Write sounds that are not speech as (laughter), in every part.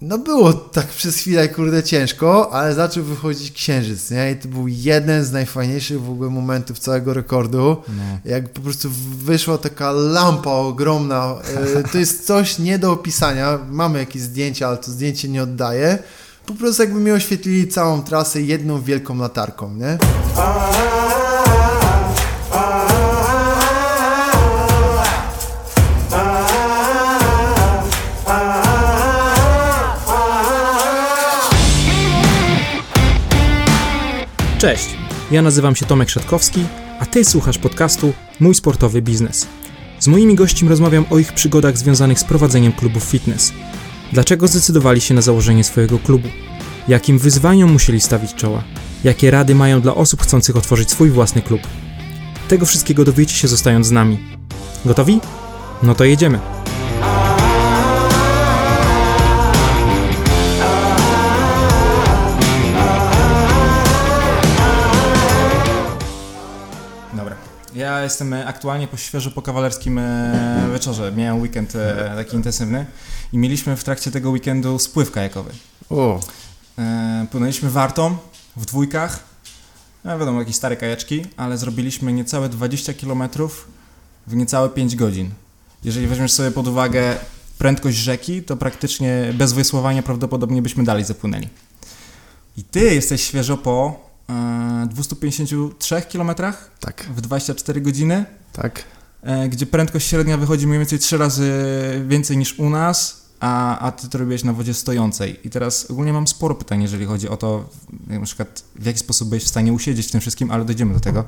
no było tak przez chwilę, kurde, ciężko, ale zaczął wychodzić księżyc, nie? I to był jeden z najfajniejszych w ogóle momentów całego rekordu. No. Jak po prostu wyszła taka lampa ogromna. E, to jest coś nie do opisania. Mamy jakieś zdjęcia, ale to zdjęcie nie oddaje. Po prostu jakby mi oświetlili całą trasę jedną wielką latarką, nie? Cześć, ja nazywam się Tomek Szatkowski, a Ty słuchasz podcastu Mój Sportowy Biznes. Z moimi gośćmi rozmawiam o ich przygodach związanych z prowadzeniem klubów fitness. Dlaczego zdecydowali się na założenie swojego klubu? Jakim wyzwaniom musieli stawić czoła? Jakie rady mają dla osób chcących otworzyć swój własny klub? Tego wszystkiego dowiecie się zostając z nami. Gotowi? No to jedziemy. Ja jestem e, aktualnie po świeżo po kawalerskim e, wieczorze. Miałem weekend e, taki intensywny i mieliśmy w trakcie tego weekendu spływ kajakowy. O. Płynęliśmy wartą w dwójkach. No wiadomo, jakieś stare kajaczki, ale zrobiliśmy niecałe 20 km w niecałe 5 godzin. Jeżeli weźmiesz sobie pod uwagę prędkość rzeki, to praktycznie bez wysłowania prawdopodobnie byśmy dalej zapłynęli. I ty jesteś świeżo po 253 km tak. w 24 godziny. Tak. E, gdzie prędkość średnia wychodzi mniej więcej 3 razy więcej niż u nas, a, a ty to robiłeś na wodzie stojącej. I teraz ogólnie mam sporo pytań, jeżeli chodzi o to, na przykład w jaki sposób byłeś w stanie usiedzieć w tym wszystkim, ale dojdziemy do tego.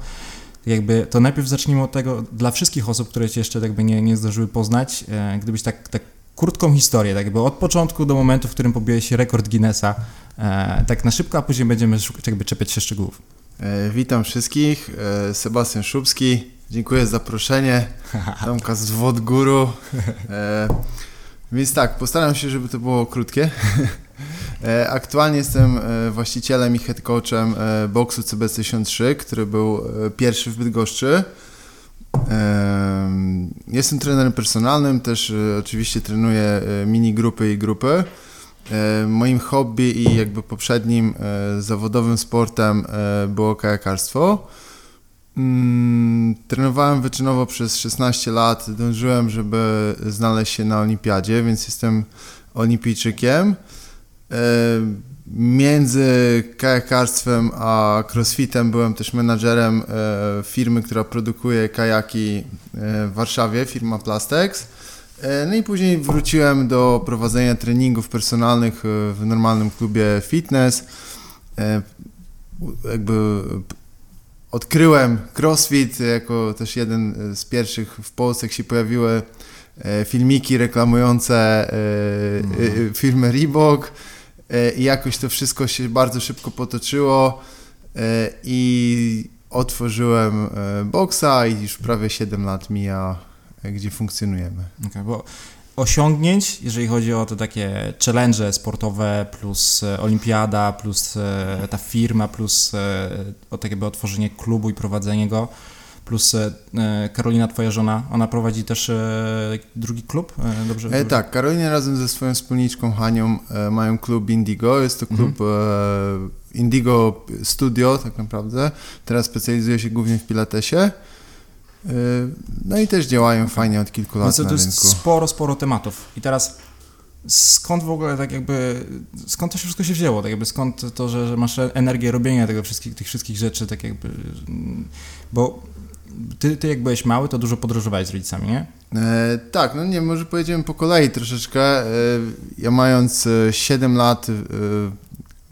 Jakby to najpierw zacznijmy od tego, dla wszystkich osób, które cię jeszcze jakby nie, nie zdążyły poznać, e, gdybyś tak, tak krótką historię, tak jakby od początku do momentu, w którym pobiłeś rekord Guinnessa, e, tak na szybko, a później będziemy szukać, jakby czepiać się szczegółów. E, witam wszystkich, e, Sebastian Szubski, dziękuję za zaproszenie, (laughs) Tomka z Wodguru. E, więc tak, postaram się, żeby to było krótkie. E, aktualnie jestem e, właścicielem i head coachem boksu CB63, który był pierwszy w Bydgoszczy. Jestem trenerem personalnym, też e, oczywiście trenuję e, mini grupy i grupy. E, moim hobby i jakby poprzednim zawodowym sportem było kajakarstwo. Mm, trenowałem wyczynowo przez 16 lat, dążyłem, żeby znaleźć się na olimpiadzie, więc jestem olimpijczykiem między kajakarstwem a crossfitem byłem też menadżerem e, firmy, która produkuje kajaki e, w Warszawie, firma Plastex. E, no i później wróciłem do prowadzenia treningów personalnych w normalnym klubie fitness. Jakby odkryłem crossfit jako też jeden z pierwszych w Polsce, jak się pojawiły filmiki reklamujące mhm. firmę Reebok. E, i jakoś to wszystko się bardzo szybko potoczyło e, i otworzyłem e, boksa i już prawie 7 lat mija, gdzie funkcjonujemy. Okay, bo osiągnięć, jeżeli chodzi o te takie challenge sportowe, plus olimpiada, plus ta firma, plus o takie otworzenie klubu i prowadzenie go, plus e, e, Karolina, twoja żona, ona prowadzi też e, drugi klub, dobrze? E, tak, Karolina razem ze swoją wspólniczką Hanią mają klub Indigo, jest to klub mhm. Indigo Studio tak naprawdę, teraz specjalizuje się głównie w pilatesie. No i też działają fajnie od kilku lat Więc to na jest rynku. sporo, sporo tematów. I teraz skąd w ogóle tak jakby, skąd to się wszystko się wzięło, tak jakby skąd to, że, że masz energię robienia tego wszystkich, tych wszystkich rzeczy, tak jakby, bo ty, ty jak byłeś mały, to dużo podróżowałeś z rodzicami, nie? E, tak, no nie, może pojedziemy po kolei troszeczkę. E, ja mając 7 e, lat e,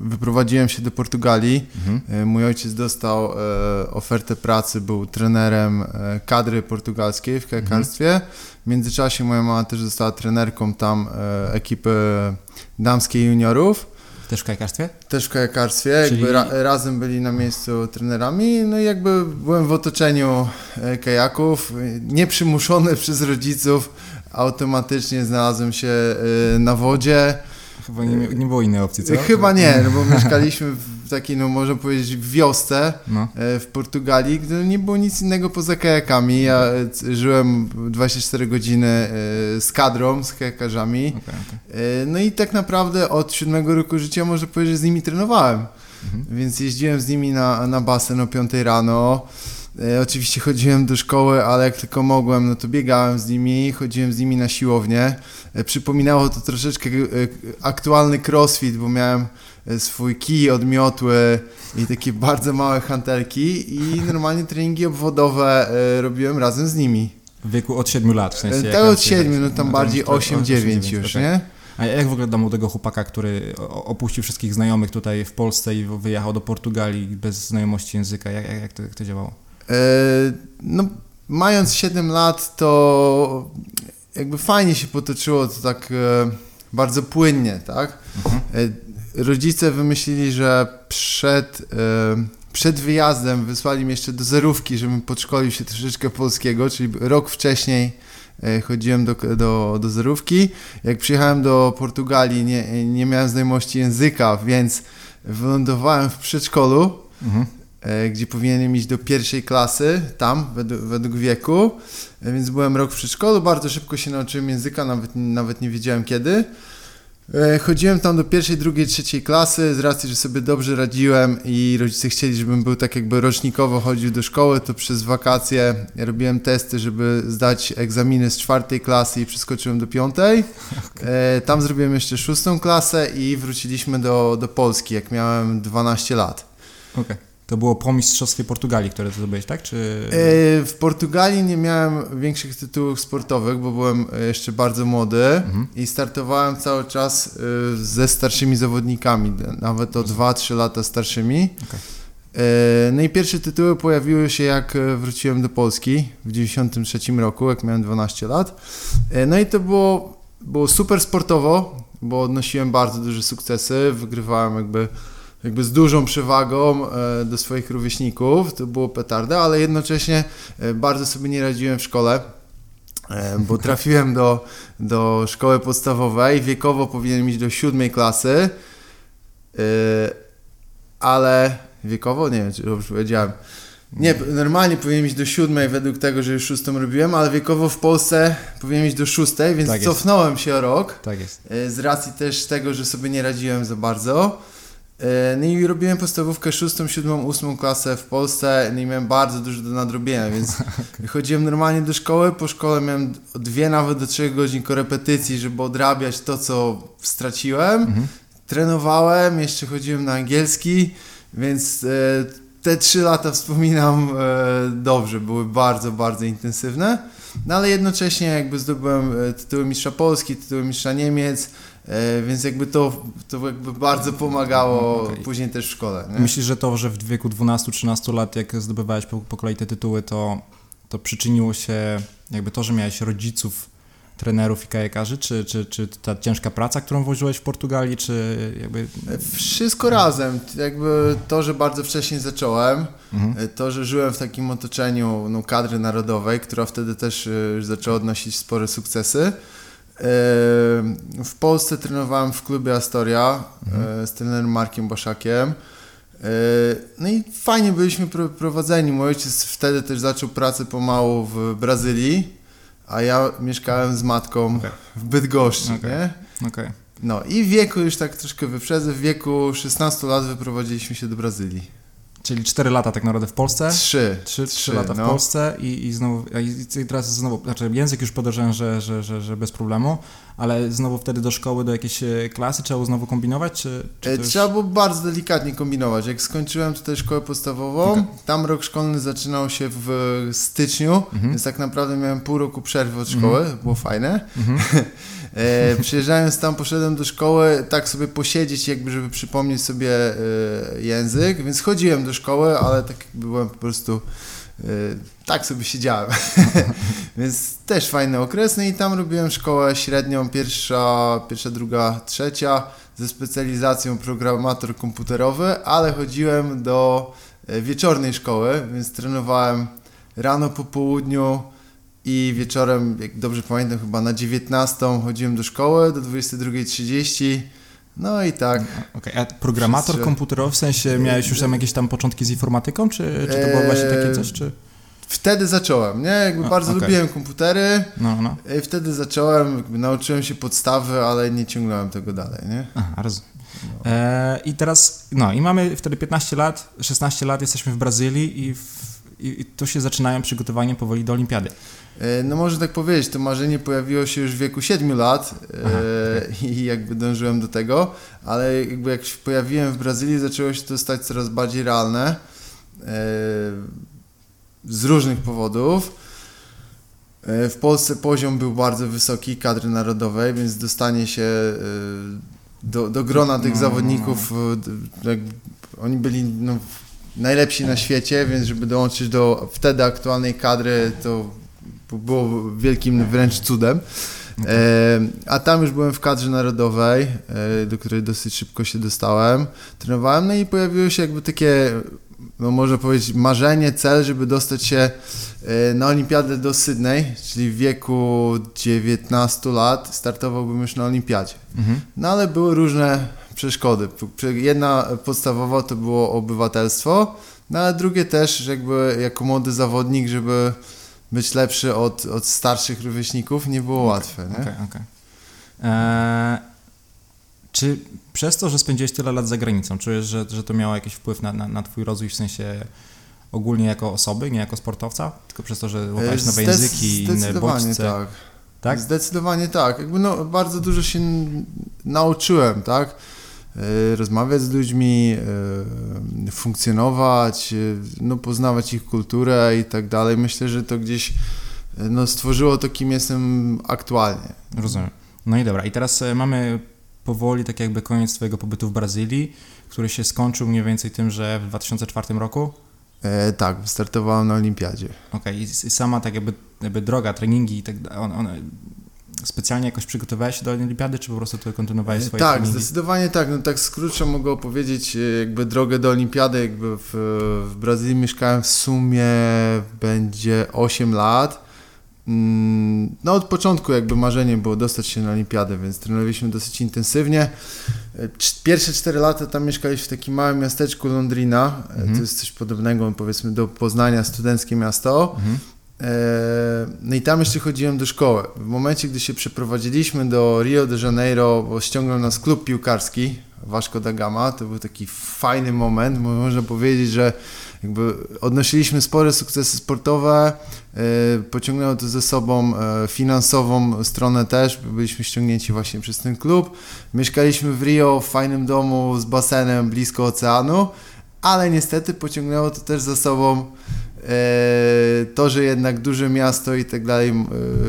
wyprowadziłem się do Portugalii. Mhm. E, mój ojciec dostał e, ofertę pracy, był trenerem kadry portugalskiej w kajakarstwie. Mhm. W międzyczasie moja mama też została trenerką tam ekipy damskiej juniorów. Też w kajakarstwie? Też w kajakarstwie, Czyli... jakby ra razem byli na miejscu trenerami, no i jakby byłem w otoczeniu e, kajaków, nieprzymuszony (laughs) przez rodziców, automatycznie znalazłem się e, na wodzie. Chyba nie, nie było innej opcji, co? Chyba nie, no bo (laughs) mieszkaliśmy w takiej, no można powiedzieć, wiosce no. E, w Portugalii, gdzie nie było nic innego poza kajakami. Ja e, żyłem 24 godziny e, z kadrą, z kajakarzami. Okay, okay. No i tak naprawdę od siódmego roku życia można powiedzieć, że z nimi trenowałem. Mhm. Więc jeździłem z nimi na, na basen o 5 rano. E, oczywiście chodziłem do szkoły, ale jak tylko mogłem, no to biegałem z nimi, chodziłem z nimi na siłownię. E, przypominało to troszeczkę e, aktualny crossfit, bo miałem swój kij, odmiotły i takie (laughs) bardzo małe hantelki i normalnie treningi obwodowe robiłem razem z nimi. W wieku od 7 lat w sensie? Tak, od 7, no tam no, bardziej 8-9 już, okay. nie? A jak w ogóle do młodego chłopaka, który opuścił wszystkich znajomych tutaj w Polsce i wyjechał do Portugalii bez znajomości języka? Jak, jak, jak, to, jak to działało? E, no, mając 7 lat, to jakby fajnie się potoczyło to tak e, bardzo płynnie, tak? Mhm. E, rodzice wymyślili, że przed, przed wyjazdem wysłali mnie jeszcze do zerówki, żebym podszkolił się troszeczkę polskiego, czyli rok wcześniej chodziłem do, do, do zerówki. Jak przyjechałem do Portugalii, nie, nie miałem znajomości języka, więc wylądowałem w przedszkolu. Mhm. E, gdzie powinienem iść do pierwszej klasy, tam, według, według wieku. E, więc byłem rok w przedszkolu, bardzo szybko się nauczyłem języka, nawet, nawet nie wiedziałem kiedy. E, chodziłem tam do pierwszej, drugiej, trzeciej klasy, z racji, że sobie dobrze radziłem i rodzice chcieli, żebym był tak jakby rocznikowo chodził do szkoły, to przez wakacje robiłem testy, żeby zdać egzaminy z czwartej klasy i przeskoczyłem do piątej. Okay. Tam zrobiłem jeszcze szóstą klasę i wróciliśmy do, do Polski, jak miałem 12 lat. Okay. To było po Mistrzostwie Portugalii, które ty zdobyłeś, tak? Czy... E, w Portugalii nie miałem większych tytułów sportowych, bo byłem jeszcze bardzo młody mhm. i startowałem cały czas e, ze starszymi zawodnikami, nawet o 2-3 lata starszymi. Okay. E, no i pierwsze tytuły pojawiły się jak wróciłem do Polski w 93 roku, jak miałem 12 lat. No i to było, było super sportowo, bo odnosiłem bardzo duże sukcesy, wygrywałem jakby jakby z dużą przewagą e, do swoich rówieśników, to było petarda, ale jednocześnie e, bardzo sobie nie radziłem w szkole, e, bo (laughs) trafiłem do, do szkoły podstawowej, wiekowo powinienem iść do siódmej klasy, ale wiekowo, nie wiem, czy dobrze powiedziałem, nie, normalnie powinienem iść do siódmej według tego, że już szóstą robiłem, ale wiekowo w Polsce powinienem iść do szóstej, więc tak cofnąłem się o rok. Tak jest. Z racji też tego, że sobie nie radziłem za bardzo. E, no i robiłem podstawówkę szóstą, siódmą, ósmą klasę w Polsce, no i miałem bardzo dużo do nadrobienia, więc (laughs) chodziłem normalnie do szkoły, po szkole miałem dwie nawet do trzech godzin korepetycji, żeby odrabiać to, co straciłem. Mhm. Trenowałem, jeszcze chodziłem na angielski, więc e, te trzy lata wspominam e, dobrze, były bardzo, bardzo intensywne. No ale jednocześnie jakby zdobyłem tytuły mistrza Polski, tytuły mistrza Niemiec, więc jakby to, to jakby bardzo pomagało okay. później też w szkole. Nie? Myślisz, że to, że w wieku 12-13 lat, jak zdobywałeś po, po kolei te tytuły, to, to przyczyniło się jakby to, że miałeś rodziców, trenerów i kajakarzy, czy, czy, czy ta ciężka praca, którą włożyłeś w Portugalii, czy jakby... Wszystko razem. Jakby to, że bardzo wcześnie zacząłem, mhm. to, że żyłem w takim otoczeniu no, kadry narodowej, która wtedy też y, zaczęła odnosić spore sukcesy, w Polsce trenowałem w klubie Astoria mhm. E, z trenerem Markiem Baszakiem. E, no i fajnie byliśmy prowadzeni. Mój ojciec wtedy też zaczął pracę pomału w Brazylii, a ja mieszkałem z matką okay. w Bydgoszczy, okay. nie? Okay. No i w wieku, już tak troszkę wyprzedzę, w wieku 16 lat wyprowadziliśmy się do Brazylii. Czyli 4 lata tak naprawdę w Polsce? 3. 3, 3 lata no. w Polsce i, i znowu, i teraz znowu, znaczy język już podejrzewam, że, że, że, że bez problemu, ale znowu wtedy do szkoły, do jakiejś e, klasy trzeba było znowu kombinować? Czy, czy już... Trzeba było bardzo delikatnie kombinować. Jak skończyłem tutaj szkołę podstawową, okay. tam rok szkolny zaczynał się w styczniu, mhm. więc tak naprawdę miałem pół roku przerwy od szkoły, mhm. było fajne. Mhm. (laughs) E, przyjeżdżając tam, poszedłem do szkoły, tak sobie posiedzieć, jakby, żeby przypomnieć sobie e, język, więc chodziłem do szkoły, ale tak byłem po prostu e, tak sobie siedziałem. (laughs) Więc też fajny okres. I tam robiłem szkołę średnią, pierwsza, pierwsza, druga, trzecia, ze specjalizacją programator komputerowy, ale chodziłem do wieczornej szkoły, więc trenowałem rano po południu, i wieczorem, jak dobrze pamiętam, chyba na 19 chodziłem do szkoły, do 22.30 No i tak. Okay. A programator Wszyscy... komputerowy, w sensie miałeś już tam jakieś tam początki z informatyką, czy, czy to było właśnie takie coś, czy... Wtedy zacząłem, nie? Jakby A, bardzo okay. lubiłem komputery. No, no. I wtedy zacząłem, nauczyłem się podstawy, ale nie ciągnąłem tego dalej, nie? Aha, rozumiem. No. E, I teraz, no i mamy wtedy 15 lat, 16 lat, jesteśmy w Brazylii i, w, i, i tu się zaczynają przygotowania powoli do olimpiady. E, no może tak powiedzieć, to marzenie pojawiło się już w wieku 7 lat e, i jakby dążyłem do tego, ale jakby jak się pojawiłem w Brazylii, zaczęło się to stać coraz bardziej realne e, z różnych powodów. W Polsce poziom był bardzo wysoki kadry narodowej, więc dostanie się do, do grona tych no, zawodników, no. oni byli no, najlepsi na świecie, więc żeby dołączyć do wtedy aktualnej kadry, to było wielkim wręcz cudem. E, a tam już byłem w kadrze narodowej, e, do której dosyć szybko się dostałem. Trenowałem, no i pojawiło się jakby takie, no można powiedzieć, marzenie, cel, żeby dostać się e, na olimpiadę do Sydney, czyli w wieku 19 lat startowałbym już na olimpiadzie. Mhm. No ale były różne przeszkody. Jedna podstawowa to było obywatelstwo, no ale drugie też, jakby jako młody zawodnik, żeby być lepszy od, od starszych rówieśników nie było okay, łatwe. Nie? Okay, okay. Eee, czy przez to, że spędziłeś tyle lat za granicą, czujesz, że, że to miało jakiś wpływ na, na, na twój rozwój w sensie ogólnie jako osoby, nie jako sportowca? Tylko przez to, że łapałeś nowe Zdec języki, inne bodźce? tak. tak. Zdecydowanie tak. Jakby no, bardzo dużo się nauczyłem, tak? E, rozmawiać z ludźmi, e, funkcjonować, e, no, poznawać ich kulturę i tak dalej. Myślę, że to gdzieś no, stworzyło to, kim jestem aktualnie. Rozumiem. No i dobra, i teraz mamy powoli tak jakby koniec Twojego pobytu w Brazylii, który się skończył mniej więcej tym, że w 2004 roku? E, tak, wystartowałem na olimpiadzie. Okej, okay. i sama tak jakby, jakby droga, treningi i tak dalej, specjalnie jakoś przygotowałeś się do olimpiady, czy po prostu to kontynuowałeś swoje Tak, treningi? zdecydowanie tak. No tak skrócie mogę opowiedzieć e, jakby drogę do olimpiady. Jakby w, w Brazylii mieszkałem w sumie będzie 8 lat. Mm, no od początku jakby marzeniem było dostać się na olimpiadę, więc trenowaliśmy dosyć intensywnie. E, pierwsze 4 lata tam mieszkaliśmy w takim małym miasteczku Londrina. E, mhm. To jest coś podobnego powiedzmy do Poznania, studenckie miasto. Mhm. E, no i tam jeszcze chodziłem do szkoły. W momencie, gdy się przeprowadziliśmy do Rio de Janeiro, bo ściągnął nas klub piłkarski Vasco da Gama, to był taki fajny moment, można powiedzieć, że jakby odnosiliśmy spore sukcesy sportowe, e, pociągnęło to ze sobą e, finansową stronę też, byliśmy ściągnięci właśnie przez ten klub. Mieszkaliśmy w Rio w fajnym domu z basenem blisko oceanu, ale niestety pociągnęło to też za sobą to, że jednak duże miasto i tak dalej, e,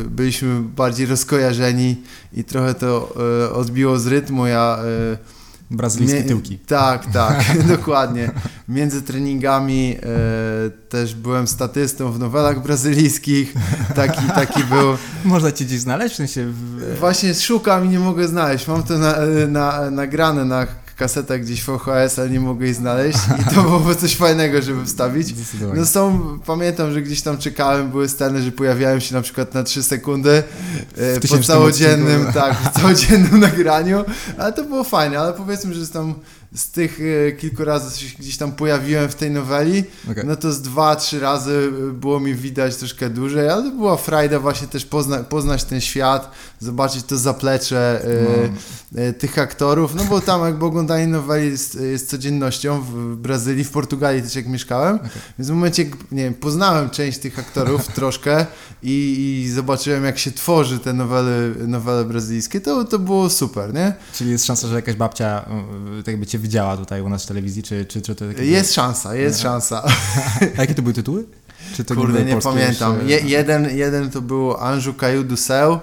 byliśmy bardziej rozkojarzeni i trochę to e, odbiło z rytmu. Ja Brazylijskie tyłki. Tak, tak, (laughs) (laughs) dokładnie. Między treningami e, też byłem statystą w nowelach brazylijskich. Taki, taki był. (laughs) Można cię gdzieś znaleźć? W sensie w... Właśnie szukam i nie mogę znaleźć. Mam to na, na, nagrane na kasetach gdzieś VHS, ale nie mogę jej znaleźć i to byłoby coś fajnego, żeby wstawić. No są, pamiętam, że gdzieś tam czekałem, były sceny, że pojawiałem się na przykład na 3 sekundy e, po całodziennym, tak, po całodziennym (laughs) nagraniu, ale to było fajne, ale powiedzmy, że tam z tych e, kilku razy się gdzieś tam pojawiłem w tej noweli, okay. no to z dwa, trzy razy było mi widać troszkę dłużej, ale to była frajda właśnie też pozna, poznać ten świat, zobaczyć to zaplecze no. y, y, tych aktorów, no bo tam jakby oglądanie noweli jest, jest codziennością w Brazylii, w Portugalii też jak mieszkałem, okay. więc w momencie, nie wiem, poznałem część tych aktorów (laughs) troszkę i, i, zobaczyłem jak się tworzy te nowele, nowele brazylijskie, to, to było super, nie? Czyli jest szansa, że jakaś babcia tak jakby cię widziała tutaj u nas w telewizji, czy, czy, czy to... Jest szansa, jest szansa. (laughs) A jakie to były tytuły? Kurde, nie pamiętam. Je, jeden, jeden to był Anju Caillou du E,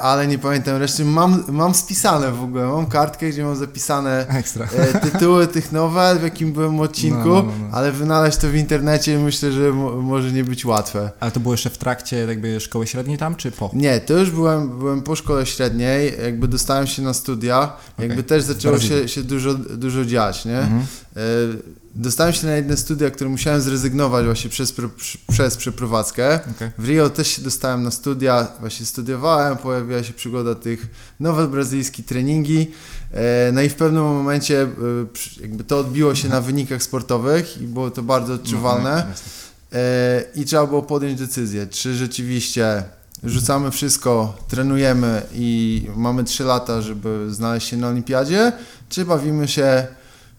ale nie pamiętam reszty. Mam, mam spisane w ogóle, mam kartkę, gdzie mam zapisane Ekstra. E, tytuły tych nowel, w jakim byłem odcinku, no, no, no, no. ale wynaleźć to w internecie myślę, że może nie być łatwe. Ale to było jeszcze w trakcie jakby szkoły średniej tam, czy po? Nie, to już byłem, byłem po szkole średniej, jakby dostałem się na studia, okay. jakby też zaczęło się, się dużo, dużo dziać, nie? Mhm. Dostałem się na jedne studia, które musiałem zrezygnować właśnie przez, przez przeprowadzkę. Okay. W Rio też się dostałem na studia, właśnie studiowałem, pojawiła się przygoda tych nowe brazylijskie treningi. No i w pewnym momencie jakby to odbiło się na wynikach sportowych i było to bardzo odczuwalne. No, no, I trzeba było podjąć decyzję, czy rzeczywiście rzucamy wszystko, trenujemy i mamy 3 lata, żeby znaleźć się na olimpiadzie, czy bawimy się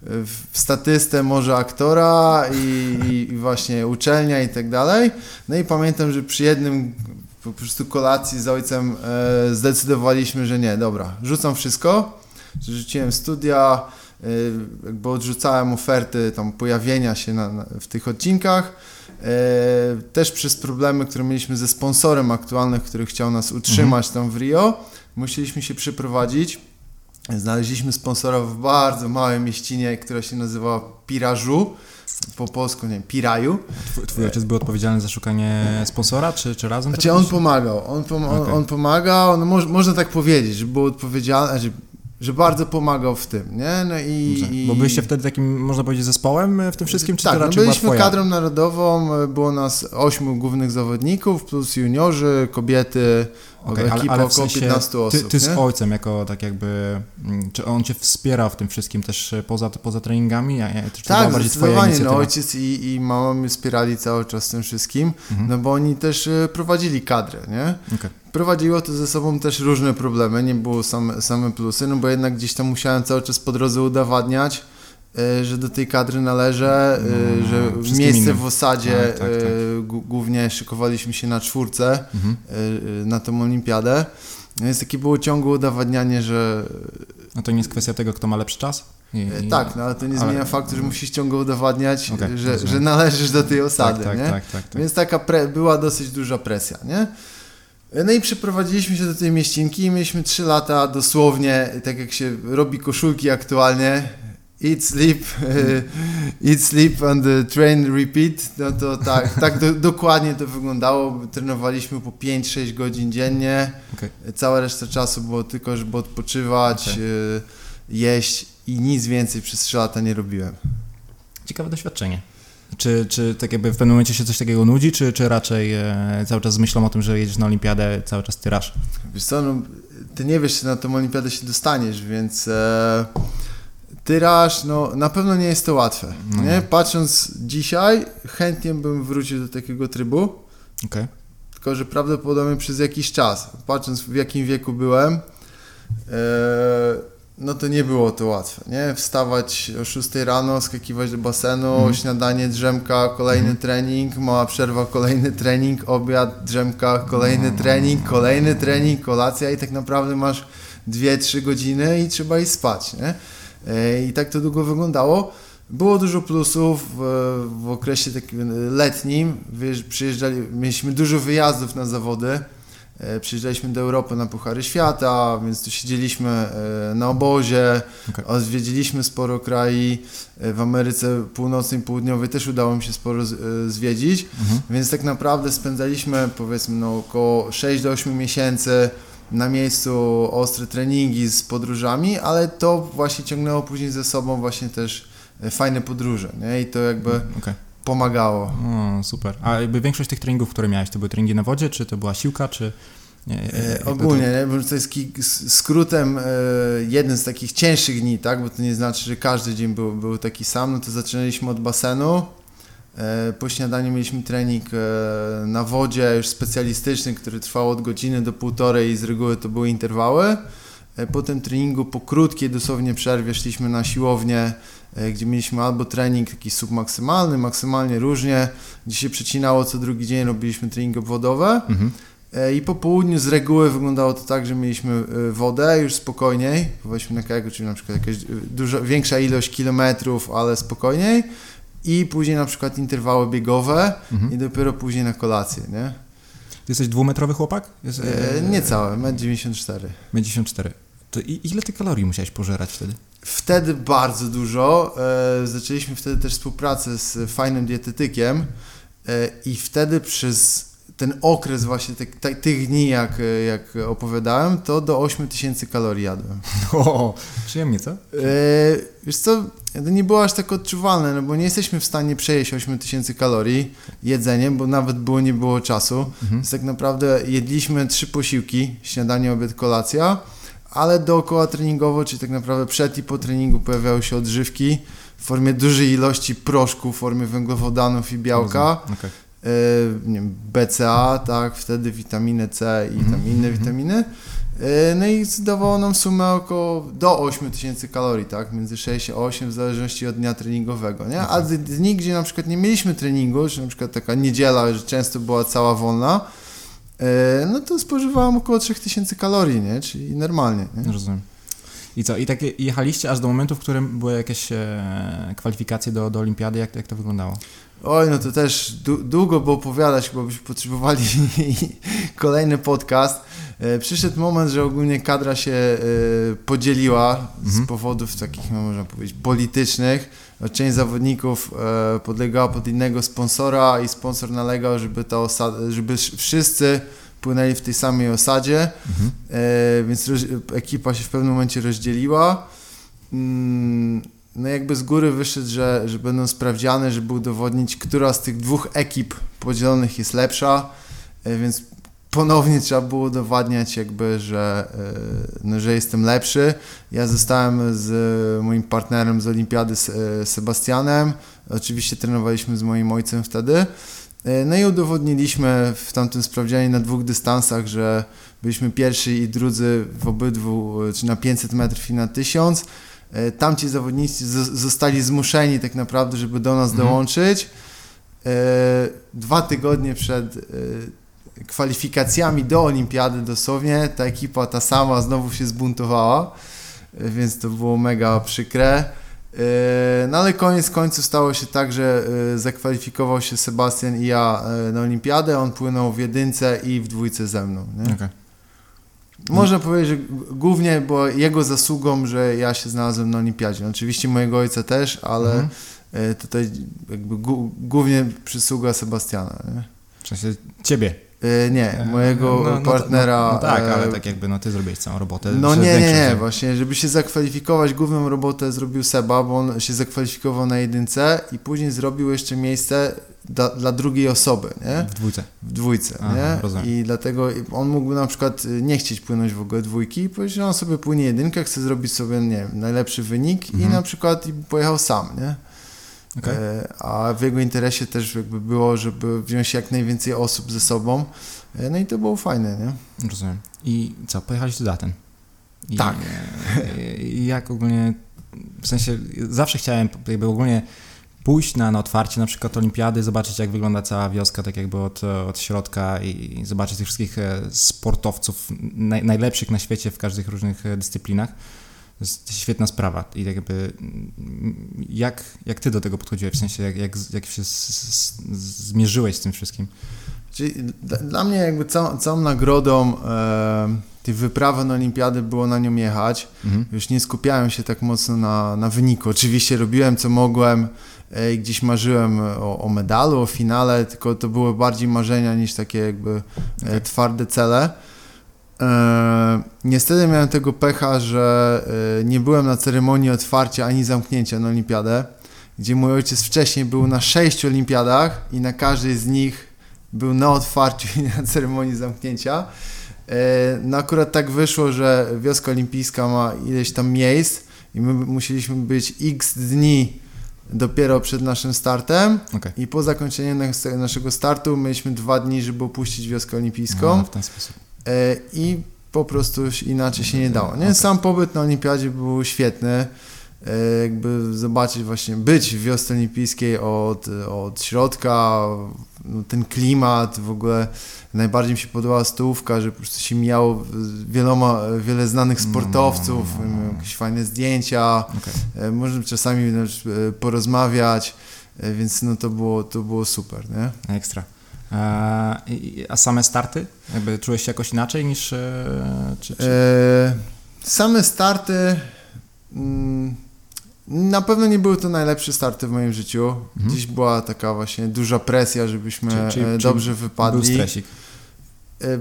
w statystę może aktora i, i, właśnie uczelnia i tak dalej. No i pamiętam, że przy jednym po prostu kolacji z ojcem e, zdecydowaliśmy, że nie, dobra, rzucam wszystko, rzuciłem studia, e, jakby odrzucałem oferty tam pojawienia się na, na, w tych odcinkach, e, też przez problemy, które mieliśmy ze sponsorem aktualnym, który chciał nas utrzymać mhm. tam w Rio, musieliśmy się przeprowadzić Znaleźliśmy sponsora w bardzo małej mieścinie, która się nazywała Pirażu, po polsku, nie wiem, Piraju. Twój, twój ojciec był odpowiedzialny za szukanie sponsora, czy, czy razem? Znaczy on pomagał, on, pom okay. on, pomagał, no mo można tak powiedzieć, że był odpowiedzialny, znaczy że bardzo pomagał w tym, nie? No i. Bo byliście wtedy takim, można powiedzieć, zespołem w tym wszystkim, czy tak, to no raczej no byliśmy kadrą narodową, było nas ośmiu głównych zawodników, plus juniorzy, kobiety, okay, ale, ale około w sensie 15 osób. Ty, ty z ojcem jako tak jakby, mm, czy on cię wspiera w tym wszystkim też e, poza, poza treningami? Czy to tak, zdecydowanie, no ojciec i, i mama mnie wspierali cały czas tym wszystkim, mhm. no bo oni też e, prowadzili kadrę, nie? Okay prowadziło to ze sobą też różne problemy, nie było same, same plusy, no bo jednak gdzieś tam musiałem cały czas po drodze udowadniać, że do tej kadry należę, e, no, że miejsce innym. w osadzie tak, tak, tak. E, głównie szykowaliśmy się na czwórce mhm. na tą olimpiadę. No więc takie było ciągłe udowadnianie, że... No to nie jest kwestia tego, kto ma lepszy czas? I... Tak, no ale to nie zmienia ale... faktu, że musisz ciągle udowadniać, okay, że, że należysz do tej osady, tak, tak, nie? Tak, tak, tak, Więc taka pre... była dosyć duża presja, nie? No i przyprowadziliśmy się do tej mieścinki i mieliśmy 3 lata dosłownie, tak jak się robi koszulki aktualnie, eat, sleep, (laughs) eat, sleep on the train, repeat, no to tak, tak do, (laughs) dokładnie to wyglądało. Trenowaliśmy po 5-6 godzin dziennie. Okay. Cała reszta czasu było tylko, żeby odpoczywać, okay. jeść i nic więcej przez 3 lata nie robiłem. Ciekawe doświadczenie. Czy, czy tak jakby w pewnym momencie się coś takiego nudzi, czy, czy raczej e, cały czas myślą o tym, że jedziesz na olimpiadę, cały czas tyrasz? Wiesz co, no, ty nie wiesz, czy na tą olimpiadę się dostaniesz, więc e, tyraż, no na pewno nie jest to łatwe. No. Nie? Patrząc dzisiaj, chętnie bym wrócił do takiego trybu. Okay. Tylko, że prawdopodobnie przez jakiś czas, patrząc w jakim wieku byłem, e, no to nie było to łatwe, nie? Wstawać o 6 rano, skakiwać do basenu, mm. śniadanie, drzemka, kolejny mm. trening, mała przerwa, kolejny trening, obiad, drzemka, kolejny mm. trening, kolejny trening, kolacja i tak naprawdę masz 2-3 godziny i trzeba iść spać, nie? E, I tak to długo wyglądało. Było dużo plusów w, w okresie takim letnim, wiesz, przyjeżdżali, mieliśmy dużo wyjazdów na zawody, E, przyjeżdżaliśmy do Europy na Puchary Świata, więc tu siedzieliśmy e, na obozie, okay. odwiedziliśmy sporo krajów. E, w Ameryce Północnej i Południowej też udało mi się sporo zwiedzić, mhm. więc tak naprawdę spędzaliśmy powiedzmy no, około 6 do 8 miesięcy na miejscu ostre treningi z podróżami, ale to właśnie ciągnęło później ze sobą właśnie też fajne podróże, nie? I to jakby okay pomagało. O, super. A jakby większość tych treningów, które miałeś, to były treningi na wodzie, czy to była siłka, czy... Nie, e, ogólnie, to... Nie, to jest skrótem e, jeden z takich cięższych dni, tak? Bo to nie znaczy, że każdy dzień był, był taki sam. No to zaczynaliśmy od basenu. E, po śniadaniu mieliśmy trening e, na wodzie, już specjalistyczny, który trwał od godziny do półtorej i z reguły to były interwały. E, po tym treningu, po krótkiej dosłownie przerwie, szliśmy na siłownię gdzie mieliśmy albo trening taki submaksymalny, maksymalnie różnie, gdzie się przecinało co drugi dzień, robiliśmy treningi obwodowe. Mhm. I po południu z reguły wyglądało to tak, że mieliśmy wodę już spokojniej, powiedzmy na kajak, czyli na przykład jakaś większa ilość kilometrów, ale spokojniej. I później na przykład interwały biegowe mhm. i dopiero później na kolację, nie? Ty jesteś dwumetrowy chłopak? Jest, e, nie cały, 1,94 m. 1,94 To i, ile ty kalorii musiałeś pożerać wtedy? Wtedy bardzo dużo. E, zaczęliśmy wtedy też współpracę z fajnym dietetykiem e, i wtedy przez ten okres właśnie te, te, tych dni, jak, jak opowiadałem, to do 8000 kalorii jadłem. (laughs) O, przyjemnie, co? E, wiesz co, to nie było aż tak odczuwalne, no bo nie jesteśmy w stanie przejeść 8000 kalorii jedzeniem, bo nawet było nie było czasu. Mhm. Więc tak naprawdę jedliśmy trzy posiłki, śniadanie, obiad, kolacja, ale dookoła treningowo, czyli tak naprawdę przed i po treningu pojawiały się odżywki w formie dużej ilości proszku, w formie węglowodanów i białka. Okay. E, nie wiem, BCA, tak, wtedy witaminę C i tam mhm, inne mhm. witaminy. E, no i zdawało nam sumę około do 8000 kalorii, tak, między 6 a 8 w zależności od dnia treningowego, nie? A dni, gdzie na przykład nie mieliśmy treningu, czy na przykład taka niedziela, że często była cała wolna, e, no to spożywałem około 3000 kalorii, nie? Czyli normalnie, nie? Rozumiem. I co? I tak jechaliście aż do momentu, w którym były jakieś kwalifikacje do, do olimpiady, jak, jak to wyglądało? Oj, no to też długo było opowiadać, chyba byśmy potrzebowali (laughs) kolejny podcast. E, przyszedł moment, że ogólnie kadra się e, podzieliła mhm. z powodów takich, no, można powiedzieć, politycznych. Część zawodników e, podlegała pod innego sponsora i sponsor nalegał, żeby, ta osada, żeby wszyscy płynęli w tej samej osadzie, mhm. więc ekipa się w pewnym momencie rozdzieliła. No jakby z góry wyszedł, że, że będą sprawdziane, żeby udowodnić, która z tych dwóch ekip podzielonych jest lepsza, e, więc ponownie trzeba było udowadniać jakby, że, e, no, że jestem lepszy. Ja zostałem z moim partnerem z Olimpiady, e, Sebastianem, oczywiście trenowaliśmy z moim ojcem wtedy, no i udowodniliśmy w tamtym sprawdzianie na dwóch dystansach, że byliśmy pierwsi i drudzy w obydwu, czy na 500 metrów i na 1000, E, tamci zawodnicy zostali zmuszeni tak naprawdę, żeby do nas mhm. dołączyć. E, dwa tygodnie przed e, kwalifikacjami do olimpiady dosłownie ta ekipa ta sama znowu się zbuntowała, więc to było mega przykre. No ale koniec końców stało się tak, że zakwalifikował się Sebastian i ja na olimpiadę, on płynął w jedynce i w dwójce ze mną. Nie? Okay. Można powiedzieć, że głównie było jego zasługą, że ja się znalazłem na olimpiadzie. Oczywiście mojego ojca też, ale mhm. E, tutaj jakby głównie przysługa Sebastiana. Nie? W sensie ciebie. E, nie, e, mojego no, no, partnera. No, no, tak, ale tak jakby no ty zrobiłeś całą robotę. No nie, nie, nie, właśnie, żeby się zakwalifikować, główną robotę zrobił Seba, bo on się zakwalifikował na jedynce i później zrobił jeszcze miejsce dla, dla drugiej osoby, nie? W dwójce. W dwójce, Aha, nie? Rozumiem. I dlatego on mógłby na przykład y, nie chcieć płynąć w ogóle dwójki i powiedzieć, że on sobie płynie jedynkę, chce zrobić sobie, nie wiem, najlepszy wynik mhm. i na przykład pojechał sam, nie? Okay. E, a w jego interesie też jakby było, żeby wziąć jak najwięcej osób ze sobą. E, no i to było fajne, nie? Rozumiem. I co, pojechaliście do Aten? I, tak. I jak ogólnie, w sensie zawsze chciałem jakby ogólnie pójść na, na otwarcie na przykład olimpiady, zobaczyć jak wygląda cała wioska, tak jakby od, od środka i zobaczyć tych wszystkich e, sportowców naj, najlepszych na świecie w każdych różnych e, dyscyplinach. To jest świetna sprawa i tak jakby jak, jak ty do tego podchodziłeś, w sensie jak, jak, jak się z, z, zmierzyłeś z tym wszystkim? Czyli dla mnie jakby całą, całą nagrodą e, tej wyprawy na olimpiady było na nią jechać. Mhm. Już nie skupiałem się tak mocno na, na wyniku. Oczywiście robiłem co mogłem, i gdzieś marzyłem o, o, medalu, o finale, tylko to były bardziej marzenia niż takie jakby e, okay. twarde cele. E, niestety miałem tego pecha, że e, nie byłem na ceremonii otwarcia ani zamknięcia na olimpiadę, gdzie mój ojciec wcześniej był na sześciu olimpiadach i na każdej z nich był na otwarciu i na ceremonii zamknięcia. E, no akurat tak wyszło, że wioska olimpijska ma ileś tam miejsc i my musieliśmy być x dni dopiero przed naszym startem okay. i po zakończeniu naszego startu mieliśmy dwa dni, żeby opuścić wioskę olimpijską. A, w ten sposób. E, I po prostu inaczej się nie dało. Nie? Sam pobyt na olimpiadzie był świetny. E, jakby zobaczyć właśnie, być w wiosce olimpijskiej od, od środka, no, ten klimat, w ogóle najbardziej mi się podobała stołówka, że po prostu się mijało wieloma, wiele znanych sportowców, mm. jakieś fajne zdjęcia, okay. E, można czasami porozmawiać, więc no to było, to było super, nie? Ekstra. A, a same starty? Jakby czułeś się jakoś inaczej niż... Czy, czy... E, same starty... Mm, Na pewno nie były to najlepsze starty w moim życiu. Mhm. Gdzieś była taka właśnie duża presja, żebyśmy czyli, czyli, e, dobrze czyli wypadli. Był stresik. E,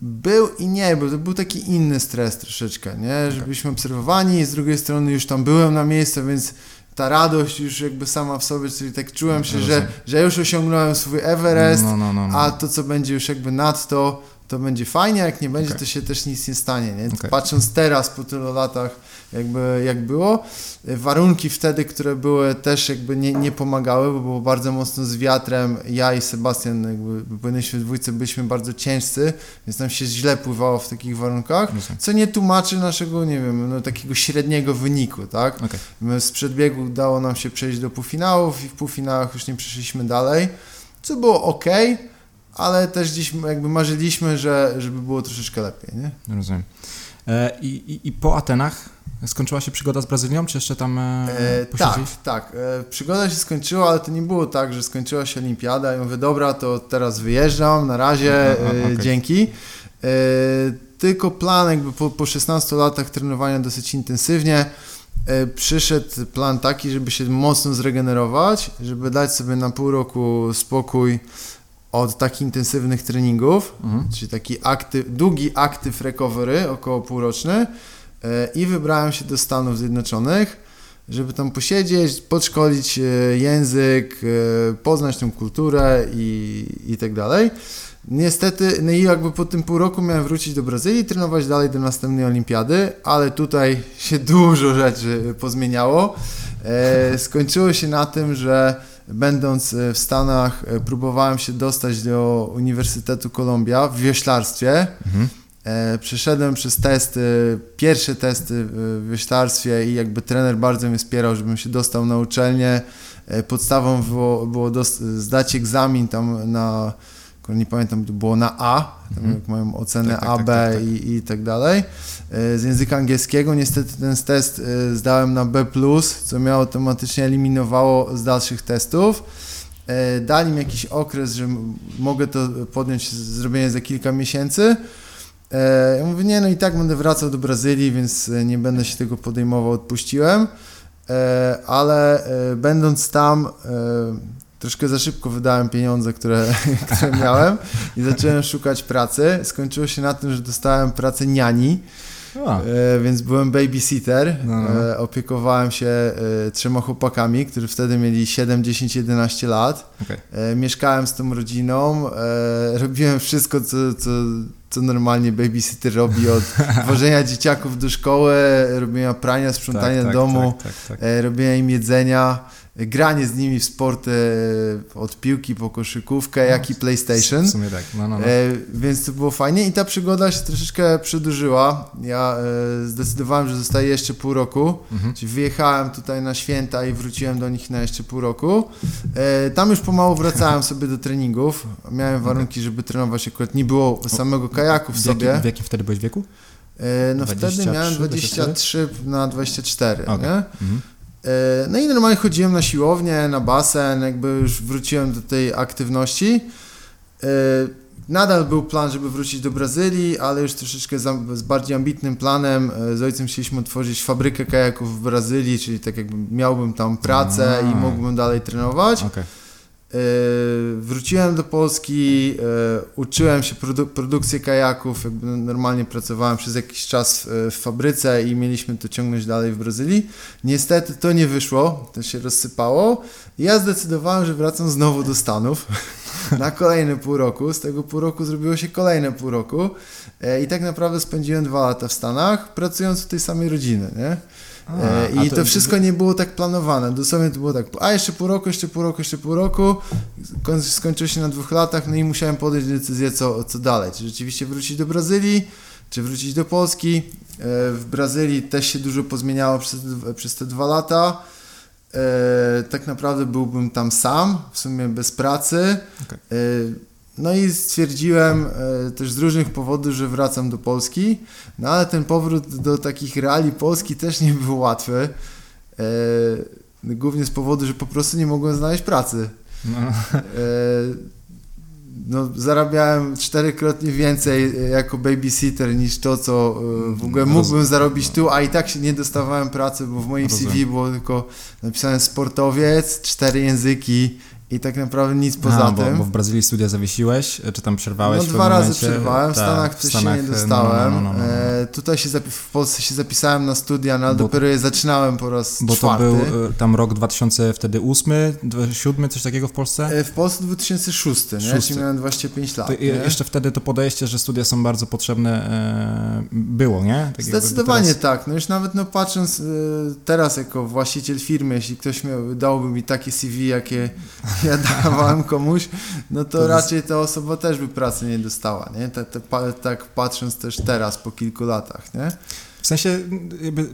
był i nie był. To był taki inny stres troszeczkę, nie? Żebyśmy obserwowani, z drugiej strony już tam byłem na miejscu, więc ta radość już jakby sama w sobie, czyli tak czułem się, że, że już osiągnąłem swój Everest, no, no, no, no, a to co będzie już jakby nadto, to będzie fajnie, jak nie będzie, okay. to się też nic nie stanie, nie? Okay. Patrząc teraz po tylu latach, jakby jak było. Warunki wtedy, które były też jakby nie, nie pomagały, bo było bardzo mocno z wiatrem. Ja i Sebastian jakby płynęliśmy w dwójce, byliśmy bardzo ciężcy, więc nam się źle pływało w takich warunkach, co nie tłumaczy naszego, nie wiem, no, takiego średniego wyniku, tak? Okay. Z przedbiegu udało nam się przejść do półfinałów i w półfinałach już nie przeszliśmy dalej, co było ok, ale też gdzieś jakby marzyliśmy, że, żeby było troszeczkę lepiej, nie? Rozumiem. E, I, i, I po Atenach skończyła się przygoda z Brazylią, czy jeszcze tam e, e Tak, tak. E, przygoda się skończyła, ale to nie było tak, że skończyła się olimpiada i mówię, dobra, to teraz wyjeżdżam, na razie, no, okay. dzięki. E, tylko plan jakby po, po 16 latach trenowania dosyć intensywnie, e, przyszedł plan taki, żeby się mocno zregenerować, żeby dać sobie na pół roku spokój od takich intensywnych treningów, mhm. czyli taki aktyw, długi aktyw recovery, około półroczny e, i wybrałem się do Stanów Zjednoczonych, żeby tam posiedzieć, podszkolić e, język, e, poznać tą kulturę i, i tak dalej. Niestety, no i jakby po tym pół roku miałem wrócić do Brazylii trenować dalej do następnej olimpiady, ale tutaj się (laughs) dużo rzeczy pozmieniało. skończyło się na tym, że będąc e, w Stanach, e, próbowałem się dostać do Uniwersytetu Columbia w wioślarstwie. Mhm. E, przeszedłem przez testy, pierwsze testy w wioślarstwie i jakby trener bardzo mnie wspierał, żebym się dostał na uczelnię. Podstawą było, było zdać egzamin tam na nie pamiętam, to było na A, tam mhm. jak mają ocenę tak, tak, A, tak, B tak, tak, I, i tak dalej. E, z języka angielskiego niestety ten test e, zdałem na B+, co mnie automatycznie eliminowało z dalszych testów. E, dali mi jakiś okres, że mogę to podjąć zrobienie za kilka miesięcy. Ja mówię, nie, no i tak będę wracał do Brazylii, więc nie będę się tego podejmował, odpuściłem. Ale będąc tam, troszkę za szybko wydałem pieniądze, które, (laughs) które miałem i zacząłem szukać pracy. Skończyło się na tym, że dostałem pracę niani. E, więc byłem babysitter, no, no. E, opiekowałem się e, trzema chłopakami, którzy wtedy mieli 7, 10, 11 lat. Okay. E, mieszkałem z tą rodziną, e, robiłem wszystko, co, co, co normalnie babysitter robi, od (laughs) wożenia dzieciaków do szkoły, robienia prania, sprzątania tak, tak, domu, tak, tak, tak. Robienia im jedzenia granie z nimi w sporty od piłki po koszykówkę, no, jak i PlayStation. W sumie tak, no, no, no. E, więc to było fajnie i ta przygoda się troszeczkę przedłużyła. Ja e, zdecydowałem, że zostaję jeszcze pół roku, mhm. czyli wyjechałem tutaj na święta i wróciłem do nich na jeszcze pół roku. E, tam już pomału wracałem sobie do treningów. Miałem warunki, żeby trenować, akurat nie było samego kajaku w, w sobie. Jakim, w jakim wtedy byłeś wieku? E, no 23, wtedy miałem 23 24? na 24, okay. nie? Mhm. E, no i normalnie chodziłem na siłownię, na basen, jakby już wróciłem do tej aktywności. E, nadal był plan, żeby wrócić do Brazylii, ale już troszeczkę z bardziej ambitnym planem. E, z ojcem chcieliśmy otworzyć fabrykę kajaków w Brazylii, czyli tak jakby miałbym tam pracę i mógłbym dalej trenować. Okay. E, wróciłem do Polski, e, uczyłem się produ produkcji kajaków, jakby normalnie pracowałem przez jakiś czas w, fabryce i mieliśmy to ciągnąć dalej w Brazylii. Niestety to nie wyszło, to się rozsypało. Ja zdecydowałem, że wracam znowu do Stanów (laughs) na kolejne pół roku. Z tego pół roku zrobiło się kolejne pół roku e, i tak naprawdę spędziłem dwa lata w Stanach, pracując w tej samej rodziny, nie? A, e, I to, to, wszystko nie było tak planowane. Dosłownie to było tak, a jeszcze pół roku, jeszcze pół roku, jeszcze pół roku. Skończyło się na dwóch latach, no i musiałem podjąć decyzję, co, co dalej. Czy rzeczywiście wrócić do Brazylii, czy wrócić do Polski. E, w Brazylii też się dużo pozmieniało przez, przez te dwa lata. E, tak naprawdę byłbym tam sam, w sumie bez pracy. Okay. No i stwierdziłem e, też z różnych powodów, że wracam do Polski, no ale ten powrót do takich reali Polski też nie był łatwy. E, głównie z powodu, że po prostu nie mogłem znaleźć pracy. No. E, no, zarabiałem czterykrotnie więcej jako babysitter niż to, co w ogóle mógłbym zarobić tu, a i tak się nie dostawałem pracy, bo w moim CV było tylko napisane sportowiec, cztery języki, i tak naprawdę nic poza A, tym. Bo, bo w Brazylii studia zawiesiłeś, czy tam przerwałeś? No dwa razy momencie? przerwałem, w tak, Stanach też się nie dostałem. No, no, no, no, no. e, tutaj się w Polsce się zapisałem na studia, no ale bo, dopiero je zaczynałem po raz Bo czwarty. to był e, tam rok 2000, wtedy 8, 2007, coś takiego w Polsce? E, w Polsce 2006, nie? Czyli miałem 25 lat. jeszcze wtedy to podejście, że studia są bardzo potrzebne e, było, nie? Tak Zdecydowanie teraz... tak. No już nawet no patrząc e, teraz jako właściciel firmy, jeśli ktoś miał, dałby mi takie CV, jakie (laughs) ja dawałem komuś, no to, to raczej jest... ta osoba też by pracy nie dostała, nie? Tak, tak patrząc też teraz, po kilku latach, nie? W sensie,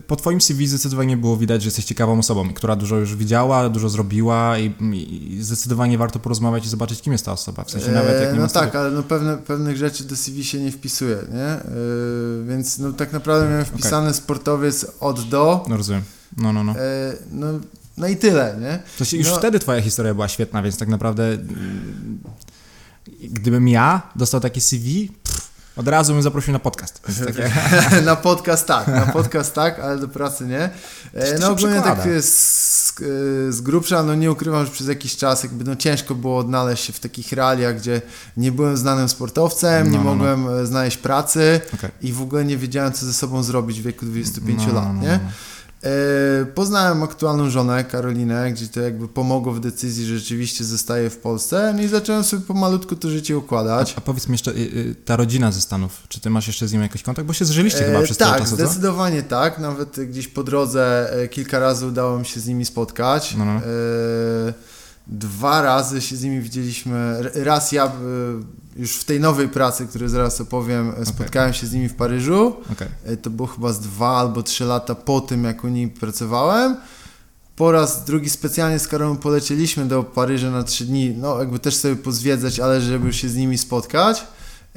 po twoim CV zdecydowanie było widać, że jesteś ciekawą osobą, która dużo już widziała, dużo zrobiła i, i zdecydowanie warto porozmawiać i zobaczyć, kim jest ta osoba. W sensie nawet jak nie No tak, ale no pewne, pewnych rzeczy do CV się nie wpisuje, nie? Yy, więc no tak naprawdę miałem wpisany okay. sportowiec od do. No rozumiem. No, no, no. Yy, no no i tyle, nie? To się, już no. wtedy twoja historia była świetna, więc tak naprawdę mm, gdybym ja dostał takie CV, pff, od razu bym zaprosił na podcast. Takie... (laughs) na podcast tak, na podcast tak, ale do pracy nie. E, no ogólnie tak z, z grubsza, no nie ukrywam, że przez jakiś czas jakby no ciężko było odnaleźć się w takich realiach, gdzie nie byłem znanym sportowcem, no, nie no, no. mogłem no. znaleźć pracy okay. i w ogóle nie wiedziałem, co ze sobą zrobić w wieku 25 no, lat, nie? E, poznałem aktualną żonę, Karolinę, gdzie to jakby pomogło w decyzji, że rzeczywiście zostaję w Polsce no i zacząłem sobie pomalutku to życie układać. A, a powiedz mi jeszcze, y, y, ta rodzina ze Stanów, czy ty masz jeszcze z nim jakiś kontakt? Bo się zżyliście chyba przez e, tak, czas, zdecydowanie co? tak. Nawet gdzieś po drodze e, kilka razy udało mi się z nimi spotkać. No, no. E, dwa razy się z nimi widzieliśmy. Raz ja już w tej nowej pracy, której zaraz opowiem, okay. spotkałem się z nimi w Paryżu. Okay. To było chyba z dwa albo trzy lata po tym, jak u nich pracowałem. Po raz drugi specjalnie z Karolą polecieliśmy do Paryża na trzy dni, no jakby też sobie pozwiedzać, ale żeby się z nimi spotkać.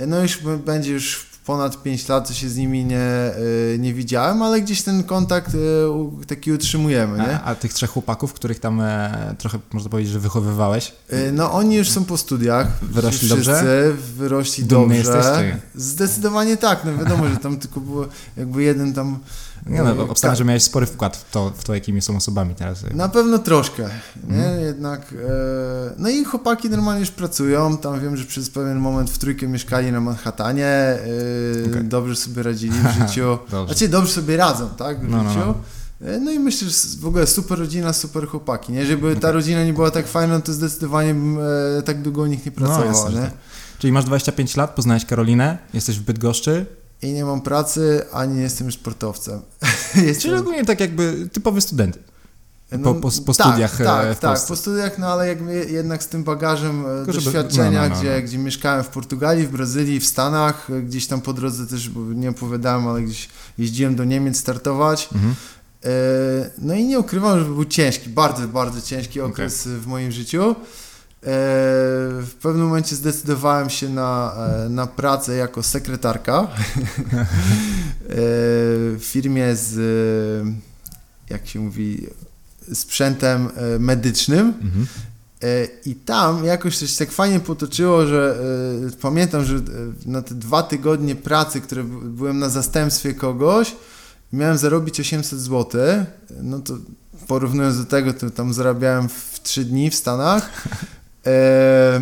No już będzie już ponad 5 lat się z nimi nie, e, nie widziałem, ale gdzieś ten kontakt e, taki utrzymujemy. Nie? A, a tych trzech chłopaków, których tam e, trochę można powiedzieć, że wychowywałeś? No oni już są po studiach. Wyrośli dobrze? Wyrośli Dumny dobrze. Jesteś, Zdecydowanie tak, no wiadomo, że tam tylko było jakby jeden tam nie no, obstawiam, że miałeś spory wkład w to, w to, jakimi są osobami teraz. Na pewno troszkę, nie? Mm. Jednak, e, no i chłopaki normalnie już pracują, tam wiem, że przez pewien moment w trójkę mieszkali na Manhattanie, e, okay. dobrze sobie radzili w (laughs) życiu, dobrze. znaczy dobrze sobie radzą, tak, w no, no życiu. No, no. No i myślę, że w ogóle super rodzina, super chłopaki, nie? Żeby ta rodzina nie była tak fajna, to zdecydowanie bym e, tak długo u nich nie no, pracował, no, nie? Czyli masz 25 lat, poznałeś Karolinę, jesteś w Bydgoszczy, i nie mam pracy, ani nie jestem sportowcem. (laughs) jestem... Czyli ogólnie tak jakby typowy student. Po, po, po tak, studiach tak, e, w tak, po studiach, no ale jednak z tym bagażem e, Tylko doświadczenia, no, no, no, gdzie, no. gdzie mieszkałem w Portugalii, w Brazylii, w Stanach, e, gdzieś tam po drodze też, nie opowiadałem, ale gdzieś jeździłem do Niemiec startować. Mhm. No i nie ukrywam, że był ciężki, bardzo, bardzo ciężki okres okay. w moim życiu. E, w pewnym momencie zdecydowałem się na, e, na pracę jako sekretarka (laughs) e, w firmie z, jak się mówi, sprzętem medycznym. Mhm. I tam jakoś coś tak fajnie potoczyło, że pamiętam, że na te dwa tygodnie pracy, które byłem na zastępstwie kogoś, miałem zarobić 800 zł. No to porównując do tego, to tam zarabiałem w 3 dni w Stanach. (laughs) E,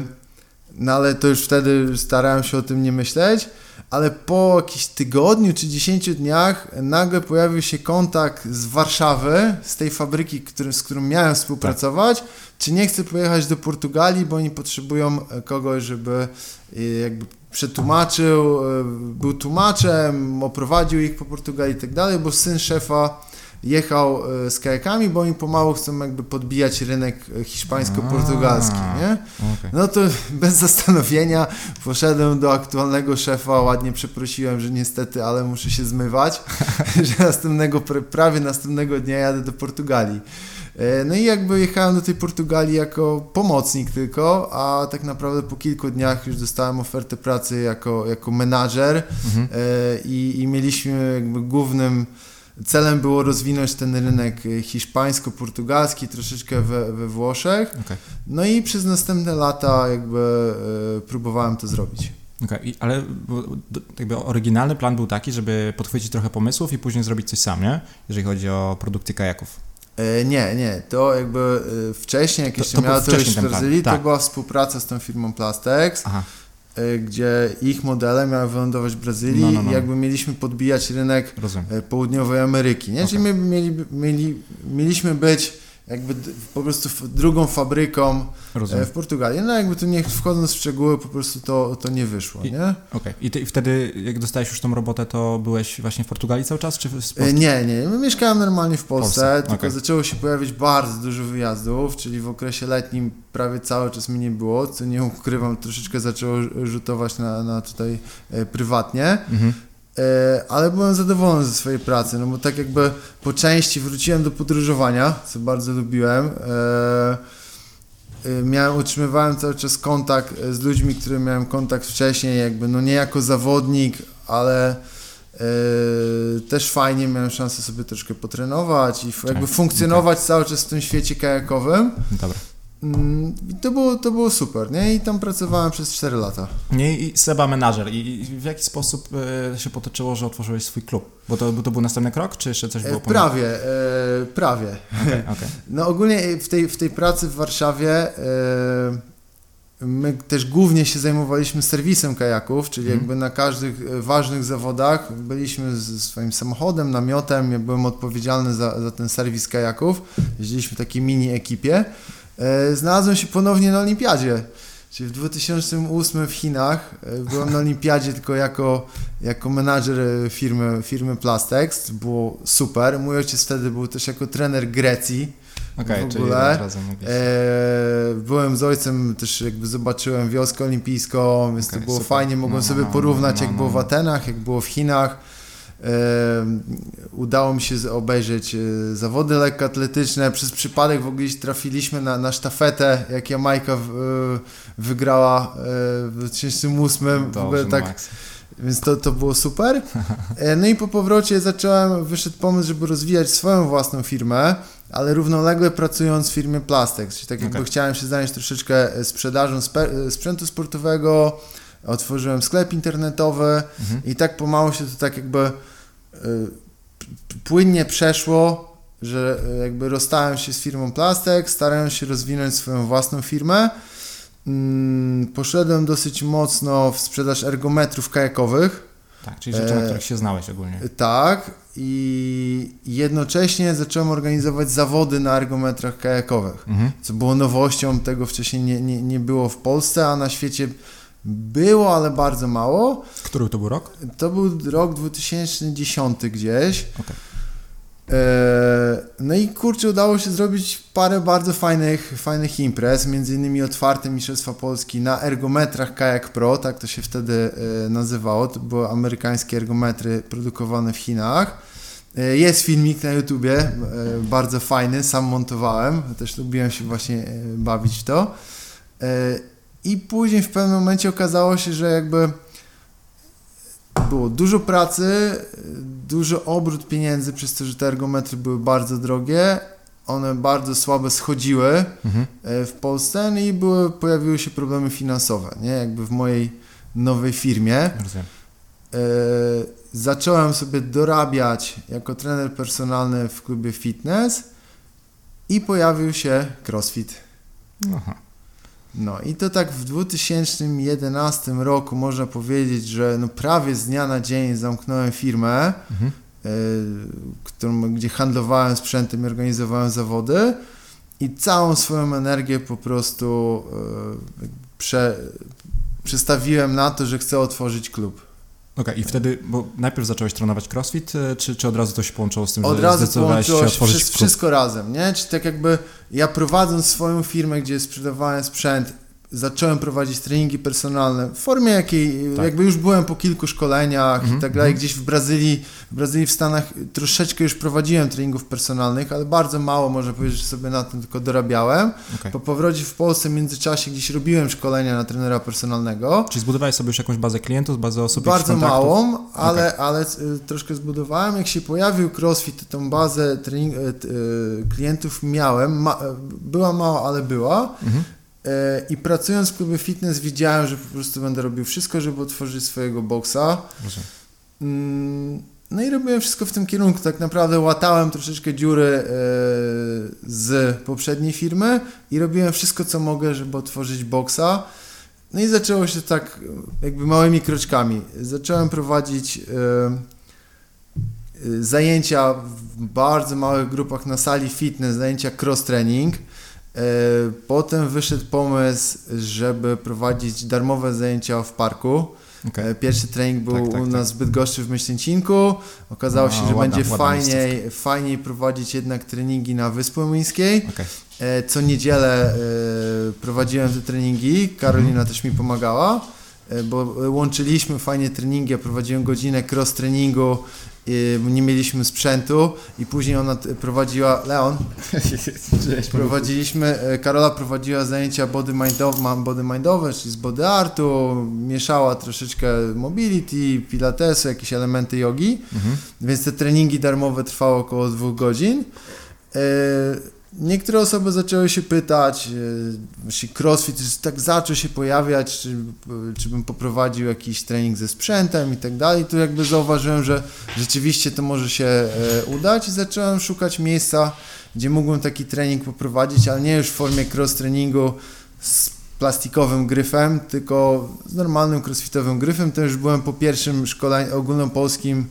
no ale to już wtedy starałem się o tym nie myśleć, ale po jakimś tygodniu czy 10 dniach nagle pojawił się kontakt z Warszawy, z tej fabryki, który, z którą miałem współpracować, tak. czy nie chcę pojechać do Portugalii, bo oni potrzebują kogoś, żeby e, jakby przetłumaczył, e, był tłumaczem, oprowadził ich po Portugalii i tak dalej, bo syn szefa jechał e, z kajakami, bo oni pomału chcą jakby podbijać rynek e, hiszpańsko-portugalski, nie? Okay. No to (laughs) bez zastanowienia poszedłem do aktualnego szefa, ładnie przeprosiłem, że niestety, ale muszę się zmywać, (laughs) że następnego, prawie następnego dnia jadę do Portugalii. E, no i jakby jechałem do tej Portugalii jako pomocnik tylko, a tak naprawdę po kilku dniach już dostałem ofertę pracy jako, jako menadżer mhm. i, i mieliśmy jakby głównym celem było rozwinąć ten rynek hiszpańsko-portugalski, troszeczkę we, we Włoszech. Okay. No i przez następne lata jakby e, próbowałem to zrobić. Okay, ale jakby oryginalny plan był taki, żeby podchwycić trochę pomysłów i później zrobić coś sam, nie? Jeżeli chodzi o produkty kajaków. E, nie, nie, to jakby e, wcześniej, jak jeszcze to miała to już w Brazylii, tak. to była współpraca z tą firmą Plastex, Aha. E, gdzie ich modele miały wylądować w Brazylii no, no, no. i jakby mieliśmy podbijać rynek Rozumiem. południowej Ameryki, nie? Okay. Czyli my mieli, mieli, mieliśmy być jakby po prostu drugą fabryką e, Rozumiem. w Portugalii. No jakby tu nie wchodząc w szczegóły, po prostu to, to nie wyszło, I, nie? Okej. Okay. I, ty, wtedy, jak dostałeś już tą robotę, to byłeś właśnie w Portugalii cały czas, czy w Polsce? Nie, nie. Mieszkałem normalnie w Polsce, Polsce. tylko okay. zaczęło się pojawić bardzo dużo wyjazdów, czyli w okresie letnim prawie cały czas mi nie było, co nie ukrywam, troszeczkę zaczęło rzutować na, na tutaj e, prywatnie. Mhm. E, ale byłem zadowolony ze swojej pracy, no bo tak jakby po części wróciłem do podróżowania, co bardzo lubiłem. E, e, miałem, utrzymywałem cały czas kontakt z ludźmi, którym miałem kontakt wcześniej, jakby no nie jako zawodnik, ale też fajnie miałem szansę sobie troszkę potrenować i jakby tak, funkcjonować okay. cały czas w tym świecie kajakowym. Dobra. Mm, to było, to było super, nie? I tam pracowałem przez 4 lata. Nie, i Seba menadżer. I w jaki sposób e, się potoczyło, że otworzyłeś swój klub? Bo to, bo to był następny krok, czy jeszcze coś było e, Prawie, e, prawie. Okay, (laughs) okay. No ogólnie w tej, w tej pracy w Warszawie e, my też głównie się zajmowaliśmy serwisem kajaków, czyli mm. jakby na każdych e, ważnych zawodach byliśmy ze swoim samochodem, namiotem, ja byłem odpowiedzialny za, za ten serwis kajaków. Jeździliśmy w takiej mini ekipie. E, znalazłem się ponownie na olimpiadzie. Czyli w 2008 w Chinach e, byłem na olimpiadzie tylko jako, jako menadżer e, firmy, firmy Plastex. Było super. Mój ojciec wtedy był też jako trener Grecji. Okay, w ogóle. Razem e, byłem z ojcem, też jakby zobaczyłem wioskę olimpijską, więc okay, to było super. fajnie. Mogłem no, no sobie no, porównać, no, no, jak było w no. Atenach, jak było w Chinach udało mi się obejrzeć e, zawody lekkoatletyczne. Przez przypadek w ogóle trafiliśmy na, na sztafetę, jak Jamajka e, wygrała e, w 2008. Dobrze, w ogóle tak, więc to, to było super. No i po powrocie zacząłem, wyszedł pomysł, żeby rozwijać swoją własną firmę, ale równolegle pracując w firmie Plastex. Czyli tak jakby okay. chciałem się zająć troszeczkę sprzedażą sprzętu sportowego, otworzyłem sklep internetowy mhm. i tak pomału się to tak jakby y, płynnie przeszło, że jakby rozstałem się z firmą Plastek, starałem się rozwinąć swoją własną firmę. Mm, poszedłem dosyć mocno w sprzedaż ergometrów kajakowych. Tak, czyli rzeczy, na których się znałeś ogólnie. Tak i jednocześnie zacząłem organizować zawody na ergometrach kajakowych, mhm. co było nowością, tego wcześniej nie, nie, nie było w Polsce, a na świecie było, ale bardzo mało. Który to był rok? To był rok 2010 gdzieś. Okay. E, no i kurczę, udało się zrobić parę bardzo fajnych, fajnych imprez, między innymi otwarte Mistrzostwa Polski na ergometrach Kayak Pro, tak to się wtedy e, nazywało. To były amerykańskie ergometry produkowane w Chinach. E, jest filmik na YouTubie, bardzo fajny, sam montowałem, też lubiłem się właśnie bawić w to. I później w pewnym momencie okazało się, że jakby było dużo pracy, dużo obrót pieniędzy, przez to, że te ergometry były bardzo drogie. One bardzo słabe schodziły mhm. E, w Polsce no i były, pojawiły się problemy finansowe, nie? Jakby w mojej nowej firmie. Rozumiem. E, zacząłem sobie dorabiać jako trener personalny w klubie fitness i pojawił się CrossFit. Aha. No i to tak w 2011 roku można powiedzieć, że no prawie z dnia na dzień zamknąłem firmę, mhm. y, którą, gdzie handlowałem sprzętem i organizowałem zawody i całą swoją energię po prostu y, prze, przestawiłem na to, że chcę otworzyć klub. Okay, i wtedy, bo najpierw zacząłeś trenować crossfit, e, czy, czy od razu to się połączyło z tym, od że razu zdecydowałeś się otworzyć wszystko, wszystko razem, nie? Czy tak jakby ja prowadząc swoją firmę, gdzie sprzedawałem sprzęt, zacząłem prowadzić treningi personalne w formie jakiej, tak. jakby już byłem po kilku szkoleniach mm -hmm. i tak dalej, mhm. gdzieś w Brazylii, w Brazylii, w Stanach troszeczkę już prowadziłem treningów personalnych, ale bardzo mało, można powiedzieć, że sobie na tym tylko dorabiałem. Okay. Po powrocie w Polsce w międzyczasie gdzieś robiłem szkolenia na trenera personalnego. Czy zbudowałeś sobie już jakąś bazę klientów, bazę osób? Bardzo małą, ale, okay. ale y, troszkę zbudowałem. Jak się pojawił CrossFit, to tą bazę trening, y, y, klientów miałem. Ma, była mała, ale była. Mm -hmm. E, I pracując w klubie fitness widziałem, że po prostu będę robił wszystko, żeby otworzyć swojego boksa. Mm, no i robiłem wszystko w tym kierunku. Tak naprawdę łatałem troszeczkę dziury e, z poprzedniej firmy i robiłem wszystko, co mogę, żeby otworzyć boksa. No i zaczęło się tak jakby małymi kroczkami. Zacząłem prowadzić e, zajęcia w bardzo małych grupach na sali fitness, zajęcia cross-training. E, potem wyszedł pomysł, żeby prowadzić darmowe zajęcia w parku. Okay. E, pierwszy trening był tak, tak, u nas tak. w Bydgoszczy w Myślęcinku. Okazało no, się, że ładna, będzie ładna fajniej, fajniej prowadzić jednak treningi na Wyspie Młyńskiej. Okay. E, co niedzielę prowadziłem te treningi. Karolina mm -hmm. też mi pomagała bo łączyliśmy fajnie treningi, ja prowadziłem godzinę cross treningu nie mieliśmy sprzętu i później ona prowadziła, Leon, (laughs) prowadziliśmy, e, Karola prowadziła zajęcia body mindowe, body mindowe, czyli z body artu, mieszała troszeczkę mobility, pilatesu, jakieś elementy jogi, mhm. więc te treningi darmowe trwały około dwóch godzin. E, Niektóre osoby zaczęły się pytać, jeśli crossfit tak zaczął się pojawiać, czy, czy bym poprowadził jakiś trening ze sprzętem i tak dalej. Tu jakby zauważyłem, że rzeczywiście to może się e, udać i zacząłem szukać miejsca, gdzie mógłbym taki trening poprowadzić, ale nie już w formie cross treningu z plastikowym gryfem, tylko z normalnym crossfitowym gryfem. To już byłem po pierwszym szkoleniu, ogólnopolskim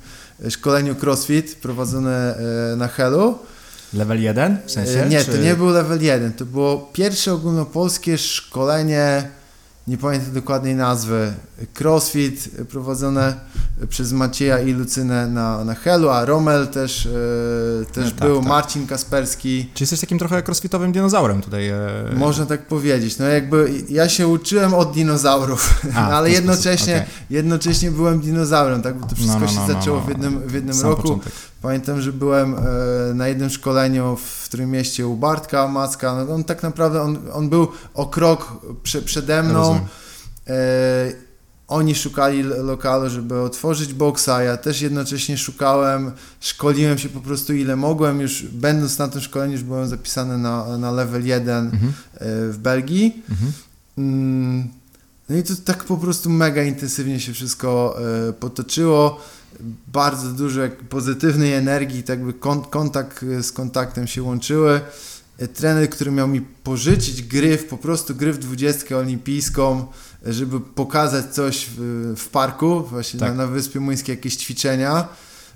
szkoleniu crossfit prowadzone e, na Helu. Level 1 w sensie? Nie, czy... to nie był level 1. To było pierwsze ogólnopolskie szkolenie nie pamiętam dokładnej nazwy, crossfit prowadzone przez Macieja i Lucynę na, na Helu, a Romel też, e, też no, tak, był, tak. Marcin Kasperski. Czy jesteś takim trochę crossfitowym dinozaurem tutaj? E... Można tak powiedzieć. No jakby ja się uczyłem od dinozaurów, a, (laughs) ale jednocześnie, okay. jednocześnie byłem dinozaurem, tak? Bo to wszystko no, no, się no, no, zaczęło w jednym, w jednym roku. Początek. Pamiętam, że byłem e, na jednym szkoleniu w którym mieście u Bartka Macka. No on tak naprawdę, on, on był o krok prze, przede mną. E, oni szukali lokalu, żeby otworzyć boksa, ja też jednocześnie szukałem, szkoliłem się po prostu ile mogłem, już będąc na tym szkoleniu już byłem zapisany na, na level 1 mhm. E, w Belgii. Mhm. Mm, no i to tak po prostu mega intensywnie się wszystko potoczyło bardzo dużo pozytywnej energii, tak by kontakt z kontaktem się łączyły. E, trener, który miał mi pożyczyć gryf, po prostu gryf 20 olimpijską, żeby pokazać coś w, w parku, właśnie tak. na, na Wyspie Młyńskiej jakieś ćwiczenia.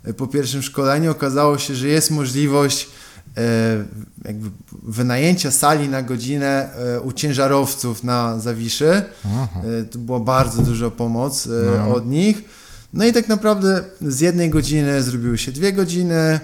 E, po pierwszym szkoleniu okazało się, że jest możliwość e, jakby wynajęcia sali na godzinę e, u ciężarowców na Zawiszy. E, to była bardzo duża pomoc e, no. od nich. No i tak naprawdę z jednej godziny zrobiły się dwie godziny,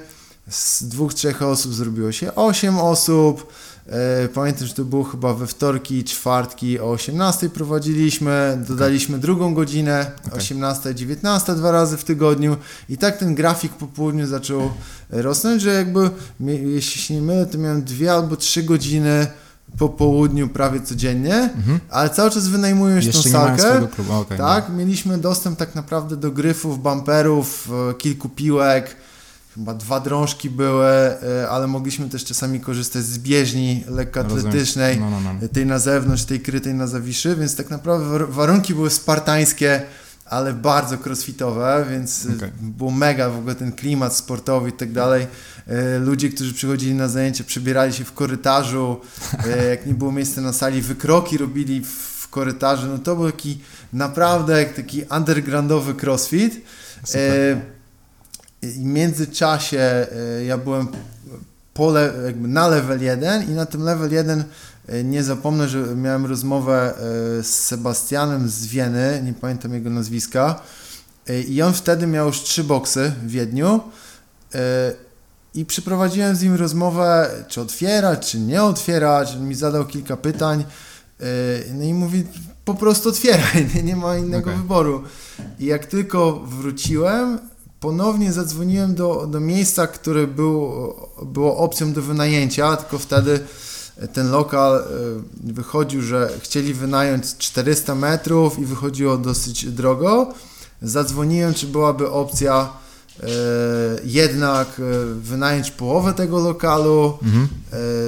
z dwóch, trzech osób zrobiło się osiem osób. E, pamiętam, że to było chyba we wtorki, czwartki o 18 prowadziliśmy, dodaliśmy okay. drugą godzinę, okay. 18, 19 dwa razy w tygodniu i tak ten grafik po południu zaczął rosnąć, że jakby, jeśli się nie mylę, to miałem dwie albo trzy godziny po południu prawie codziennie, mhm. ale cały czas wynajmujesz Jeszcze tą salkę. Okay, tak, no. mieliśmy dostęp tak naprawdę do gryfów, bumperów, e, kilku piłek, chyba dwa drążki były, e, ale mogliśmy też czasami korzystać z bieżni lekkoatletycznej, no, no, no. tej na zewnątrz, tej krytej na zawiszy, więc tak naprawdę warunki były spartańskie, ale bardzo crossfitowe, więc okay. był mega w ogóle ten klimat sportowy i tak dalej. E, ludzie, którzy przychodzili na zajęcia, przebierali się w korytarzu, e, jak nie było miejsca na sali, wykroki robili w korytarzu, no to był taki naprawdę taki undergroundowy crossfit. E, w międzyczasie ja byłem pole, jakby na level 1 i na tym level 1 nie zapomnę, że miałem rozmowę z Sebastianem z Wieny, nie pamiętam jego nazwiska i on wtedy miał już trzy boksy w Wiedniu i przeprowadziłem z nim rozmowę, czy otwierać, czy nie otwierać. On mi zadał kilka pytań no i mówi, po prostu otwieraj, (laughs) nie, nie ma innego okay. wyboru. I jak tylko wróciłem, ponownie zadzwoniłem do, do miejsca, które był, było opcją do wynajęcia, tylko wtedy ten lokal e, wychodził, że chcieli wynająć 400 metrów i wychodziło dosyć drogo. Zadzwoniłem, czy byłaby opcja E, jednak e, wynająć połowę tego lokalu mhm.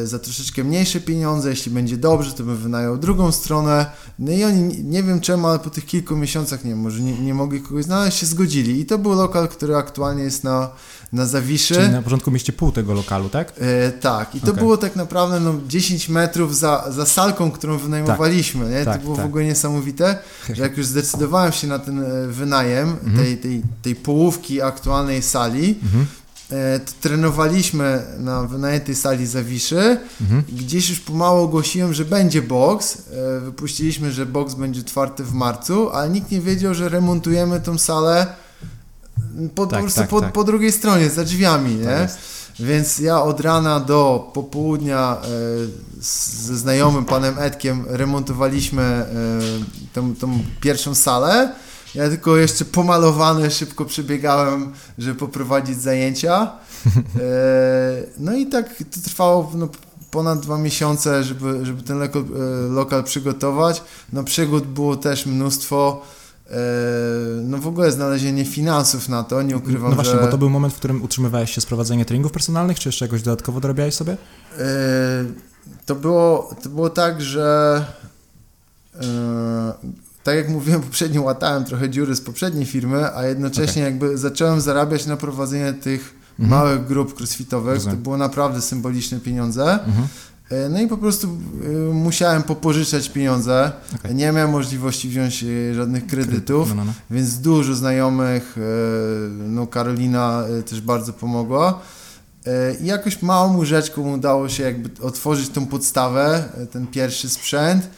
Za troszeczkę mniejsze pieniądze. Jeśli będzie dobrze, to bym wynajął drugą stronę. No i oni, nie wiem czemu, ale po tych kilku miesiącach, nie wiem, może nie, nie mogli kogoś znaleźć, się zgodzili. I to był lokal, który aktualnie jest na na Zawiszy. Czyli na początku mieście pół tego lokalu, tak? E, tak. I to okay. było tak naprawdę no, 10 metrów za, za salką, którą wynajmowaliśmy. Tak. Nie? Tak, to było tak. w ogóle niesamowite, (laughs) że jak już zdecydowałem się na ten e, wynajem mhm. tej, tej, tej połówki aktualnej sali, mhm. E, to trenowaliśmy na wynajętej sali Zawiszy. Mhm. Gdzieś już pomału ogłosiłem, że będzie box. E, wypuściliśmy, że box będzie otwarty w marcu, ale nikt nie wiedział, że remontujemy tą salę po, tak, po prostu tak, po, tak. po, drugiej stronie, za drzwiami, nie? Tak Więc ja od rana do popołudnia e, ze znajomym panem Edkiem remontowaliśmy e, tą, tą pierwszą salę. Ja tylko jeszcze pomalowany szybko przebiegałem, żeby poprowadzić zajęcia. E, no i tak to trwało no, ponad dwa miesiące, żeby, żeby ten lokal, e, lokal przygotować. No przygód było też mnóstwo. E, no w ogóle znalezienie finansów na to, nie ukrywam, No właśnie, że... bo to był moment, w którym utrzymywałeś się z prowadzenia treningów personalnych, czy jeszcze jakoś dodatkowo dorabiałeś sobie? E, to było, to było tak, że e, tak jak mówiłem (laughs) poprzednio, łatałem trochę dziury z poprzedniej firmy, a jednocześnie okay. jakby zacząłem zarabiać na prowadzenie tych mhm. małych grup crossfitowych. Rozumiem. To było naprawdę symboliczne pieniądze. Mhm. E, no i po prostu e, musiałem popożyczać pieniądze. Okay. Nie miałem możliwości wziąć e, żadnych kredytów, no, no, no. więc dużo znajomych, no Karolina też bardzo pomogła. I jakoś małą łyżeczką udało się jakby otworzyć tą podstawę, ten pierwszy sprzęt.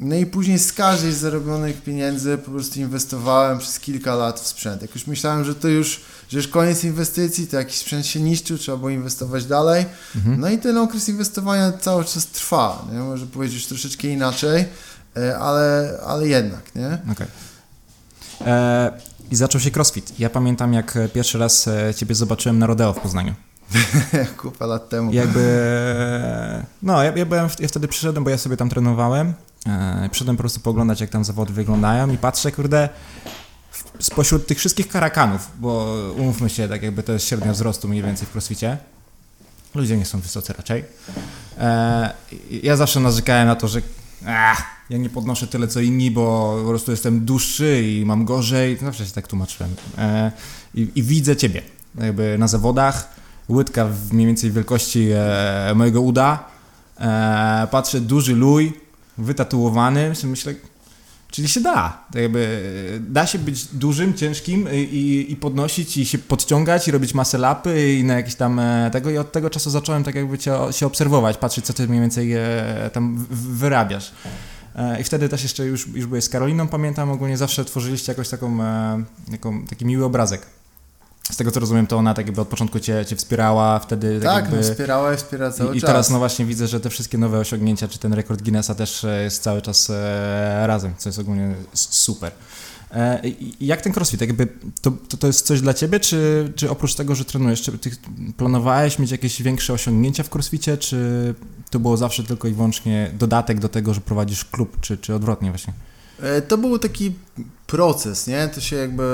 No i później z każdej z zarobionych pieniędzy po prostu inwestowałem przez kilka lat w sprzęt. Jak już myślałem, że to już że już koniec inwestycji, to jakiś sprzęt się niszczył, trzeba było inwestować dalej. Mhm. No i ten okres inwestowania cały czas trwa, nie? może powiedzieć już troszeczkę inaczej, e, ale, ale jednak, nie? Okay. E, I zaczął się crossfit. Ja pamiętam, jak pierwszy raz e, Ciebie zobaczyłem na rodeo w Poznaniu. (laughs) Kupę lat temu. Jakby, no, ja, ja, byłem, ja wtedy przyszedłem, bo ja sobie tam trenowałem. E, przyszedłem po prostu poglądać, jak tam zawody wyglądają i patrzę, kurde, spośród tych wszystkich karakanów, bo umówmy się, tak jakby to jest średnia wzrostu mniej więcej w crossficie, ludzie nie są wysocy raczej. E, ja zawsze narzekałem na to, że ach, ja nie podnoszę tyle co inni, bo po prostu jestem dłuższy i mam gorzej. Zawsze się tak tłumaczyłem. E, i, i, widzę ciebie jakby na zawodach, łydka w mniej więcej wielkości e, mojego uda. E, patrzę, duży luj, wytatuowany. Myślę, Czyli się da. Tak jakby, da się być dużym, ciężkim i, i podnosić i się podciągać i robić masę lapy i na jakieś tam e, tego i od tego czasu zacząłem tak jakby cię, się obserwować, patrzeć co ty mniej więcej e, tam wyrabiasz. E, I wtedy też jeszcze już, już byłeś z Karoliną, pamiętam, ogólnie zawsze tworzyliście jakoś taką, taką taki miły obrazek z tego co rozumiem, to ona tak jakby od początku cię, cię wspierała, wtedy tak, tak jakby... wspierała i wspiera cały I, czas. I teraz no właśnie widzę, że te wszystkie nowe osiągnięcia, czy ten rekord Guinnessa też e, jest cały czas e, razem, co jest ogólnie super. E, jak ten crossfit? Jakby to, to, to, jest coś dla ciebie, czy, czy oprócz tego, że trenujesz, czy ty planowałeś mieć jakieś większe osiągnięcia w crossficie, czy to było zawsze tylko i wyłącznie dodatek do tego, że prowadzisz klub, czy, czy odwrotnie właśnie? E, to był taki proces, nie? To się jakby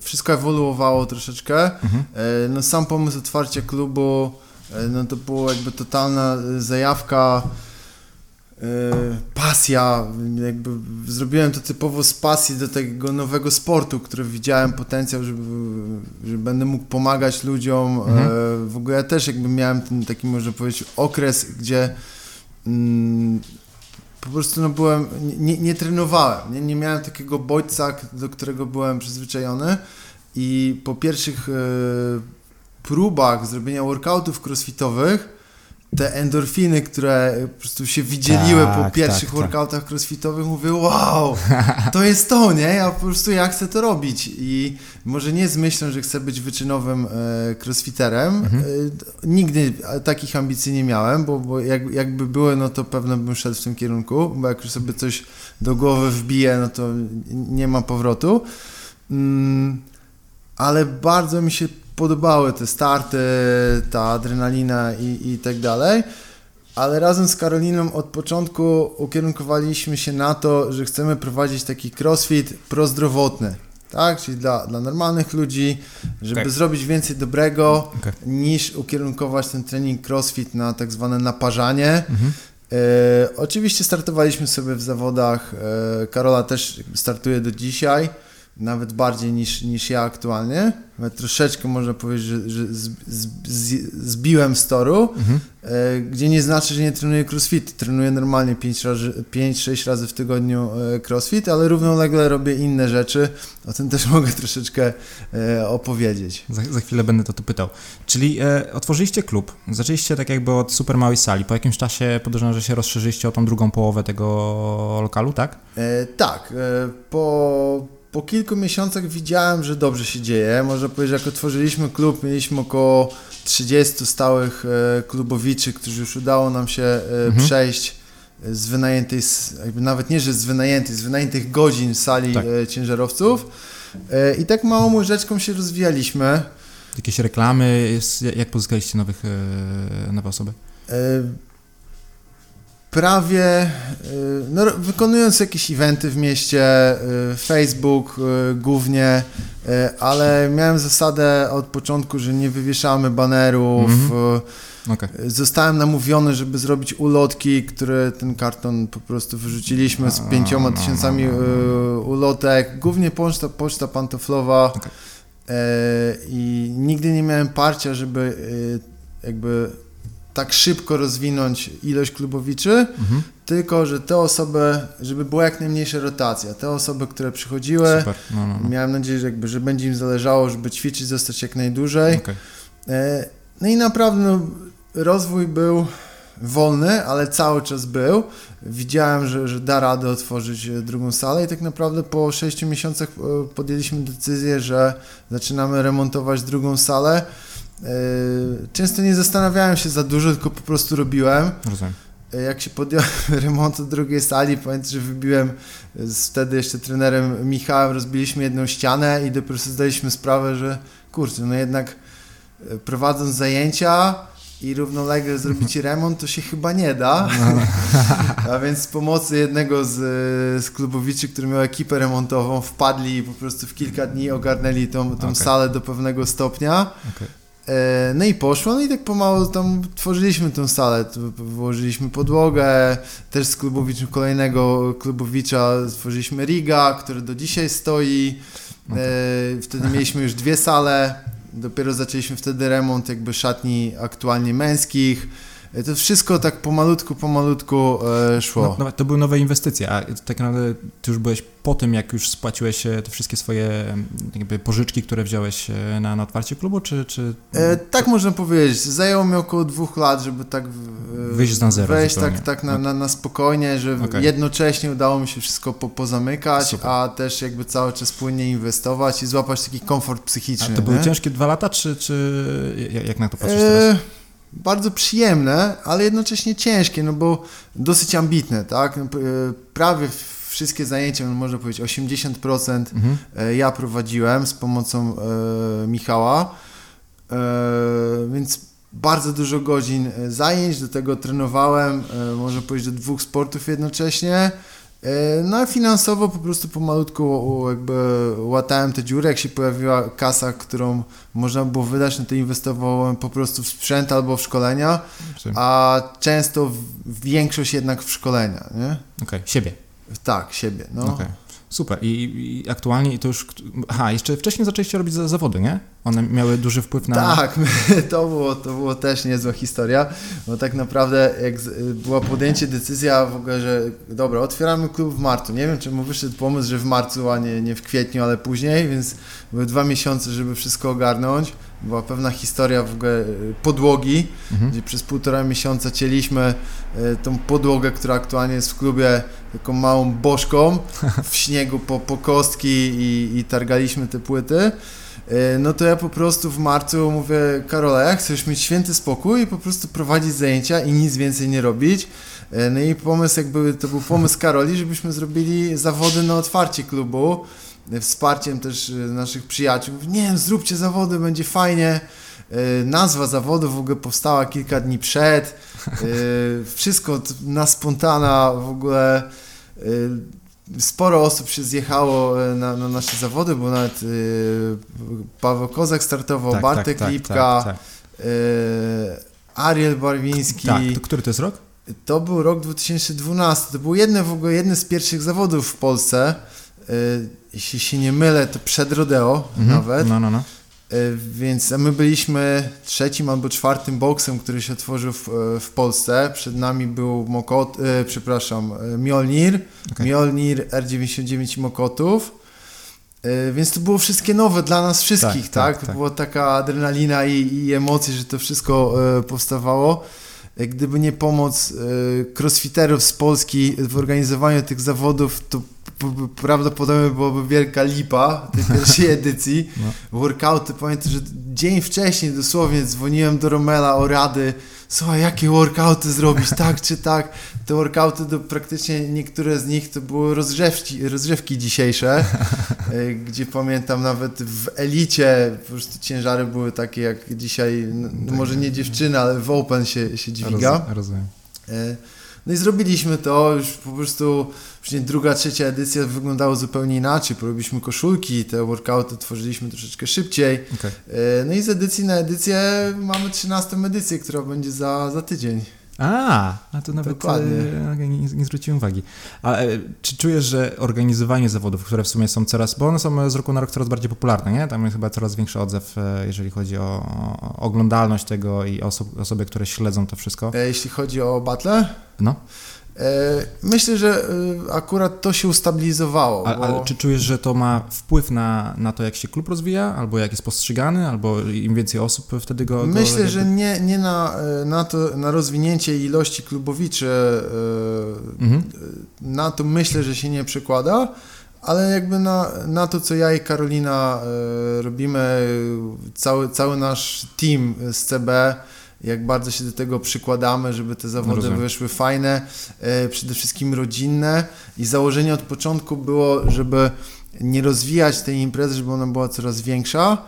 wszystko ewoluowało troszeczkę. Mhm. E, no sam pomysł otwarcia klubu, e, no to było jakby totalna zajawka, pasja, jakby zrobiłem to typowo z pasji do tego nowego sportu, który widziałem potencjał, żeby, że będę mógł pomagać ludziom. Mhm. W ogóle ja też jakby miałem ten taki, można powiedzieć, okres, gdzie mm, po prostu no byłem, nie, nie trenowałem, nie, nie miałem takiego bodźca, do którego byłem przyzwyczajony i po pierwszych e, próbach zrobienia workoutów crossfitowych te endorfiny, które po prostu się widzieliły tak, po pierwszych tak, workoutach tak. crossfitowych, mówię, wow, to jest to, nie? Ja po prostu ja chcę to robić i może nie z myślą, że chcę być wyczynowym e, crossfiterem. Mhm. E, nigdy takich ambicji nie miałem, bo, bo jak, jakby były, no to pewno bym szedł w tym kierunku, bo jak już sobie coś do głowy wbije, no to nie ma powrotu. Mm, ale bardzo mi się podobały te starty, ta adrenalina i, i tak dalej. Ale razem z Karoliną od początku ukierunkowaliśmy się na to, że chcemy prowadzić taki crossfit prozdrowotny. Tak, czyli dla, dla normalnych ludzi, żeby okay. zrobić więcej dobrego, okay. niż ukierunkować ten trening crossfit na tak zwane naparzanie. Mhm. E, oczywiście startowaliśmy sobie w zawodach. E, Karola też startuje do dzisiaj nawet bardziej niż, niż ja aktualnie. Troszeczkę można powiedzieć, że, że z, z, zbiłem z toru, mhm. e, gdzie nie znaczy, że nie trenuję crossfit. Trenuję normalnie 5-6 razy w tygodniu e, crossfit, ale równolegle robię inne rzeczy. O tym też (laughs) mogę troszeczkę e, opowiedzieć. Za, za, chwilę będę to tu pytał. Czyli e, otworzyliście klub, zaczęliście tak jakby od super małej sali. Po jakimś czasie podejrzewam, że się rozszerzyliście o tą drugą połowę tego lokalu, tak? E, tak. E, po po kilku miesiącach widziałem, że dobrze się dzieje. Można powiedzieć, jak otworzyliśmy klub, mieliśmy około 30 stałych e, klubowiczy, którzy już udało nam się e, mhm. przejść z wynajętej, jakby nawet nie, że z wynajętej, z wynajętych godzin sali tak. E, ciężarowców. I tak małą łyżeczką się rozwijaliśmy. Jakieś reklamy, jak pozyskaliście nowych, nowe osoby? Prawie, y, no, wykonując jakieś eventy w mieście, y, Facebook y, głównie, ale miałem zasadę od początku, że nie wywieszamy banerów. Mm -hmm. Okay. Zostałem namówiony, żeby zrobić ulotki, które ten karton po prostu wyrzuciliśmy z pięcioma tysiącami ulotek, głównie poczta, poczta pantoflowa okay. i nigdy nie miałem parcia, żeby jakby tak szybko rozwinąć ilość klubowiczy, mhm. tylko że te osoby, żeby była jak najmniejsza rotacja. Te osoby, które przychodziły, no, no, no. miałem nadzieję, że, jakby, że będzie im zależało, żeby ćwiczyć, zostać jak najdłużej. Okay. E, no i naprawdę no, rozwój był wolny, ale cały czas był. Widziałem, że, że da radę otworzyć drugą salę i tak naprawdę po 6 miesiącach e, podjęliśmy decyzję, że zaczynamy remontować drugą salę. E, często nie zastanawiałem się za dużo, tylko po prostu robiłem. Rozumiem. E, jak się podjąłem (laughs) remontu drugiej sali, pamiętam, że wybiłem z wtedy jeszcze trenerem Michałem, rozbiliśmy jedną ścianę i dopiero sobie zdaliśmy sprawę, że kurczę, no jednak e, prowadząc zajęcia i równolegle zrobić (laughs) remont, to się chyba nie da. No. (laughs) A więc z pomocy jednego z, z klubowiczy, który miał ekipę remontową, wpadli i po prostu w kilka dni ogarnęli tą, tą okay. salę do pewnego stopnia. Okay. E, no i poszło, no i tak pomału tam tworzyliśmy tę salę, włożyliśmy podłogę, też z klubowiczem kolejnego klubowicza stworzyliśmy Riga, który do dzisiaj stoi. Okay. E, wtedy mieliśmy już dwie sale, dopiero zaczęliśmy wtedy remont jakby szatni aktualnie męskich. To wszystko tak pomalutku, pomalutku e, szło. No, no, to były nowe inwestycje, a tak naprawdę ty już byłeś po tym, jak już spłaciłeś e, te wszystkie swoje jakby pożyczki, które wziąłeś e, na, na otwarcie klubu, czy... czy... E, tak można powiedzieć. Zajęło mi około dwóch lat, żeby tak wyjść na zero wejść tak, tak na, na, na spokojnie, że okay. jednocześnie udało mi się wszystko po, pozamykać, Super. a też jakby cały czas płynnie inwestować i złapać taki komfort psychiczny. A to były nie? ciężkie dwa lata, czy, czy jak na to patrzysz teraz? Bardzo przyjemne, ale jednocześnie ciężkie, no bo dosyć ambitne, tak? E, prawie wszystkie zajęcia, można powiedzieć 80% mhm. E, ja prowadziłem z pomocą e, Michała, e, więc bardzo dużo godzin e, zajęć, do tego trenowałem, e, można powiedzieć, do dwóch sportów jednocześnie. E, no a finansowo po prostu pomalutku jakby łatałem te dziury, jak się pojawiła kasa, którą można było wydać, no to inwestowałem po prostu w sprzęt albo w szkolenia, a często większość jednak w szkolenia, nie? Okej, okay. siebie. Tak, siebie, no. Okay. Super. I, I, aktualnie to już. Aha, jeszcze wcześniej zaczęliście robić zawody, nie? One miały duży wpływ na. Tak, (laughs) to było, to było też niezła historia, bo tak naprawdę jak była podjęcie decyzja w ogóle, że dobra, otwieramy klub w marcu. Nie wiem, czemu wyszedł pomysł, że w marcu, a nie, nie w kwietniu, ale później, więc były dwa miesiące, żeby wszystko ogarnąć. była pewna historia w ogóle podłogi, mhm. gdzie przez półtora miesiąca cieliśmy tą podłogę, która aktualnie jest w klubie taką małą bożką (laughs) w śniegu po, po kostki i, i targaliśmy te płyty. E, no to ja po prostu w marcu mówię, Karola, ja chcesz mieć święty spokój i po prostu prowadzić zajęcia i nic więcej nie robić. E, no i pomysł jakby, to był pomysł Karoli, żebyśmy zrobili zawody na otwarcie klubu, e, wsparciem też naszych przyjaciół. Nie wiem, zróbcie zawody, będzie fajnie. Nazwa zawodu w ogóle powstała kilka dni przed. Wszystko na spontana w ogóle sporo osób się zjechało e, na, na nasze zawody, bo nawet y, Paweł Kozak startował, tak, Bartek tak, tak Lipka, tak, y, Ariel Barwiński. Tak, to który to jest rok? To był rok 2012. To był jedne w ogóle jedne z pierwszych zawodów w Polsce. Y, jeśli się nie mylę, to przed Rodeo mhm. nawet. No, no, no. E, więc my byliśmy trzecim albo czwartym boksem, który się otworzył w, e, w Polsce. Przed nami był Mokot, e, przepraszam, Mjolnir, okay. Mjolnir R99 Mokotów. E, więc to było wszystkie nowe dla nas wszystkich, tak? tak, tak? To była taka adrenalina i, i emocje, że to wszystko e, powstawało. Gdyby nie pomoc crossfiterów z Polski w organizowaniu tych zawodów, to prawdopodobnie byłoby wielka lipa tej (laughs) pierwszej edycji. No. Workouty, pamiętam, że dzień wcześniej dosłownie dzwoniłem do Romela o rady, słuchaj, jakie workouty zrobić, (laughs) tak czy tak. Te workouty, to praktycznie niektóre z nich to były rozgrzewki, rozgrzewki dzisiejsze, (laughs) e, gdzie pamiętam nawet w elicie po prostu ciężary były takie jak dzisiaj, no, tak. może nie dziewczyna, ale w open się, się dźwiga. Rozumiem. E, no i zrobiliśmy to, już po prostu później druga, trzecia edycja wyglądała zupełnie inaczej. Porobiliśmy koszulki, te workouty tworzyliśmy troszeczkę szybciej. Okay. E, no i z edycji na edycję mamy 13 edycję, która będzie za, za tydzień. A, a to nawet e, nie, nie, zwróciłem uwagi. A e, czy czujesz, że organizowanie zawodów, które w sumie są coraz, bo one są z roku na rok coraz bardziej popularne, nie? Tam jest chyba coraz większy odzew, e, jeżeli chodzi o, o oglądalność tego i osob, osoby, które śledzą to wszystko. Jeśli chodzi o battle? No. E, myślę, że e, akurat to się ustabilizowało. A, bo... czy czujesz, że to ma wpływ na, na to, jak się klub rozwija, albo jak jest postrzegany, albo im więcej osób wtedy go. Myślę, go... że nie, nie na, e, na, to, na rozwinięcie ilości klubowiczy, mhm. na to myślę, że się nie przekłada. Ale jakby na, na to, co ja i Karolina robimy, cały, cały nasz team z CB, jak bardzo się do tego przykładamy, żeby te zawody Rozumiem. wyszły fajne, e, przede wszystkim rodzinne i założenie od początku było, żeby nie rozwijać tej imprezy, żeby ona była coraz większa,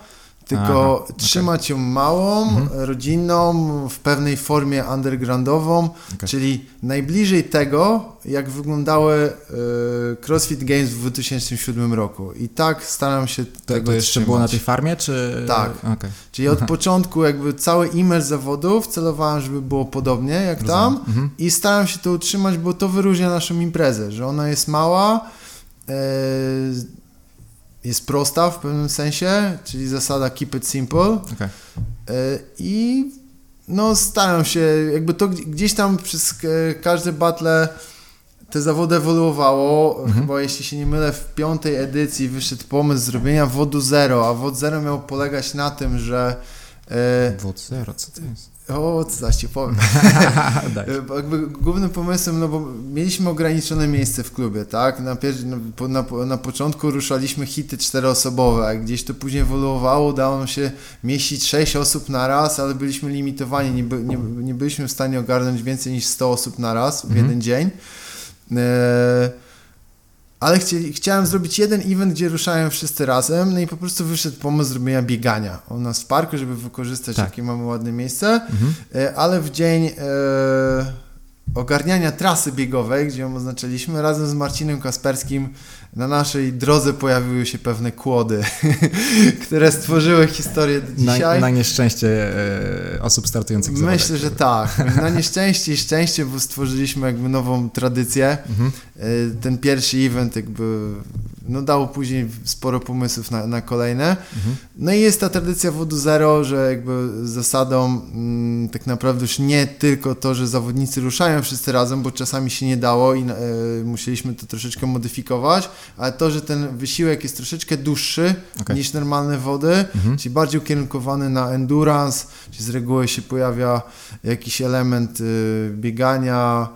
tylko Aha, trzymać okay. ją małą, mhm. rodzinną, w pewnej formie undergroundową, okay. czyli najbliżej tego, jak wyglądały y, CrossFit Games w 2007 roku. I tak staram się to, tego To jeszcze trzymać. było na tej farmie, czy... Tak. Okay. Czyli od początku jakby cały immerz zawodów celowałem, żeby było podobnie jak Rozumiem. tam mhm. i staram się to utrzymać, bo to wyróżnia naszą imprezę, że ona jest mała, y, jest prosta w pewnym sensie, czyli zasada keep it simple. Okay. E, I no staram się, jakby to gdzieś tam przez każde battle te zawody ewoluowało. Mhm. Chyba jeśli się nie mylę, w piątej edycji wyszedł pomysł zrobienia wodu zero, a wod zero miał polegać na tym, że e, Wod zero, co to jest? O, co zaś ci powiem. (laughs) Jakby głównym pomysłem, no bo mieliśmy ograniczone miejsce w klubie, tak? Na, na, na, na początku ruszaliśmy hity czteroosobowe, a gdzieś to później ewoluowało, udało nam się mieścić sześć osób na raz, ale byliśmy limitowani, nie, by, nie, nie byliśmy w stanie ogarnąć więcej niż 100 osób na raz w mhm. jeden dzień. E ale chcieli, chciałem zrobić jeden event, gdzie ruszają wszyscy razem, no i po prostu wyszedł pomysł zrobienia biegania u nas w parku, żeby wykorzystać, tak. jakie mamy ładne miejsce, mhm. E, ale w dzień e, ogarniania trasy biegowej, gdzie ją oznaczyliśmy, razem z Marcinem Kasperskim na naszej drodze pojawiły się pewne kłody, (laughs) które stworzyły historię do dzisiaj. Na, na nieszczęście e, osób startujących Myślę, że tak. Na nieszczęście i szczęście, bo stworzyliśmy jakby nową tradycję. Mhm. E, ten pierwszy event jakby no dało później sporo pomysłów na, na kolejne. Mhm. No i jest ta tradycja wodu zero, że jakby zasadą mm, tak naprawdę już nie tylko to, że zawodnicy ruszają wszyscy razem, bo czasami się nie dało i y, musieliśmy to troszeczkę modyfikować, ale to, że ten wysiłek jest troszeczkę dłuższy okay. niż normalne wody, mhm. czyli bardziej ukierunkowany na endurance, czyli z reguły się pojawia jakiś element y, biegania,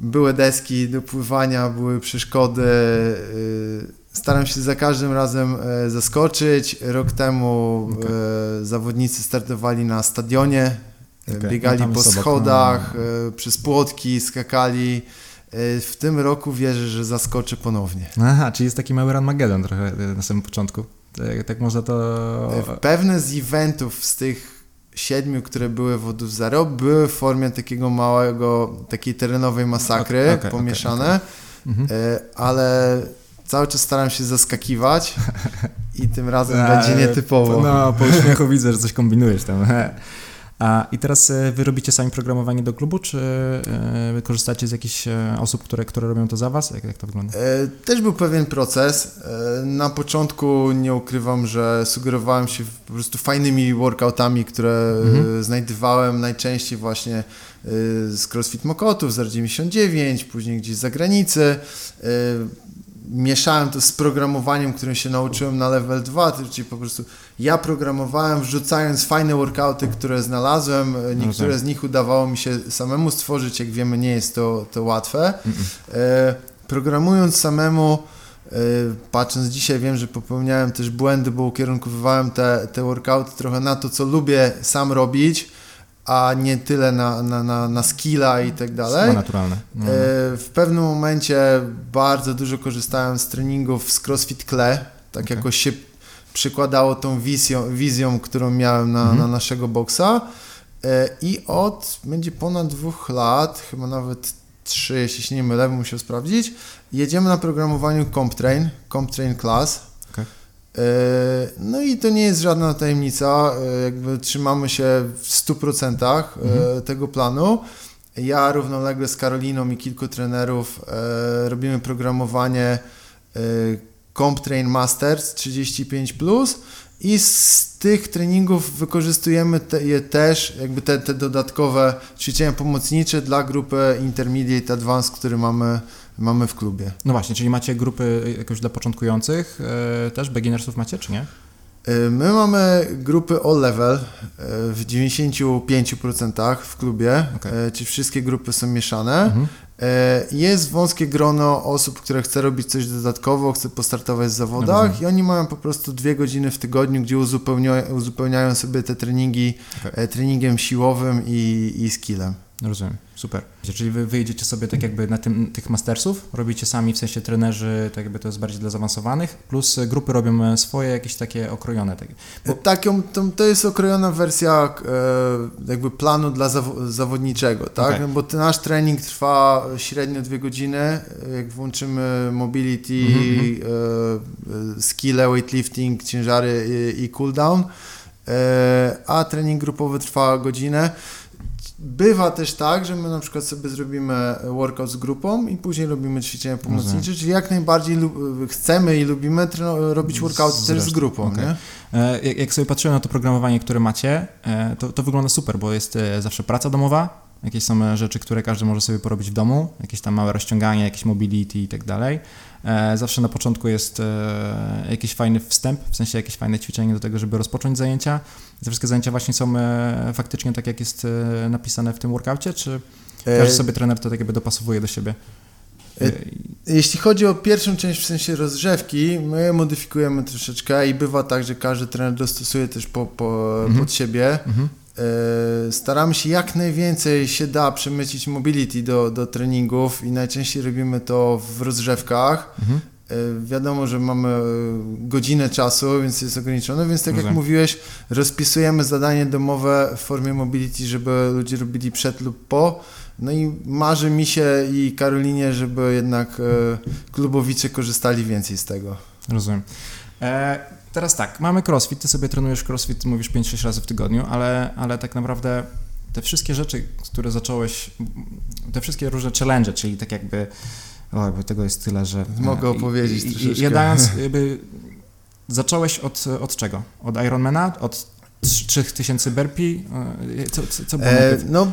były deski do pływania, były przeszkody. Y, staram się za każdym razem e, zaskoczyć. Rok temu okay. E, zawodnicy startowali na stadionie, e, okay. biegali no po schodach, no. przez płotki, skakali. W tym roku wierzę, że zaskoczę ponownie. Aha, czyli jest taki mały Armageddon trochę na samym początku. Tak, tak można to... Pewne z eventów z tych siedmiu, które były wodów zero, były w formie takiego małego, takiej terenowej masakry, okay, okay, pomieszane, okay, mhm. ale cały czas staram się zaskakiwać i tym razem (laughs) będzie nietypowo. No, po uśmiechu widzę, że coś kombinujesz tam. (laughs) A, I teraz e, wy robicie sami programowanie do klubu, czy e, korzystacie z jakichś e, osób, które, które robią to za was? Jak, jak to wygląda? Też był pewien proces. Na początku nie ukrywam, że sugerowałem się po prostu fajnymi workoutami, które mhm. znajdowałem najczęściej właśnie z CrossFit Mokotów, z R99, później gdzieś z zagranicy mieszałem to z programowaniem, którym się nauczyłem na level 2, czyli po prostu ja programowałem, wrzucając fajne workouty, które znalazłem. Niektóre z nich udawało mi się samemu stworzyć, jak wiemy, nie jest to, to łatwe. E, programując samemu, e, patrząc dzisiaj, wiem, że popełniałem też błędy, bo ukierunkowywałem te, te workouty trochę na to, co lubię sam robić a nie tyle na, na, na, na skilla i tak dalej. naturalne. No. W pewnym momencie bardzo dużo korzystałem z treningów z CrossFit Cle, tak okay. jakoś się przykładało tą wizją, wizją którą miałem na, mhm. na naszego boksa e, i od będzie ponad dwóch lat, chyba nawet trzy, jeśli się nie mylę, musiał sprawdzić, jedziemy na programowaniu CompTrain, CompTrain Class, E, no i to nie jest żadna tajemnica, e, jakby trzymamy się w 100% e, mhm. tego planu. Ja równolegle z Karoliną i kilku trenerów robimy programowanie CompTrain Masters 35+, i z tych treningów wykorzystujemy te, je też, jakby te, te dodatkowe ćwiczenia pomocnicze dla grupy Intermediate Advanced, które mamy mamy w klubie. No właśnie, czyli macie grupy jakoś dla początkujących, e, też beginnersów macie, czy nie? E, my mamy grupy all level e, w 95% w klubie, okay. czyli wszystkie grupy są mieszane. Mhm. Jest wąskie grono osób, które chce robić coś dodatkowo, chce postartować w zawodach no i oni mają po prostu dwie godziny w tygodniu, gdzie uzupełniają, uzupełniają sobie te treningi okay. treningiem siłowym i, i skillem. Rozumiem, super. Czyli wy wyjdziecie sobie tak jakby na tym, tych mastersów, robicie sami, w sensie trenerzy, tak jakby to jest bardziej dla zaawansowanych, plus grupy robią e, swoje jakieś takie okrojone. Tak, bo... Taką, to, to jest okrojona wersja e, jakby planu dla zaw zawodniczego, tak? Okay. No bo nasz trening trwa średnio dwie godziny, jak włączymy mobility, mm -hmm. e, skille, weightlifting, ciężary i, cooldown, e, a trening grupowy trwa godzinę. Bywa też tak, że my na przykład sobie zrobimy workout z grupą i później robimy ćwiczenia pomocnicze, czyli jak najbardziej chcemy i lubimy robić workout też z grupą. Okay. E, jak sobie patrzyłem na to programowanie, które macie, e, to, to wygląda super, bo jest e, zawsze praca domowa, jakieś są rzeczy, które każdy może sobie porobić w domu, jakieś tam małe rozciąganie, jakieś mobility i tak dalej. Zawsze na początku jest jakiś fajny wstęp, w sensie jakieś fajne ćwiczenie do tego, żeby rozpocząć zajęcia. Te wszystkie zajęcia właśnie są faktycznie tak, jak jest napisane w tym workoutie, czy każdy sobie trener to tak jakby dopasowuje do siebie? Jeśli chodzi o pierwszą część w sensie rozgrzewki, my modyfikujemy troszeczkę i bywa tak, że każdy trener dostosuje też po, po, mhm. pod siebie. Mhm. E, staramy się jak najwięcej się da przemycić mobility do, do treningów i najczęściej robimy to w rozgrzewkach. Mhm. E, wiadomo, że mamy e, godzinę czasu, więc jest ograniczone, więc tak jak mówiłeś, rozpisujemy zadanie domowe w formie mobility, żeby ludzie robili przed lub po. No i marzy mi się i Karolinie, żeby jednak klubowicze korzystali więcej z tego. Rozumiem. E teraz tak, mamy crossfit, ty sobie trenujesz crossfit, mówisz 5-6 razy w tygodniu, ale, ale tak naprawdę te wszystkie rzeczy, które zacząłeś, te wszystkie różne challenge, czyli tak jakby O, bo tego jest tyle, że... Mogę opowiedzieć i, troszeczkę. Jadając, (laughs) jakby... Zacząłeś od, od czego? Od Ironmana? Od 3000 burpee? E, co, co, co było e, No,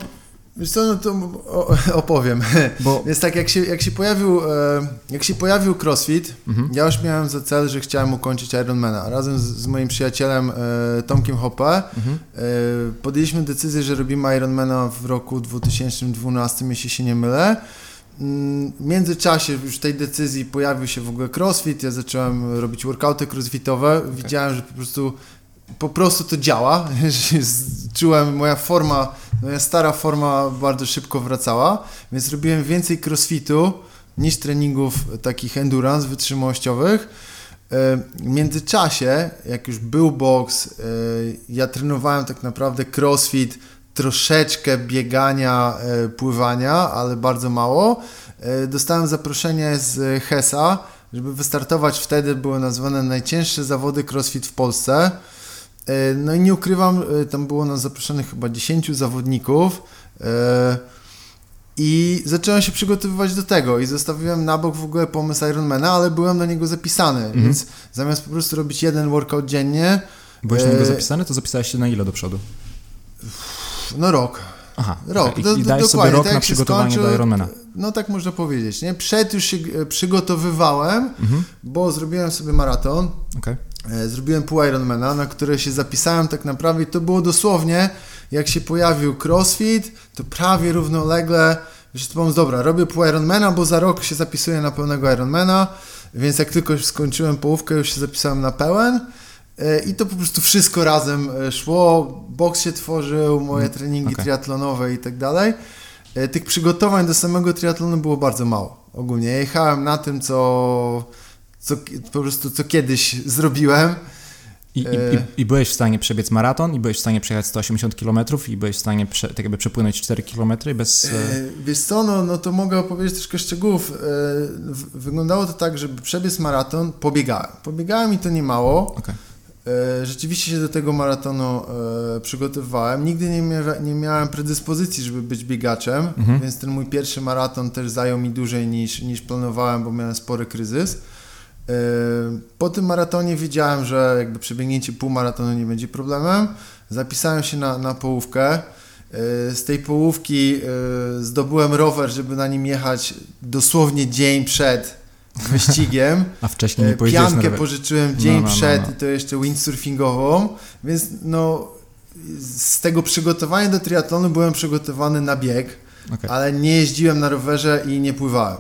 wiesz co, no to (laughs) opowiem. Bo... (laughs) Więc tak, jak się, jak się pojawił, e, jak się pojawił CrossFit, mhm. ja już miałem za cel, że chciałem ukończyć Ironmana. Razem z, z moim przyjacielem e, Tomkiem Hoppe mhm. podjęliśmy decyzję, że robimy Ironmana w roku 2012, jeśli się nie mylę. Mm, w międzyczasie już tej decyzji pojawił się w ogóle crossfit, ja zacząłem robić workouty crossfitowe, okay. widziałem, że po prostu po prostu to działa, (laughs) czułem, moja forma, moja stara forma bardzo szybko wracała, więc robiłem więcej crossfitu niż treningów takich endurance, wytrzymałościowych. E, w międzyczasie, jak już był box, e, ja trenowałem tak naprawdę crossfit, troszeczkę biegania, e, pływania, ale bardzo mało. Dostałem zaproszenie z HESA, żeby wystartować wtedy, były nazwane najcięższe zawody crossfit w Polsce. E, no i nie ukrywam, tam było na zaproszonych chyba 10 zawodników. I zacząłem się przygotowywać do tego i zostawiłem na bok w ogóle pomysł Ironmana, ale byłem na niego zapisany, mhm. więc zamiast po prostu robić jeden workout dziennie... Byłeś na niego zapisany, to zapisałeś się na ile do przodu? No rok. Aha, rok. I, do, i dajesz sobie rok tak na przygotowanie skończy, do Ironmana. No tak można powiedzieć, nie? Przed już się e, przygotowywałem, mhm. bo zrobiłem sobie maraton. Okay. E, zrobiłem pół Ironmana, na które się zapisałem tak naprawdę i to było dosłownie, jak się pojawił CrossFit, to prawie równolegle, wiesz, to pomysł, dobra, robię pół Ironmana, bo za rok się zapisuję na pełnego Ironmana, więc jak tylko już skończyłem połówkę, już się zapisałem na pełen. E, I to po prostu wszystko razem e, szło. Boks się tworzył, moje mm, treningi okay. triatlonowe i tak dalej. Tych przygotowań do samego triatlonu było bardzo mało. Ogólnie jechałem na tym, co, co po prostu co kiedyś zrobiłem. I, i, I, byłeś w stanie przebiec maraton, i byłeś w stanie przejechać 180 km, i byłeś w stanie prze, tak jakby przepłynąć 4 km bez... wiesz co, no, no to mogę opowiedzieć troszkę szczegółów. wyglądało to tak, żeby przebiec maraton, pobiegałem. Pobiegałem i to nie mało. Okay. E, rzeczywiście się do tego maratonu e, przygotowywałem. Nigdy nie, mia nie miałem predyspozycji, żeby być biegaczem, mhm. więc ten mój pierwszy maraton też zajął mi dłużej niż, niż planowałem, bo miałem spory kryzys. E, po tym maratonie wiedziałem, że jakby przebiegnięcie półmaratonu nie będzie problemem. Zapisałem się na, na połówkę. Z tej połówki zdobyłem rower, żeby na nim jechać dosłownie dzień przed (laughs) wyścigiem. A wcześniej nie pojeździłeś Piankę pożyczyłem no, dzień no, no, przed no, i to jeszcze windsurfingową, więc no z tego przygotowania do triatlonu byłem przygotowany na bieg, okay. ale nie jeździłem na rowerze i nie pływałem.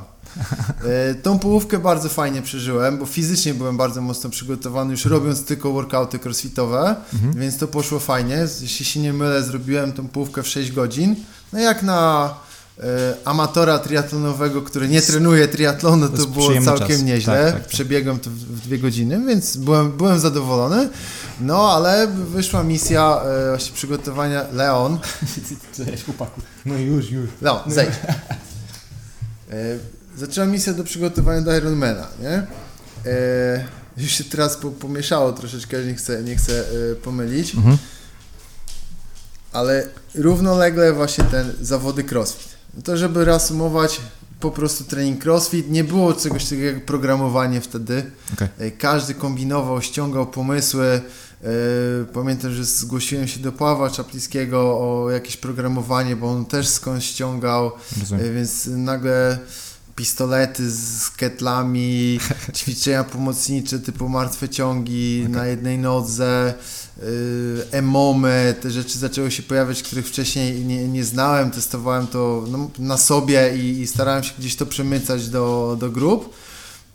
E, tą połówkę bardzo fajnie przeżyłem, bo fizycznie byłem bardzo mocno przygotowany, już robiąc tylko workouty crossfitowe, mhm. więc to poszło fajnie. Jeśli się nie mylę, zrobiłem tą połówkę w 6 godzin. No jak na E, amatora triatlonowego, który nie trenuje triatlonu, to, to było całkiem czas. nieźle. Tak, tak, tak. Przebiegłem to w dwie godziny, więc byłem, byłem zadowolony. No, ale wyszła misja e, właśnie przygotowania Leon. (laughs) Cześć chłopaku. No już, już. No, zejdź. (laughs) Zaczęła misja do przygotowania do Ironmana, nie? E, już się teraz po, pomieszało troszeczkę, nie chcę, nie chcę e, pomylić. Mhm. Ale równolegle właśnie ten zawody crossfit to żeby reasumować, po prostu trening crossfit. Nie było czegoś takiego jak programowanie wtedy. Okay. E, każdy kombinował, ściągał pomysły. E, pamiętam, że zgłosiłem się do Pawła Czapliskiego o jakieś programowanie, bo on też skądś ściągał, Rozumiem. E, więc nagle pistolety z ketlami, (laughs) ćwiczenia pomocnicze typu martwe ciągi okay. na jednej nodze, Y, emomy, te rzeczy zaczęły się pojawiać, których wcześniej nie, nie znałem, testowałem to no, na sobie i, i, starałem się gdzieś to przemycać do, do grup.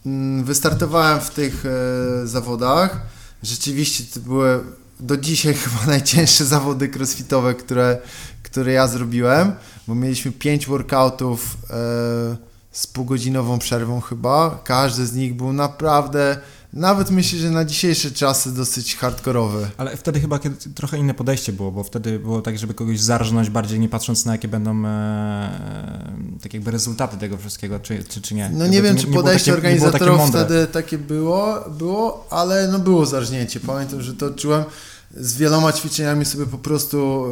Mm, wystartowałem w tych e, zawodach. Rzeczywiście to były do dzisiaj (laughs) chyba najcięższe zawody crossfitowe, które, które ja zrobiłem, bo mieliśmy pięć workoutów e, z półgodzinową przerwą chyba. Każdy z nich był naprawdę nawet myślę, że na dzisiejsze czasy dosyć hardkorowe. Ale wtedy chyba trochę inne podejście było, bo wtedy było tak, żeby kogoś zarżnąć bardziej, nie patrząc na jakie będą e, tak jakby rezultaty tego wszystkiego, czy, czy, czy nie. No nie wiem, nie, czy podejście takie, organizatorów wtedy takie było, było, ale no było zarżnięcie. Pamiętam, że to czułem z wieloma ćwiczeniami sobie po prostu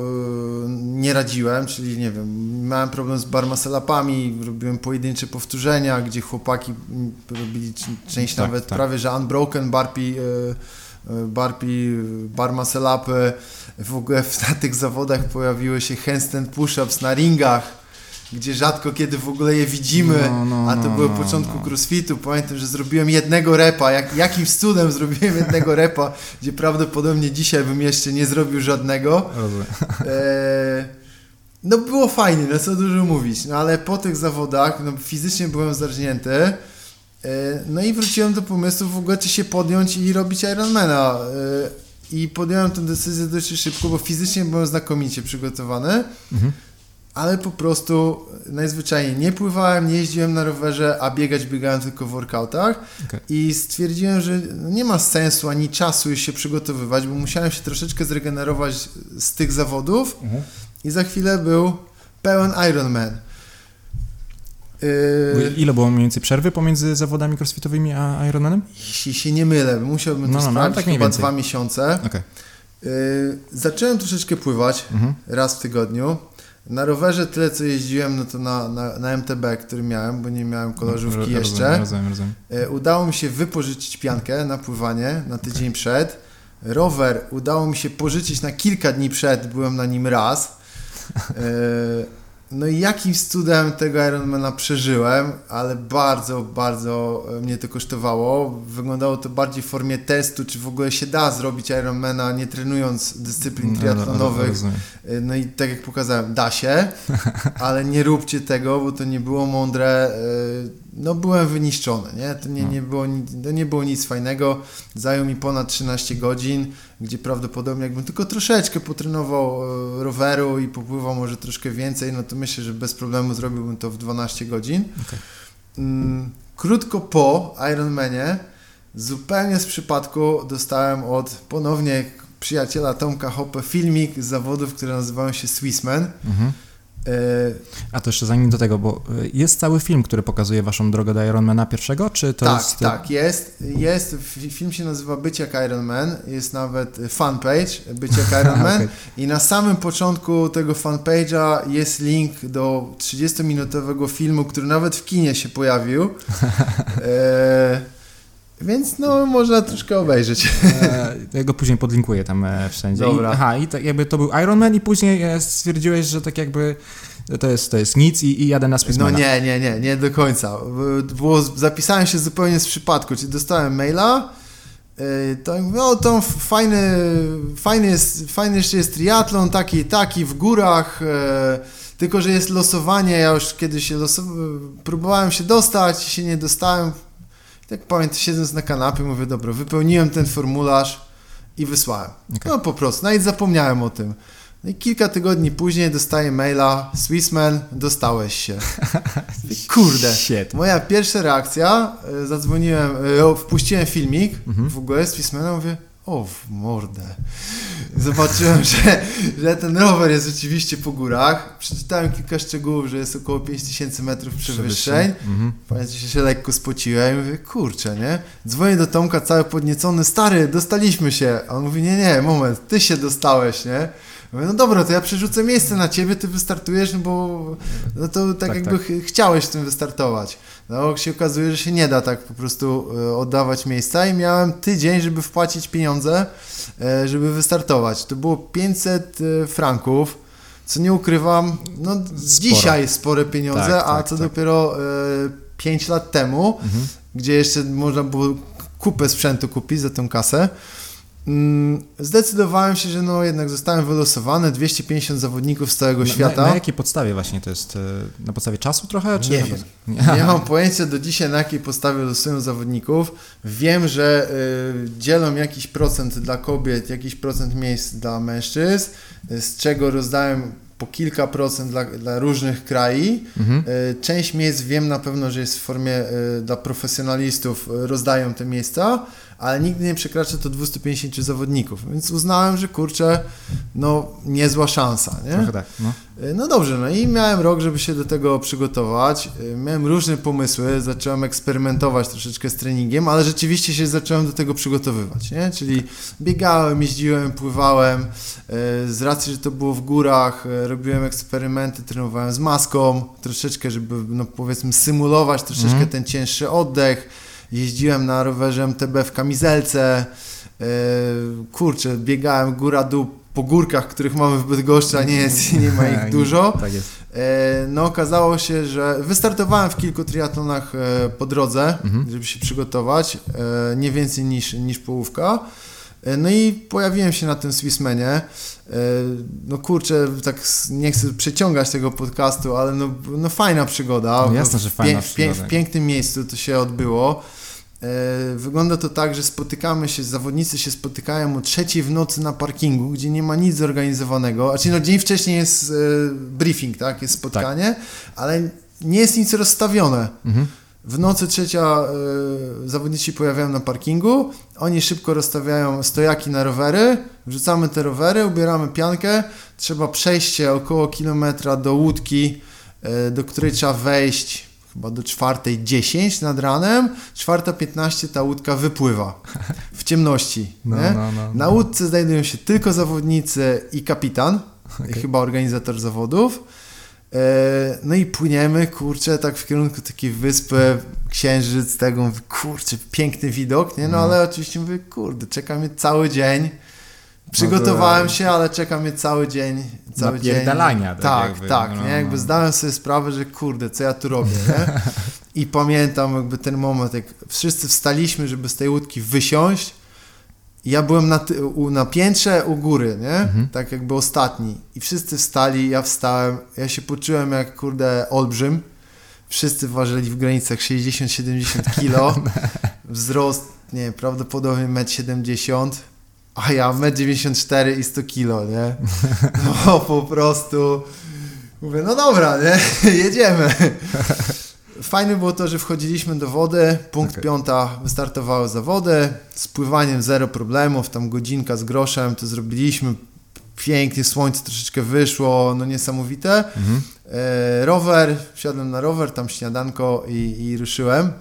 yy, nie radziłem, czyli nie wiem, miałem problem z barmaselapami, robiłem pojedyncze powtórzenia, gdzie chłopaki robili część tak, nawet tak. prawie, że unbroken barpi, yy, barpi, barmaselapy. W ogóle (laughs) na tych zawodach pojawiły się handstand push-ups na ringach gdzie rzadko kiedy w ogóle je widzimy, no, no, a to no, było no, początku no. crossfitu. Pamiętam, że zrobiłem jednego repa, jak, jakimś cudem zrobiłem jednego repa, gdzie prawdopodobnie dzisiaj bym jeszcze nie zrobił żadnego. E, no było fajnie, no co dużo mówić, no ale po tych zawodach, no fizycznie byłem zarżnięty, e, no i wróciłem do pomysłu w ogóle, czy się podjąć i robić Ironmana. E, I podjąłem tę decyzję dość szybko, bo fizycznie byłem znakomicie przygotowany. Mhm ale po prostu najzwyczajniej nie pływałem, nie jeździłem na rowerze, a biegać biegałem tylko w workoutach okay. i stwierdziłem, że nie ma sensu ani czasu już się przygotowywać, bo musiałem się troszeczkę zregenerować z tych zawodów uh-huh. i za chwilę był pełen Ironman. Yy... Ile było mniej więcej przerwy pomiędzy zawodami crossfitowymi a Ironmanem? Jeśli się nie mylę, musiałbym no, to no, no, sprawdzić, tak chyba dwa miesiące. Okay. Yy, zacząłem troszeczkę pływać uh-huh. raz w tygodniu. Na rowerze tyle co jeździłem, no to na, na, na MTB, który miałem, bo nie miałem kolarzówki no, jeszcze. Rozumiem, rozumiem. E, udało mi się wypożyczyć piankę na pływanie na tydzień przed. Rower udało mi się pożyczyć na kilka dni przed, byłem na nim raz. E, no i jakimś cudem tego Ironmana przeżyłem, ale bardzo, bardzo e, mnie to kosztowało. Wyglądało to bardziej w formie testu, czy w ogóle się da zrobić Ironmana nie trenując dyscyplin no, triatlonowych. No, no, no i tak jak pokazałem, da się, (laughs) ale nie róbcie tego, bo to nie było mądre. E, no byłem wyniszczony, nie? To nie, nie, było, to nie było nic fajnego. Zajął mi ponad 13 godzin, gdzie prawdopodobnie jakbym tylko troszeczkę potrenował e, roweru i popływał może troszkę więcej, no to myślę, że bez problemu zrobiłbym to w 12 godzin. Okay. Mm, krótko po Ironmanie, zupełnie z przypadku dostałem od ponownie przyjaciela Tomka Hoppe filmik z zawodów, które nazywają się Swissman. Mhm. E, A to jeszcze zanim do tego, bo e, jest cały film, który pokazuje waszą drogę do Ironmana pierwszego, czy to tak, jest... Tak, jest, jest. Film się nazywa Być jak Ironman, jest nawet fanpage Być jak Ironman (laughs) okay. i na samym początku tego fanpage'a jest link do 30-minutowego filmu, który nawet w kinie się pojawił. (laughs) e więc no, można troszkę obejrzeć. E, ja go później podlinkuję tam e, wszędzie. Dobra. I, aha, i tak jakby to był Iron Man i później e, stwierdziłeś, że tak jakby to jest, to jest nic i, i jadę na Spacemana. No nie, nie, nie, nie do końca. Było, zapisałem się zupełnie z przypadku, czyli dostałem maila, to mówię, o to fajny, fajny, jest, fajny jeszcze jest triatlon, taki taki w górach, tylko że jest losowanie, ja już kiedyś się losow- próbowałem się dostać, się nie dostałem, tak pamiętam, siedząc na kanapie, mówię, dobra, wypełniłem ten formularz i wysłałem. Okay. No po prostu, nawet zapomniałem o tym. No i kilka tygodni później dostaję maila, Swissman, dostałeś się. (laughs) Kurde, Shit. moja pierwsza reakcja, e, zadzwoniłem, e, wpuściłem filmik, mhm. w ogóle Swissmana, mówię, o, w mordę. Zobaczyłem, że, że ten rower jest rzeczywiście po górach. Przeczytałem kilka szczegółów, że jest około 5000 metrów przewyższeń. Mhm. Pamiętam, że się lekko spociłem i mówię, kurczę, nie? Dzwonię do Tomka cały podniecony, stary, dostaliśmy się. A on mówi, nie, nie, moment, ty się dostałeś, nie? Mówię, no dobra, to ja przerzucę miejsce na ciebie, ty wystartujesz, no bo no to tak, tak jakby tak. chciałeś w tym wystartować. No się okazuje, że się nie da tak po prostu e, oddawać miejsca i miałem tydzień, żeby wpłacić pieniądze, e, żeby wystartować. To było 500 e, franków, co nie ukrywam, no Sporo. dzisiaj spore pieniądze, tak, a tak, co tak. dopiero 5 lat temu, mhm. gdzie jeszcze można było kupę sprzętu kupić za tą kasę. Mm, zdecydowałem się, że no jednak zostałem wylosowany, 250 zawodników z całego na, świata. Na, na, jakiej podstawie właśnie to jest? E, na podstawie czasu trochę? Czy nie wiem. Nie, nie (laughs) mam pojęcia do dzisiaj na jakiej podstawie losują zawodników. Wiem, że y, dzielą jakiś procent dla kobiet, jakiś procent miejsc dla mężczyzn, z czego rozdałem po kilka procent dla, dla różnych krajów. Mhm. Y, część miejsc wiem na pewno, że jest w formie y, dla profesjonalistów, rozdają te miejsca, ale nigdy nie przekracza to 250 zawodników, więc uznałem, że kurczę, no niezła szansa, nie? Trochę tak, no. Y, no dobrze, no i miałem rok, żeby się do tego przygotować. Y, miałem różne pomysły, zacząłem eksperymentować troszeczkę z treningiem, ale rzeczywiście się zacząłem do tego przygotowywać, nie? Czyli biegałem, jeździłem, pływałem. Y, z racji, że to było w górach, robiłem eksperymenty, trenowałem z maską, troszeczkę, żeby, no powiedzmy, symulować troszeczkę mm. ten cięższy oddech. Jeździłem na rowerze MTB w kamizelce. Kurczę, biegałem góra-dół po górkach, których mamy w Bydgoszczy, a nie, jest, (laughs) nie ma ich dużo. Tak jest. E, no okazało się, że wystartowałem w kilku triatlonach e, po drodze, mhm. żeby się przygotować, e, nie więcej niż, niż połówka. No i pojawiłem się na tym Swissmanie. No kurczę, tak nie chcę przeciągać tego podcastu, ale no, no fajna przygoda. No jasne, że fajna w, w, w pięknym miejscu to się odbyło. E, wygląda to tak, że spotykamy się, zawodnicy się spotykają o trzeciej w nocy na parkingu, gdzie nie ma nic zorganizowanego. Znaczy, no dzień wcześniej jest e, briefing, tak? Jest spotkanie, tak. ale nie jest nic rozstawione. Mhm. W nocy trzecia y, zawodnicy pojawiają na parkingu, oni szybko rozstawiają stojaki na rowery, wrzucamy te rowery, ubieramy piankę, trzeba przejście około kilometra do łódki, y, do której trzeba wejść chyba do czwartej 10 nad ranem, czwarta 15 ta łódka wypływa w ciemności. No, no, no, no, Na łódce znajdują się tylko zawodnicy i kapitan, okay. chyba organizator zawodów. E, no i płyniemy, kurczę, tak w kierunku takiej wyspy, księżyc, tego, mówię, kurczę, piękny widok, nie? No, no. ale oczywiście mówię, kurde, czeka mnie cały dzień. Przygotowałem się, ale czeka mnie cały dzień. Cały dzień. Tak, tak, jakby, tak no, nie? Jakby no. zdałem sobie sprawę, że kurde, co ja tu robię, nie? (laughs) I pamiętam jakby ten moment, jak wszyscy wstaliśmy, żeby z tej łódki wysiąść. Ja byłem na, u, na piętrze u góry, nie? Mhm. Tak jakby ostatni. I wszyscy wstali, ja wstałem. Ja się poczułem jak, kurde, olbrzym. Wszyscy ważyli w granicach 60-70 kilo. (laughs) Wzrost, nie prawdopodobnie 1,70 m a ja 1,94 m i 100 kilo, nie? No po prostu mówię, no dobra, nie? (laughs) Jedziemy. Fajne było to, że wchodziliśmy do wody, punkt okay. piąta wystartowały zawody, z pływaniem zero problemów, tam godzinka z groszem, to zrobiliśmy, pięknie, słońce troszeczkę wyszło, no niesamowite. Mhm. E, rower, wsiadłem na rower, tam śniadanko i, i ruszyłem.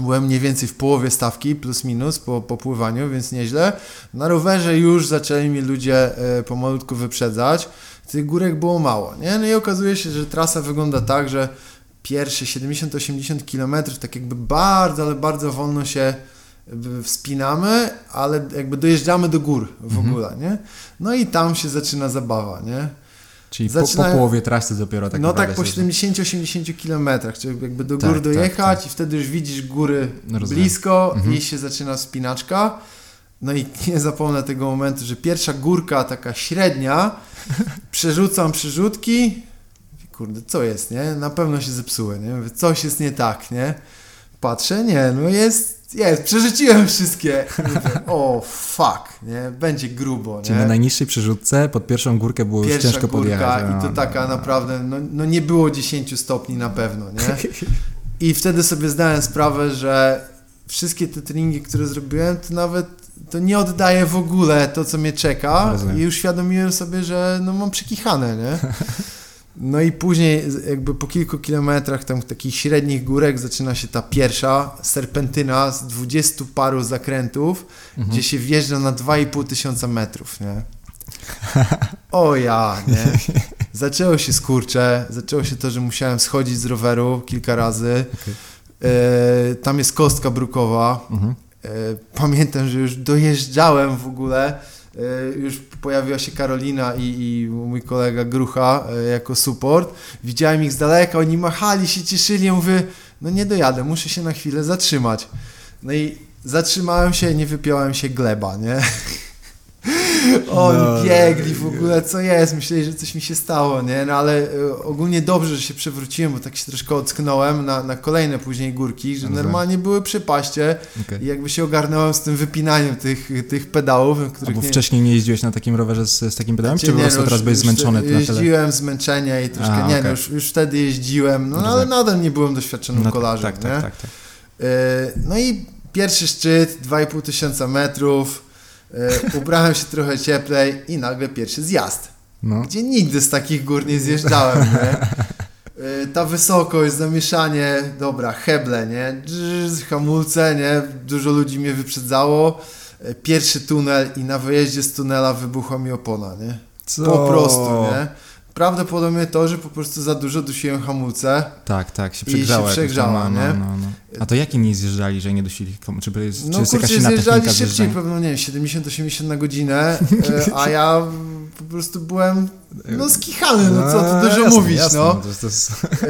Byłem mniej więcej w połowie stawki, plus minus po, po pływaniu, więc nieźle. Na rowerze już zaczęli mi ludzie e, pomalutku wyprzedzać. Tych górek było mało, nie? No i okazuje się, że trasa wygląda tak, że pierwsze 70-80 km tak jakby bardzo, ale bardzo wolno się wspinamy, ale jakby dojeżdżamy do gór w mhm. ogóle, nie? No i tam się zaczyna zabawa, nie? Czyli Zaczynają... po, po, połowie trasy dopiero tak No tak po 70-80 kilometrach, czyli jakby do tak, gór tak, dojechać tak, i wtedy już widzisz góry no blisko mhm. i się zaczyna wspinaczka. No i (laughs) nie zapomnę tego momentu, że pierwsza górka taka średnia, (laughs) przerzucam przerzutki, kurde, co jest, nie? Na pewno się zepsuły, nie? Mówię, coś jest nie tak, nie? Patrzę, nie, no jest jest, przerzuciłem wszystkie. o, fuck, nie? Będzie grubo, nie? Czyli na najniższej przerzutce pod pierwszą górkę było Pierwsza już ciężko górka podjechać. i to no, taka no, no. naprawdę, no, no nie było 10 stopni na pewno, nie? I wtedy sobie zdałem sprawę, że wszystkie te treningi, które zrobiłem, to nawet to nie oddaje w ogóle to, co mnie czeka Rozumiem. i już świadomiłem sobie, że no mam przekichane, nie? No i później jakby po kilku kilometrach tam takich średnich górek zaczyna się ta pierwsza serpentyna z dwudziestu paru zakrętów, mhm. gdzie się wjeżdża na 2,5 tysiąca metrów, nie? O ja, nie? (laughs) Zaczęło się skurcze, zaczęło się to, że musiałem schodzić z roweru kilka razy. Okay. E, tam jest kostka brukowa. Mhm. E, pamiętam, że już dojeżdżałem w ogóle już pojawiła się Karolina i, i mój kolega Grucha e, jako support. Widziałem ich z daleka, oni machali się, cieszyli. Ja mówię, no nie dojadę, muszę się na chwilę zatrzymać. No i zatrzymałem się, nie wypiąłem się gleba, nie? (laughs) (laughs) Oni no, biegli w ogóle, co jest, myśleli, że coś mi się stało, nie? No ale e, ogólnie dobrze, że się przewróciłem, bo tak się troszkę ocknąłem na, na kolejne później górki, że normalnie były przypaście okay. i jakby się ogarnąłem z tym wypinaniem tych, tych pedałów. A bo nie... wcześniej nie jeździłeś na takim rowerze z, z takim pedałem, znaczy, czy po prostu no, teraz byłeś zmęczony? Jeździłem zmęczenia i troszkę, A, nie no, już, już wtedy jeździłem, no ale nadal nie byłem doświadczonym no, kolarzem, tak, tak, nie? Tak, tak, tak. No i pierwszy szczyt, 2,5 tysiąca metrów, ubrałem się trochę cieplej i nagle pierwszy zjazd. No. Gdzie nigdy z takich gór nie zjeżdżałem, nie? E, ta wysokość, zamieszanie, dobra, heble, nie? Hamulce, nie? Dużo ludzi mnie wyprzedzało. E, pierwszy tunel i na wyjeździe z tunela wybuchła mi opona, nie? Co? Po prostu, nie? Prawdopodobnie to, że po prostu za dużo dusiłem hamulce. Tak, tak, się przegrzało. I się przegrzało, no, nie? No, no, no. A to jakim nie zjeżdżali, że nie dusili? Czy, czy no czy kurczę, zjeżdżali szybciej, pewno nie wiem, 70-80 na godzinę, (laughs) e, a ja po prostu byłem no skichany, no co tu no, dużo jasne, mówić, jasne, no. To, to jest... E,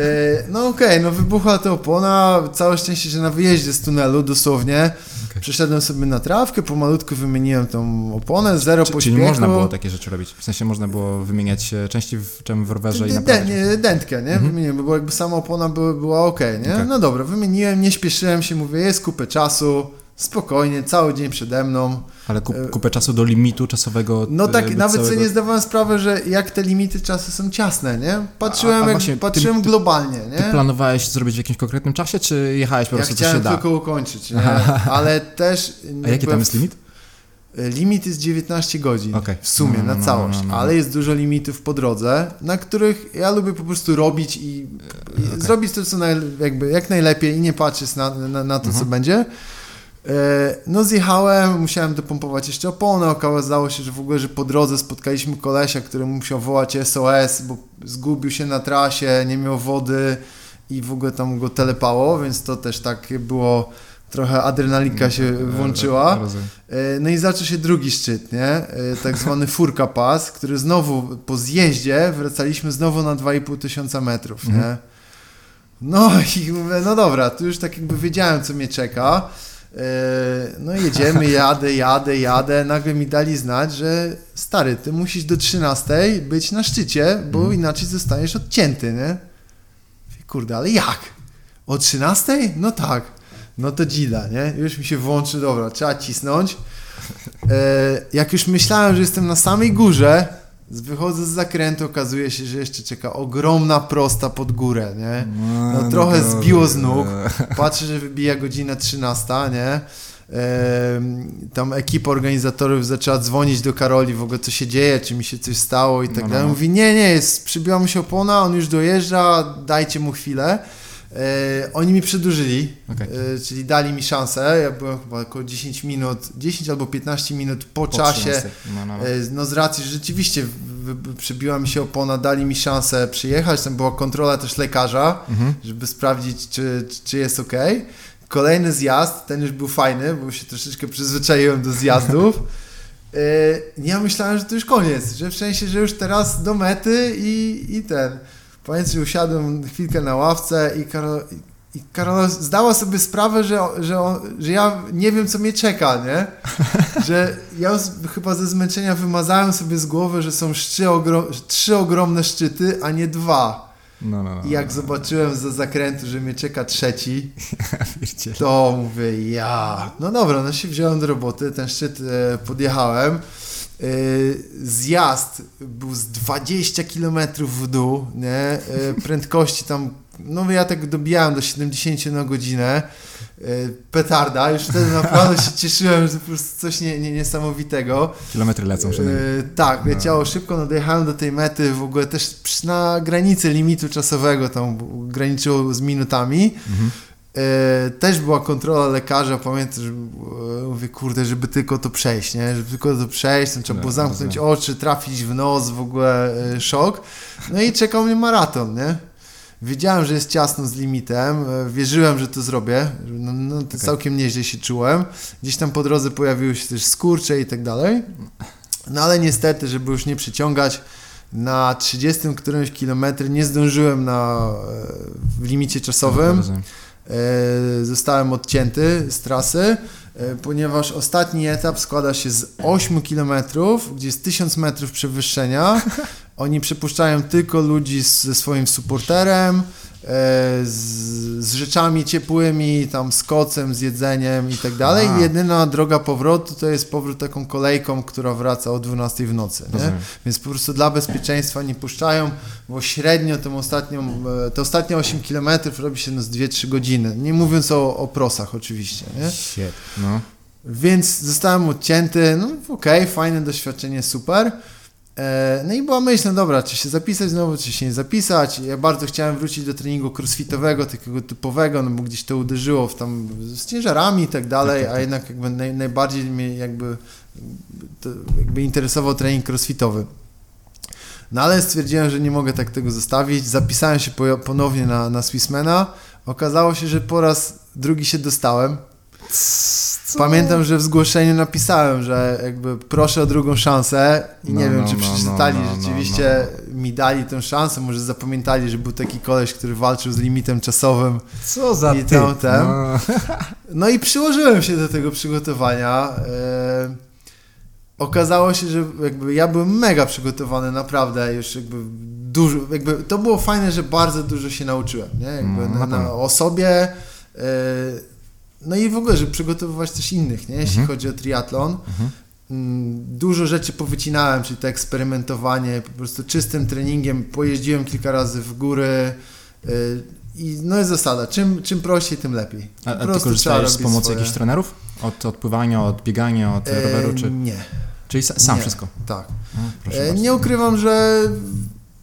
no okej, okay, no wybuchła ta opona, całe szczęście, że na wyjeździe z tunelu dosłownie okay. przeszedłem sobie na trawkę, pomalutku wymieniłem tą oponę, zero czy, pośpiechu. Czyli można było takie rzeczy robić, w sensie można było wymieniać części w czym w rowerze i naprawiać? Nie, dętkę, nie? Mhm. Wymieniłem, bo jakby sama opona była, była ok, nie? Okay. No dobra, wymieniłem, nie śpieszyłem się, mówię, jest kupę czasu, spokojnie, cały dzień przede mną. Ale kup, e, kupę czasu do limitu czasowego. No tak, nawet całego... sobie nie zdawałem sprawy, że jak te limity czasu są ciasne, nie? Patrzyłem, a, a właśnie, jak, patrzyłem ty, globalnie, nie? Ty planowałeś zrobić w jakimś konkretnym czasie, czy jechałeś po prostu, ja chciałem tylko ukończyć, nie? Ale też... A jaki tam jest limit? Limit jest 19 godzin okay. w sumie no, no, na no, całość, no, no, ale jest dużo limitów po drodze, na których ja lubię po prostu robić i, i okay. zrobić to, co naj, jakby, jak najlepiej i nie patrzeć na, na, na to, co mhm. będzie. E, no zjechałem, musiałem dopompować jeszcze oponę, okazało się, że w ogóle, że po drodze spotkaliśmy kolesia, który musiał wołać SOS, bo zgubił się na trasie, nie miał wody i w ogóle tam go telepało, więc to też tak było, trochę adrenalika się mm, włączyła. E, no i zaczął się drugi szczyt, nie? E, tak zwany Furka Pass, który znowu po zjeździe wracaliśmy znowu na 2,5 tysiąca metrów, nie? Mhm. No i mówię, no dobra, tu już tak jakby wiedziałem, co mnie czeka. E, no jedziemy, (laughs) jadę, jadę, jadę. Nagle mi dali znać, że stary, ty musisz do 13 być na szczycie, bo mm. inaczej zostaniesz odcięty, nie? Kurde, ale jak? O 13? No tak. No to dzida, nie? Już mi się włączy, dobra, trzeba cisnąć. E, jak już myślałem, że jestem na samej górze, Wychodzę z zakrętu, okazuje się, że jeszcze czeka ogromna prosta pod górę, nie? No, no trochę zbiło z nóg. (laughs) Patrzę, że wybija godzina 13, nie? tam ekipa organizatorów zaczęła dzwonić do Karoli w ogóle co się dzieje, czy mi się coś stało i tak no, dalej. No. Mówi, nie, nie, jest, przybiła mu się opona, on już dojeżdża, dajcie mu chwilę. E, oni mi przedłużyli, okay. e, czyli dali mi szansę. Ja byłem chyba około 10 minut, 10 albo 15 minut po, po czasie. No, no, no. E, no, z racji, że rzeczywiście przybiła mi się opona, dali mi szansę przyjechać. Tam była kontrola też lekarza, mhm. żeby sprawdzić, czy, czy jest ok. Kolejny zjazd, ten już był fajny, bo się troszeczkę przyzwyczaiłem do zjazdów. (laughs) Ja myślałem, że to już koniec, że w sensie, że już teraz do mety i, i ten. Że usiadłem chwilkę na ławce i Karol, i Karola zdała sobie sprawę, że, że, on, że ja nie wiem, co mnie czeka, nie? (laughs) Że ja chyba ze zmęczenia wymazałem sobie z głowy, że są trzy, ogrom, trzy ogromne szczyty, a nie dwa. No, no, no, I jak zobaczyłem za zakrętu, że mnie czeka trzeci, to mówię, ja. No dobra, no się wziąłem do roboty, ten szczyt e, podjechałem. Y, zjazd był z 20 km w dół, nie? Y, prędkości tam, no ja tak dobijałem do 70 na godzinę, y, petarda, już wtedy naprawdę się cieszyłem, że po prostu coś nie, nie, niesamowitego. Kilometry lecą szybko. Tak, no. leciało no. szybko, no dojechałem do tej mety w ogóle też na granicy limitu czasowego, tam graniczyło z minutami. Mhm. E, też była kontrola lekarza, pamiętam, że e, mówię, kurde, żeby tylko to przejść, nie? Żeby tylko to przejść, to trzeba było zamknąć oczy, trafić w nos, w ogóle e, szok. No i czekał mnie maraton, nie? Wiedziałem, że jest ciasno z limitem, wierzyłem, że to zrobię, no, no to okay. całkiem nieźle się czułem. Gdzieś tam po drodze pojawiły się też skurcze i tak dalej. No ale niestety, żeby już nie przyciągać, na 30 którymś kilometrze nie zdążyłem na, w limicie czasowym. E, zostałem odcięty z trasy, e, ponieważ ostatni etap składa się z 8 km, gdzie jest 1000 metrów przewyższenia. (laughs) Oni przepuszczają tylko ludzi ze swoim supporterem, z, z rzeczami ciepłymi, tam z kocem, z jedzeniem i tak dalej. Jedyna droga powrotu to jest powrót taką kolejką, która wraca o 12 w nocy. Więc po prostu dla bezpieczeństwa nie puszczają, bo średnio tą ostatnią, e, te ostatnie 8 km robi się no z 2-3 godziny. Nie mówiąc o, o prosach oczywiście. Nie? Shit, no. Więc zostałem odcięty, no okej, okay, fajne doświadczenie, super. E, no i była myśl, no dobra, czy się zapisać znowu, czy się nie zapisać. Ja bardzo chciałem wrócić do treningu crossfitowego, takiego typowego, no bo gdzieś to uderzyło w tam z ciężarami i tak dalej, tak, tak, a tak. jednak jakby naj, najbardziej mnie jakby, jakby interesował trening crossfitowy. No ale stwierdziłem, że nie mogę tak tego zostawić. Zapisałem się ponownie na, na Swissmana. Okazało się, że po raz drugi się dostałem. Co? Pamiętam, że w zgłoszeniu napisałem, że jakby proszę o drugą szansę i no, nie wiem, no, czy no, przeczytali, no, no rzeczywiście no, mi dali tę szansę, może zapamiętali, że był taki koleś, który walczył z limitem czasowym. Co za i ty? No. (laughs) no i przyłożyłem się do tego przygotowania. E, okazało się, że jakby ja byłem mega przygotowany, naprawdę, już jakby dużo, jakby to było fajne, że bardzo dużo się nauczyłem, nie? Jakby na, na, o sobie, e, no i w ogóle, żeby przygotowywać też innych, nie? jeśli mhm. chodzi o triatlon. Mhm. Mm, dużo rzeczy powycinałem, czyli to eksperymentowanie, po prostu czystym treningiem. Pojeździłem kilka razy w góry. Y, I no jest zasada, czym, czym prościej, tym lepiej. A, a ty korzystałeś z pomocy swoje. jakichś trenerów? Od odpływania, od biegania, od e, roweru? Czy... Nie. Czyli sam nie. wszystko? Tak. e, nie ukrywam, że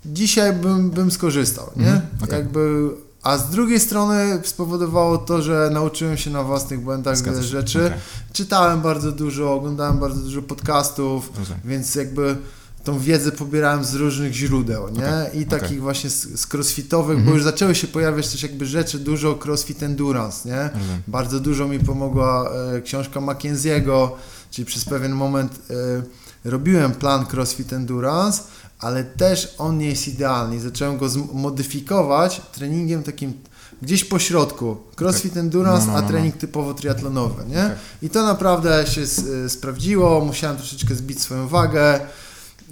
dzisiaj bym, bym skorzystał. Nie? Mhm. Okay. Jakby a z drugiej strony spowodowało to, że nauczyłem się na własnych błędach wiele rzeczy. Okay. Czytałem bardzo dużo, oglądałem bardzo dużo podcastów, Rozumiem. więc jakby tą wiedzę pobierałem z różnych źródeł, nie? Okay. I takich okay. właśnie z, z crossfitowych, bo już zaczęły się pojawiać też jakby rzeczy dużo crossfit endurance, nie? Bardzo dużo mi pomogła e, książka Mackenzie'ego, czyli przez pewien moment e, robiłem plan crossfit endurance, ale też on nie jest idealny. Zacząłem go zmodyfikować treningiem takim gdzieś po środku. Crossfit okay. Endurance, no, no, no, a no. trening typowo triatlonowy, nie? Okay. I to naprawdę się y, sprawdziło, musiałem troszeczkę zbić swoją wagę,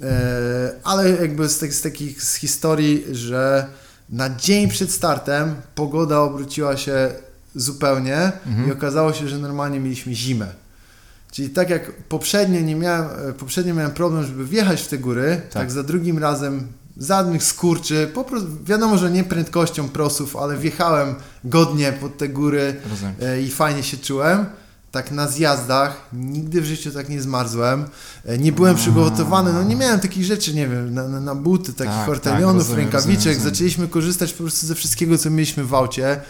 yy, ale jakby z, z takich z historii, że na dzień przed startem pogoda obróciła się zupełnie mhm. i okazało się, że normalnie mieliśmy zimę. Czyli tak jak poprzednio nie miałem, e, poprzednio miałem problem, żeby wjechać w te góry, tak, tak za drugim razem żadnych skurczy, po prostu wiadomo, że nie prędkością prosów, ale wjechałem godnie pod te góry e, i fajnie się czułem. Tak na zjazdach, nigdy w życiu tak nie zmarzłem, e, nie byłem przygotowany, no nie miałem takich rzeczy, nie wiem, na, na buty, takich tak, ortelionów, tak, rękawiczek, rozumiem, rozumiem. zaczęliśmy korzystać po prostu ze wszystkiego, co mieliśmy w aucie.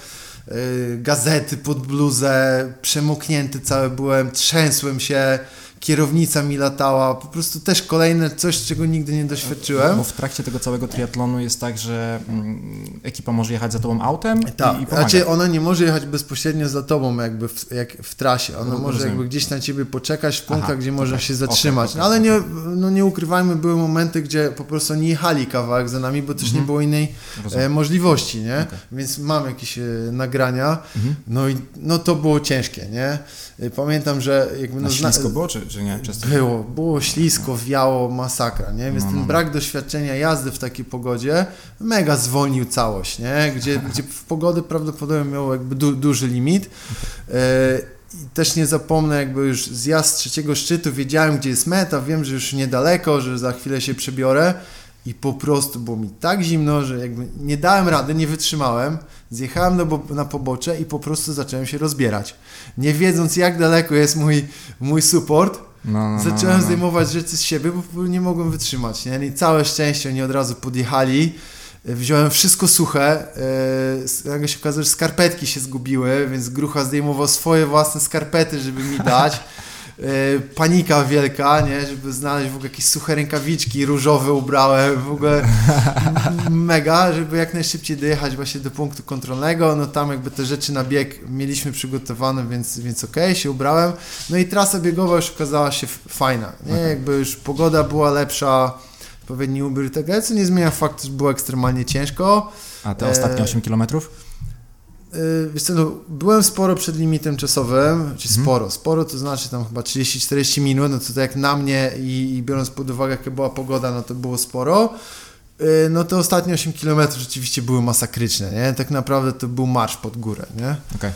Y, gazety pod bluzę, przemoknięty cały byłem, trzęsłem się, kierownica mi latała, po prostu też kolejne coś, czego nigdy nie doświadczyłem. Bo w trakcie tego całego triatlonu jest tak, że mm, ekipa może jechać za tobą autem tak. i, i Znaczy ona nie może jechać bezpośrednio za tobą jakby w, jak w trasie, ona no, może rozumiem. jakby gdzieś na ciebie poczekać w punktach, Aha, gdzie może się zatrzymać. Okay, okay, no, ale nie, no, nie ukrywajmy, były momenty, gdzie po prostu nie jechali kawałek za nami, bo też mhm. nie było innej e, możliwości, nie? Okay. Więc mam jakieś e, nagrania, mhm. no i no to było ciężkie, nie? E, pamiętam, że jakby... No, ślisko było, czy, czy nie? Często... Było, było ślisko, wiało, masakra, nie? Więc no, no. ten no. brak doświadczenia jazdy w takiej pogodzie mega zwolnił całość, nie? Gdzie, gdzie w pogody prawdopodobnie miał jakby du, duży limit. E, też nie zapomnę, jakby już zjazd z trzeciego szczytu, wiedziałem, gdzie jest meta, wiem, że już niedaleko, że za chwilę się przebiorę i po prostu było mi tak zimno, że jakby nie dałem rady, nie wytrzymałem. Zjechałem na, na pobocze i po prostu zacząłem się rozbierać. Nie wiedząc, jak daleko jest mój, mój support, no, no, no zacząłem no, no, zdejmować rzeczy z siebie, bo nie mogłem wytrzymać. Nie? I całe szczęście oni od razu podjechali. Wziąłem wszystko suche. Nagle się okazało, że skarpetki się zgubiły, więc grucha zdejmował swoje własne skarpety, żeby mi dać. (laughs) E, panika wielka, nie, żeby znaleźć w ogóle jakieś suche rękawiczki, różowe ubrałem, w ogóle mega, żeby jak najszybciej dojechać właśnie do punktu kontrolnego, no tam jakby te rzeczy na bieg mieliśmy przygotowane, więc, więc okej, okay, się ubrałem, no i trasa biegowa już okazała się fajna, nie, jakby już pogoda była lepsza, odpowiedni ubiór i tak dalej, co nie zmienia faktu, że było ekstremalnie ciężko. A te ostatnie 8 kilometrów? Y, wiesz co, no, byłem sporo przed limitem czasowym, czy mhm. sporo, sporo to znaczy tam chyba 30-40 minut, no to tak jak na mnie i, i, biorąc pod uwagę jaka była pogoda, no to było sporo. Y, no te ostatnie 8 km rzeczywiście były masakryczne, nie? Tak naprawdę to był marsz pod górę, nie? Okay.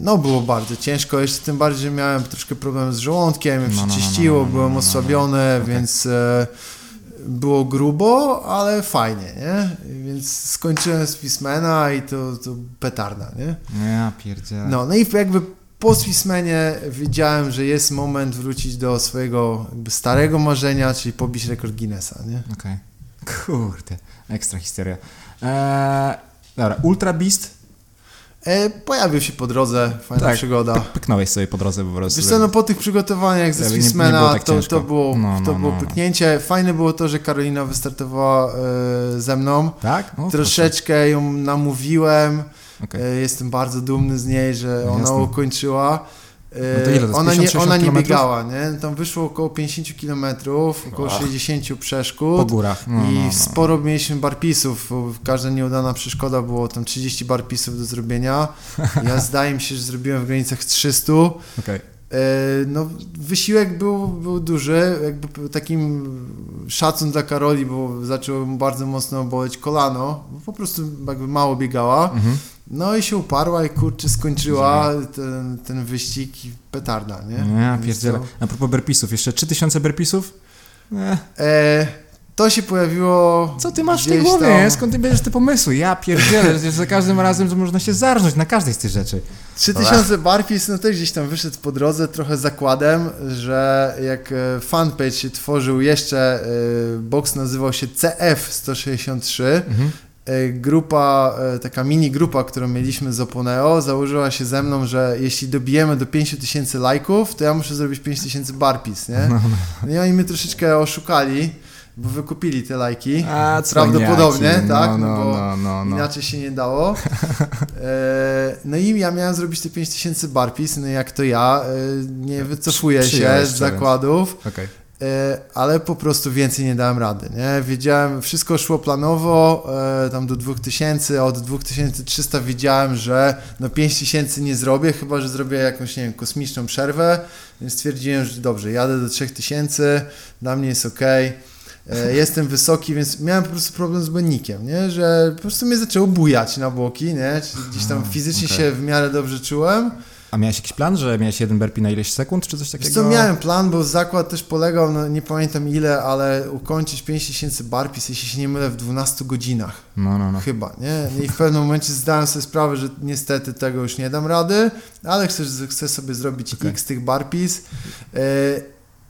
No było bardzo ciężko, jeszcze tym bardziej, że miałem troszkę problem z żołądkiem, no, no, no, byłem osłabiony, okay. więc e, było grubo, ale fajnie, nie? Więc skończyłem z Fismana i to, to petarda, nie? Ja pierdzielę. No, no i jakby po Swissmanie wiedziałem, że jest moment wrócić do swojego starego marzenia, czyli pobić rekord Guinnessa, nie? Okej. Okay. Kurde, ekstra historia. Eee, dobra, Ultra Beast? E, pojawił się po drodze, fajna tak, przygoda. pyknąłeś sobie po drodze po prostu. Wiesz co, no po tych przygotowaniach ze Swissmana tak to, to było, no, no, to było no, pyknięcie. Fajne było to, że Karolina wystartowała e, ze mną. Tak? O, Troszeczkę proszę. ją namówiłem. Okay. E, jestem bardzo dumny z niej, że no, ona jasne. ukończyła. No to ile to ona, nie, ona nie biegała, nie? Tam wyszło około 50 km, około Ach. 60 przeszkód. Po górach. No, I no, no. sporo mieliśmy barpisów. Każda nieudana przeszkoda było tam 30 barpisów do zrobienia. (laughs) Ja zdaje mi się, że zrobiłem w granicach 300. Okay. No, wysiłek był, był duży, jakby takim szacun dla Karoli, bo zaczęło bardzo mocno boleć kolano, bo po prostu jakby mało biegała. Mhm. No i się uparła i kurczę skończyła ten, ten wyścig i petarda, nie? Ja pierdzielę. A propos berpisów, jeszcze 3000 berpisów? Nie. E, to się pojawiło. Co ty masz w tej głowie? Tam... Skąd ty bierzesz te pomysły? Ja pierdzielę, że za każdym razem że można się zarżnąć na każdej z tych rzeczy. 3000 barpis, no też gdzieś tam wyszedł po drodze, trochę zakładem, że jak e, fanpage się tworzył jeszcze, e, box nazywał się CF163, mhm. E, grupa, e, taka mini grupa, którą mieliśmy z Oponeo, założyła się ze mną, że jeśli dobijemy do 5000 lajków, to ja muszę zrobić 5000 barpis, nie? No, no. no i oni mnie troszeczkę oszukali, bo wykupili te lajki. A, Prawdopodobnie, tak? No, no, bo no, no, no. inaczej się nie dało. (laughs) E, no i ja miałem zrobić te 5000 barpis, no jak to ja, nie wycofuję się z zakładów. Okay. E, ale po prostu więcej nie dałem rady, nie? Wiedziałem, wszystko szło planowo, e, tam do 2000, od 2300 wiedziałem, że no 5000 nie zrobię, chyba, że zrobię jakąś, nie wiem, kosmiczną przerwę, więc stwierdziłem, że dobrze, jadę do 3000, dla mnie jest ok. E, (laughs) jestem wysoki, więc miałem po prostu problem z błędnikiem, nie? Że po prostu mnie zaczęło bujać na boki, nie? Czyli gdzieś tam fizycznie okay. się w miarę dobrze czułem. A miałeś jakiś plan, że miałeś jeden burpee na ileś sekund, czy coś takiego? Wiesz co, miałem plan, bo zakład też polegał, no nie pamiętam ile, ale ukończyć 5000 burpees, jeśli się nie mylę, w 12 godzinach. No, no, no. Chyba, nie? I w pewnym momencie zdałem sobie sprawę, że niestety tego już nie dam rady, ale chcę, chcę sobie zrobić okay. x tych burpees. E,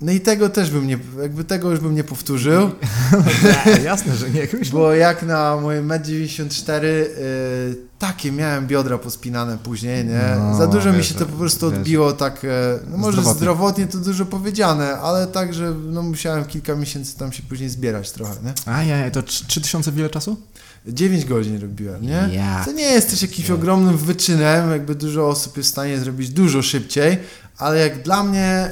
no i tego też bym nie, jakby tego już bym nie powtórzył. (laughs) nie, jasne, że nie. Bo jak na moje 1,94 y, takie miałem biodra pospinane później, nie? No, Za dużo wiesz, mi się to po prostu wiesz, odbiło tak, e, no może zdrowotnie. zdrowotnie to dużo powiedziane, ale tak, że no musiałem kilka miesięcy tam się później zbierać trochę, nie? A ja, to 3000 wiele czasu? 9 godzin robiłem, nie? Ja. To nie jest też jakimś ogromnym wyczynem, jakby dużo osób jest w stanie zrobić dużo szybciej, ale jak dla mnie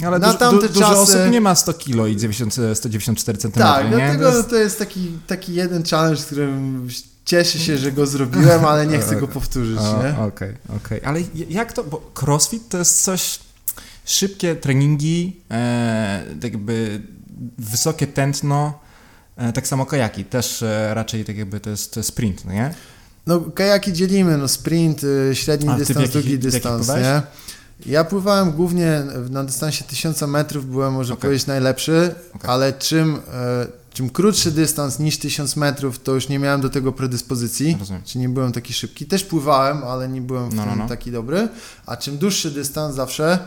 yy, ale na tamte du, czasy... Osób nie ma 100 kilo i 90, 194 cm, Tak, nie? dlatego to jest... to jest taki, taki jeden challenge, z którym cieszę się, że go zrobiłem, ale nie chcę go (laughs) powtórzyć, Okej, okej. Okay, okay. Ale jak to, bo crossfit to jest coś, szybkie treningi, e, jakby wysokie tętno, e, tak samo kajaki, też e, raczej tak jakby to jest, to jest sprint, no nie? No kajaki dzielimy, no sprint, y, średni A, dystans, długi dystans, nie? Ja pływałem głównie na dystansie 1000 metrów, byłem może okay. powiedzieć najlepszy, okay. ale czym, e, czym krótszy dystans niż 1000 metrów, to już nie miałem do tego predyspozycji, Rozumiem. czy nie byłem taki szybki. Też pływałem, ale nie byłem w no, no tym no, no. taki dobry, a czym dłuższy dystans zawsze,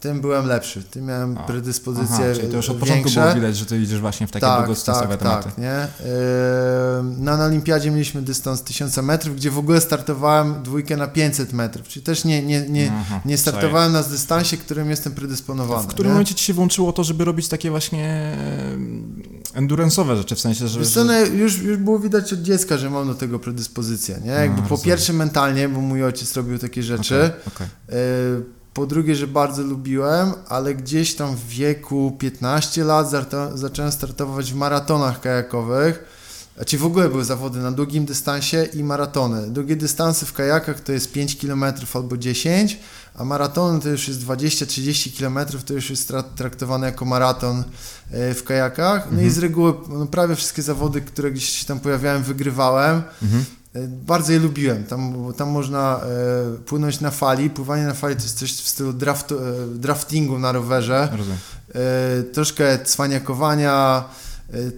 tym byłem lepszy, tym miałem a. predyspozycję Aha, czyli to już od początku było widać, że ty idziesz właśnie w takie tak, długodystansowe tak, tematy. Tak, nie? Yy, na olimpiadzie mieliśmy dystans 1000 metrów, gdzie w ogóle startowałem dwójkę na 500 metrów, czyli też nie, nie, nie, Aha, nie startowałem na dystansie, którym jestem predysponowany. W którym nie? momencie ci się włączyło to, żeby robić takie właśnie endurance'owe rzeczy, w sensie, że... że... No, już, już było widać od dziecka, że mam do tego predyspozycję, nie? Jakby po pierwsze mentalnie, bo mój ojciec robił takie rzeczy, okay, okay. Yy, po drugie, że bardzo lubiłem, ale gdzieś tam w wieku 15 lat zacząłem startować w maratonach kajakowych. Znaczy w ogóle były zawody na długim dystansie i maratony. Długie dystanse w kajakach to jest 5 km albo 10, a maraton to już jest 20-30 km, to już jest traktowane jako maraton e, w kajakach. No mhm. i z reguły no, prawie wszystkie zawody, które gdzieś się tam pojawiałem, wygrywałem. Mhm. E, bardzo je lubiłem. Tam, tam można e, płynąć na fali. Pływanie na fali to jest coś w stylu draft, e, draftingu na rowerze. E, troszkę cwaniakowania,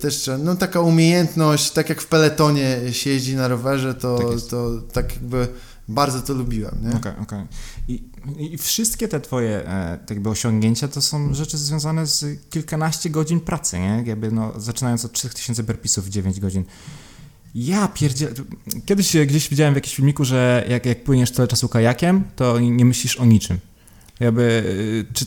też no, taka umiejętność, tak jak w peletonie się jeździ na rowerze, to tak, to tak jakby bardzo to lubiłem. Okej, okej. Okay, okay. I, I, wszystkie te twoje e, tak jakby osiągnięcia to są rzeczy związane z kilkanaście godzin pracy, nie? Jakby no, zaczynając od 3000 burpeesów w 9 godzin. Ja pierdzielę. Kiedyś gdzieś widziałem w jakimś filmiku, że jak, jak płyniesz tyle czasu kajakiem, to nie myślisz o niczym. Jakby, y, czy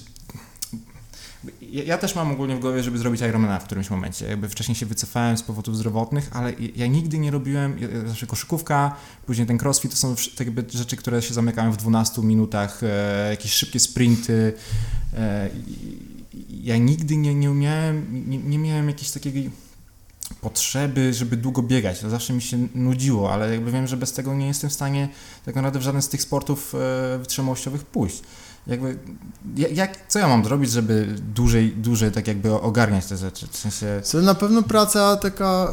ja, też mam ogólnie w głowie, żeby zrobić Ironmana w którymś momencie. Jakby wcześniej się wycofałem z powodów zdrowotnych, ale ja nigdy nie robiłem, zawsze koszykówka, później ten crossfit, to są tak jakby rzeczy, które się zamykają w 12 minutach, e, jakieś szybkie sprinty. E, ja nigdy nie, nie umiałem, nie, nie miałem jakiejś takiej potrzeby, żeby długo biegać. To zawsze mi się nudziło, ale jakby wiem, że bez tego nie jestem w stanie tak naprawdę w żaden z tych sportów e, wytrzymałościowych pójść jakby, jak, co ja mam zrobić, żeby dłużej, dłużej tak jakby ogarniać te rzeczy? W sensie... To na pewno praca taka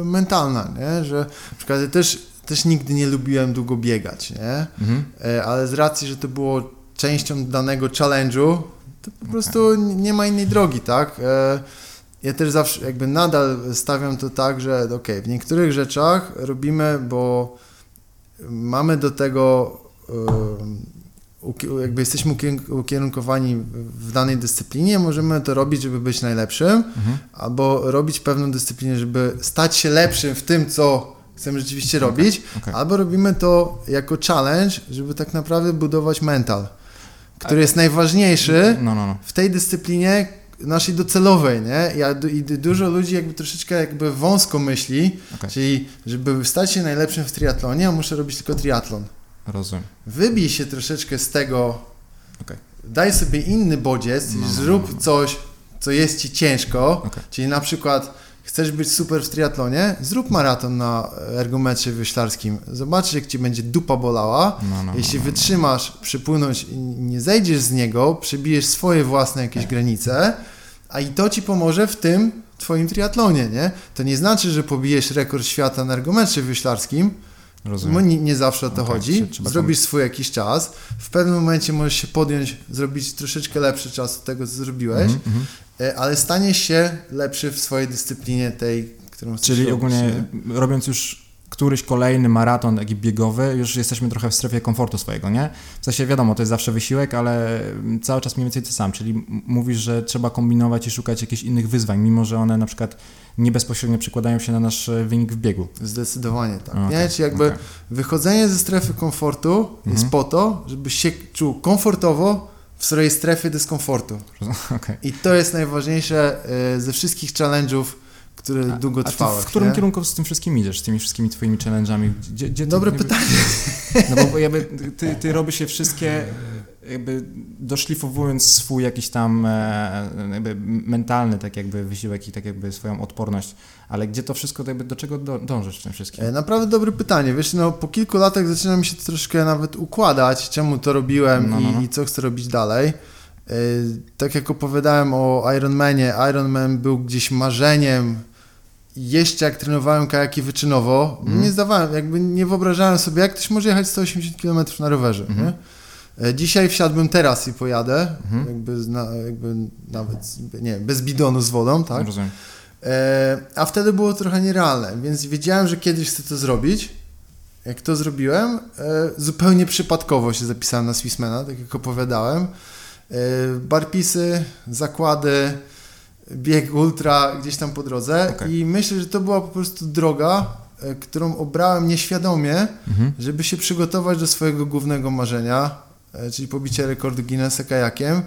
y, mentalna, nie? że na przykład ja też, też nigdy nie lubiłem długo biegać, nie? Mhm. E, ale z racji, że to było częścią danego challenge'u, to po okay. prostu nie ma innej drogi, tak? E, ja też zawsze jakby nadal stawiam to tak, że ok, w niektórych rzeczach robimy, bo mamy do tego jakby jesteśmy ukierunkowani w danej dyscyplinie, możemy to robić, żeby być najlepszym, mhm. albo robić pewną dyscyplinę, żeby stać się lepszym w tym, co chcemy rzeczywiście okay. robić, okay. albo robimy to jako challenge, żeby tak naprawdę budować mental, który jest najważniejszy no, no, no. w tej dyscyplinie naszej docelowej, nie? Ja, I dużo ludzi jakby troszeczkę jakby wąsko myśli, okay. czyli żeby stać się najlepszym w triatlonie, a muszę robić tylko triatlon. Rozumiem. Wybij się troszeczkę z tego, okay. daj sobie inny bodziec, no, no, zrób no, no. coś, co jest ci ciężko, okay. czyli na przykład chcesz być super w triatlonie, zrób maraton na ergometrze wyślarskim. Zobaczysz, jak ci będzie dupa bolała. No, no, Jeśli no, wytrzymasz przypłynąć i nie zejdziesz z niego, przebijesz swoje własne jakieś granice, a i to ci pomoże w tym twoim triatlonie, nie? To nie znaczy, że pobijesz rekord świata na ergometrze wyślarskim, Rozumiem. No nie, nie zawsze o to okay, chodzi. Zrobisz swój jakiś czas, w pewnym momencie możesz się podjąć, zrobić troszeczkę lepszy czas od tego, co zrobiłeś, mm -hmm. ale staniesz się lepszy w swojej dyscyplinie tej, którą chcesz Czyli ogólnie robiąc już któryś kolejny maraton taki biegowy, już jesteśmy trochę w strefie komfortu swojego, nie? W sensie wiadomo, to jest zawsze wysiłek, ale cały czas mniej więcej ty sam, czyli mówisz, że trzeba kombinować i szukać jakichś innych wyzwań, mimo że one na przykład nie bezpośrednio przekładają się na nasz wynik w biegu. Zdecydowanie tak. Okay, nie? Czyli jakby okay. wychodzenie ze strefy komfortu mhm. jest po to, żebyś się czuł komfortowo w swojej strefie dyskomfortu. (laughs) Okay. I to jest najważniejsze e, ze wszystkich challenge'ów, które a, długo trwały. W którym nie? kierunku z tym wszystkim idziesz, z tymi wszystkimi twoimi challenge'ami? Gdzie, gdzie Dobre ty, pytanie. (laughs) No bo jakby ty, ty robisz je wszystkie jakby doszlifowując swój jakiś tam e, jakby mentalny tak jakby wysiłek i tak jakby swoją odporność, ale gdzie to wszystko, jakby do czego dążysz w tym wszystkim? E, naprawdę dobre pytanie, wiesz, no po kilku latach zaczyna mi się to troszkę nawet układać, czemu to robiłem no, no, no. I, i, co chcę robić dalej. E, tak jak opowiadałem o Ironmanie, Ironman był gdzieś marzeniem, jeszcze jak trenowałem kajaki wyczynowo, mm. nie zdawałem, jakby nie wyobrażałem sobie, jak ktoś może jechać 180 km na rowerze. Mm. Dzisiaj wsiadłbym teraz i pojadę, mhm. jakby, na, jakby nawet, nie bez bidonu z wodą, tak? Rozumiem. E, a wtedy było trochę nierealne, więc wiedziałem, że kiedyś chcę to zrobić. Jak to zrobiłem, zupełnie przypadkowo się zapisałem na Swissmana, tak jak opowiadałem. E, barpisy, zakłady, bieg ultra gdzieś tam po drodze okay. i myślę, że to była po prostu droga, e, którą obrałem nieświadomie, mhm. żeby się przygotować do swojego głównego marzenia, e, czyli pobicie rekordu Guinnessa kajakiem.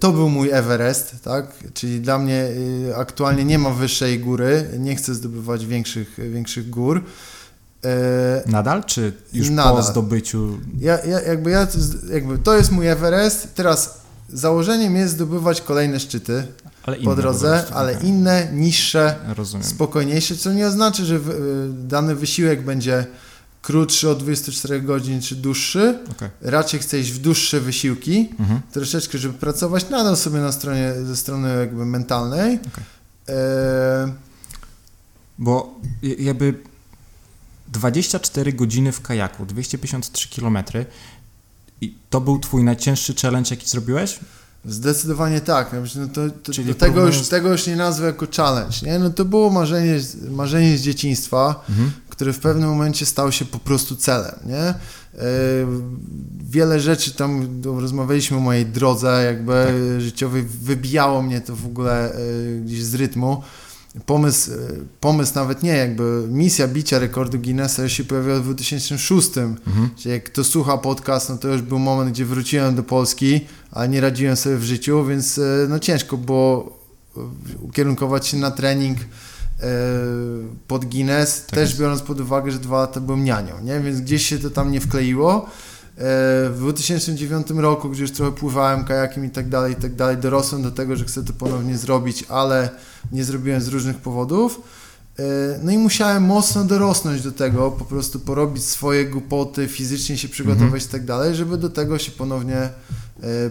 To był mój Everest, tak? Czyli dla mnie aktualnie nie ma wyższej góry, nie chcę zdobywać większych, większych gór. Nadal, czy już Nadal. po zdobyciu? Ja, ja, jakby ja, jakby to jest mój Everest. Teraz założeniem jest zdobywać kolejne szczyty. po drodze, ale okay. inne, niższe, Rozumiem. spokojniejsze, co nie oznacza, że y, dany wysiłek będzie krótszy od 24 godzin czy dłuższy. Okay. Raczej chcę iść w dłuższe wysiłki, mhm. troszeczkę, żeby pracować nadal sobie na stronie, ze strony jakby mentalnej. Okay. E... Bo jakby 24 godziny w kajaku, 253 km i to był twój najcięższy challenge, jaki zrobiłeś? Zdecydowanie tak. No to, to, to tego, już, tego już nie nazwę jako challenge. Nie? No to było marzenie, marzenie z dzieciństwa, mhm. które w pewnym momencie stało się po prostu celem. Nie? E, wiele rzeczy tam rozmawialiśmy o mojej drodze jakby tak. życiowej, wybijało mnie to w ogóle e, gdzieś z rytmu pomysł, pomysł nawet nie, jakby misja bicia rekordu Guinnessa już się pojawiła w 2006. Mhm. Czyli jak kto słucha podcast, no to już był moment, gdzie wróciłem do Polski, a nie radziłem sobie w życiu, więc e, no ciężko było ukierunkować się na trening e, pod Guinness, tak też jest. biorąc pod uwagę, że dwa lata byłem nianią, nie? więc gdzieś się to tam nie wkleiło. E, w 2009 roku, gdzie już trochę pływałem kajakiem i tak dalej, i tak dalej, dorosłem do tego, że chcę to ponownie zrobić, ale nie zrobiłem z różnych powodów. E, no i musiałem mocno dorosnąć do tego, po prostu porobić swoje głupoty, fizycznie się przygotować i tak dalej, żeby do tego się ponownie e,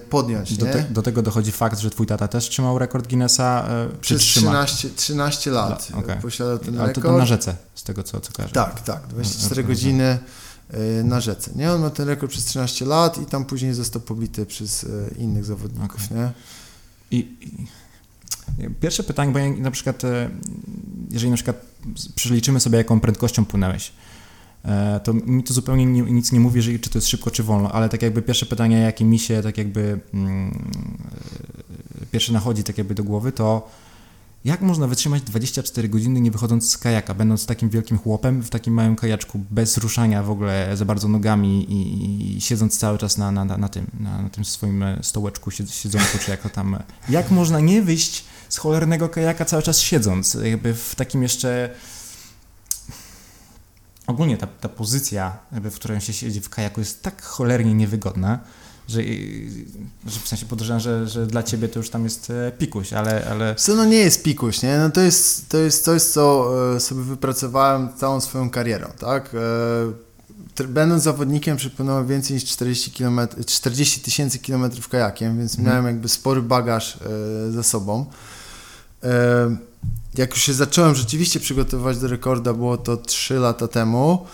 podjąć. Do, te, do, tego dochodzi fakt, że twój tata też trzymał rekord Guinnessa. Przez 13, 13 lat okay. posiadał ten Ale rekord. Ale to na rzece, z tego co, co kojarzę. Tak, tak, 24 godziny. E, na rzece. Nie? On ma ten rekord przez 13 lat i tam później został pobity przez e, innych zawodników. Okay. Nie? I, I, pierwsze pytanie, bo ja na przykład, e, jeżeli na przykład przeliczymy sobie, jaką prędkością płynęłeś, to mi to zupełnie nic nie mówi, czy to jest szybko, czy wolno, ale tak jakby pierwsze pytanie, jakie mi się tak jakby mm, pierwsze nachodzi tak jakby do głowy, to jak można wytrzymać 24 godziny nie wychodząc z kajaka, będąc takim wielkim chłopem w takim małym kajaczku, bez ruszania w ogóle za bardzo nogami i, i siedząc cały czas na, na, na, tym, na, na tym swoim stołeczku siedząco, czy jako tam. E, (laughs) jak można nie wyjść z cholernego kajaka cały czas siedząc, jakby w takim jeszcze ogólnie ta, ta pozycja, w której się siedzi w kajaku jest tak cholernie niewygodna, że, że w sensie podejrzewam, że, że dla ciebie to już tam jest e, pikuś, ale... ale... Co, no nie jest pikuś, nie? No to jest, to jest coś, co e, sobie wypracowałem całą swoją karierą, tak? E, będąc zawodnikiem przepłynąłem więcej niż 40 km, 40 tysięcy kilometrów kajakiem, więc mhm. miałem jakby spory bagaż za sobą. Jak już się zacząłem rzeczywiście przygotowywać do rekorda, było to 3 lata temu,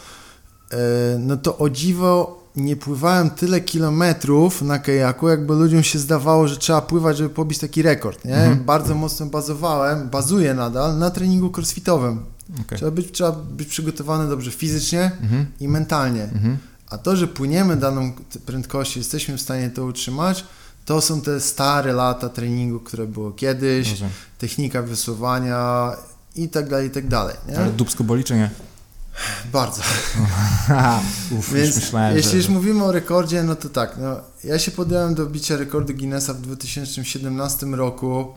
no to o dziwo nie pływałem tyle kilometrów na kajaku, jakby ludziom się zdawało, że trzeba pływać, żeby pobić taki rekord, nie? Mhm. Bardzo mocno bazowałem, bazuję nadal na treningu crossfitowym. Okay. Trzeba, być, trzeba być przygotowany dobrze fizycznie mhm. i mentalnie. Mhm. A to, że płyniemy daną prędkość, jesteśmy w stanie to utrzymać, to są te stare lata treningu, które było kiedyś, technika wysuwania i tak dalej, i tak dalej. Nie? Ale dubsko boli czy nie? Bardzo. (laughs) Uf, Więc myślałem, jeśli że... już mówimy o rekordzie, no to tak, no, ja się podjąłem do bicia rekordu Guinnessa w 2017 roku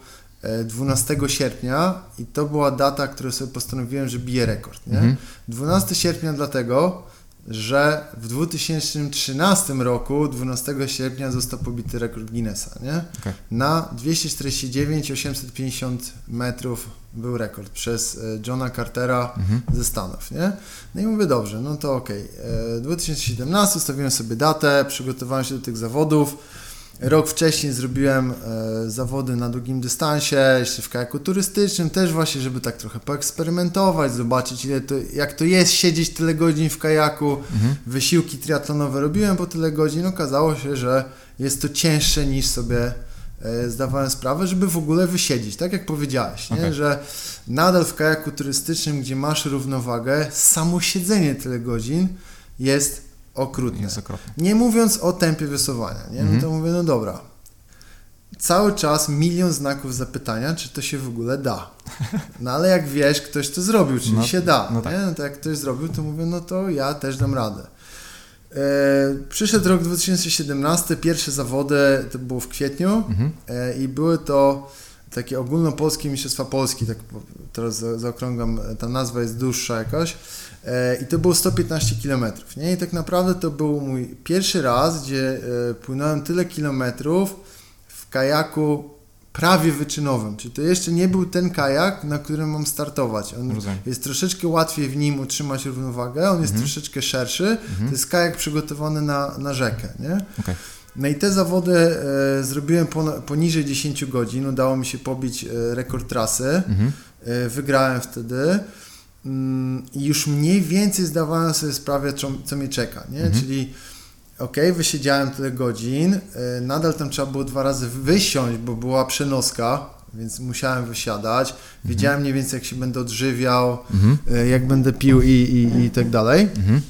12 e, sierpnia i to była data, którą sobie postanowiłem, że bije rekord. Nie? Mhm. 12 sierpnia dlatego, że w 2013 roku 12 sierpnia został pobity rekord Guinnessa, nie? Okay. Na 249 850 metrów był rekord przez e, Johna Cartera mhm. ze Stanów, nie? No i mówię, dobrze, no to okej. Okay. 2017 ustawiłem sobie datę, przygotowałem się do tych zawodów. Rok wcześniej zrobiłem e, zawody na długim dystansie, jeszcze w kajaku turystycznym, też właśnie, żeby tak trochę poeksperymentować, zobaczyć ile to, jak to jest siedzieć tyle godzin w kajaku. Mhm. Wysiłki triatlonowe robiłem po tyle godzin. Okazało się, że jest to cięższe niż sobie e, zdawałem sprawę, żeby w ogóle wysiedzieć, tak jak powiedziałeś, okay. że nadal w kajaku turystycznym, gdzie masz równowagę, samo siedzenie tyle godzin jest okrutne. Jest. Nie mówiąc o tempie wysuwania, nie? No to mhm. mówię, no dobra, cały czas milion znaków zapytania, czy to się w ogóle da. No ale jak wiesz, ktoś to zrobił, czyli no, się da. No, tak. no to jak ktoś zrobił, to mówię, no to ja też dam radę. E, przyszedł rok 2017, pierwsze zawody to było w kwietniu mhm. e, i były to takie ogólnopolskie Mistrzostwa Polski, tak teraz zaokrągam, ta nazwa jest dłuższa jakoś. E, I to było 115 km. Nie? I tak naprawdę to był mój pierwszy raz, gdzie e, płynąłem tyle kilometrów w kajaku prawie wyczynowym. Czyli to jeszcze nie był ten kajak, na którym mam startować. On Rozumiem. jest troszeczkę łatwiej w nim utrzymać równowagę, on jest Mhm. troszeczkę szerszy. To jest kajak przygotowany na, na rzekę, nie? Okej. No i te zawody e, zrobiłem pon- poniżej 10 godzin. Udało mi się pobić e, rekord trasy. Mhm. E, wygrałem wtedy. Mm, I już mniej więcej zdawałem sobie sprawę, co, co mnie czeka, nie? Mhm. Czyli okej, wysiedziałem tyle godzin, e, nadal tam trzeba było dwa razy wysiąść, bo była przenoska, więc musiałem wysiadać. Wiedziałem mniej więcej, jak się będę odżywiał, Mhm. e, jak będę pił i, i, i tak dalej. Mhm.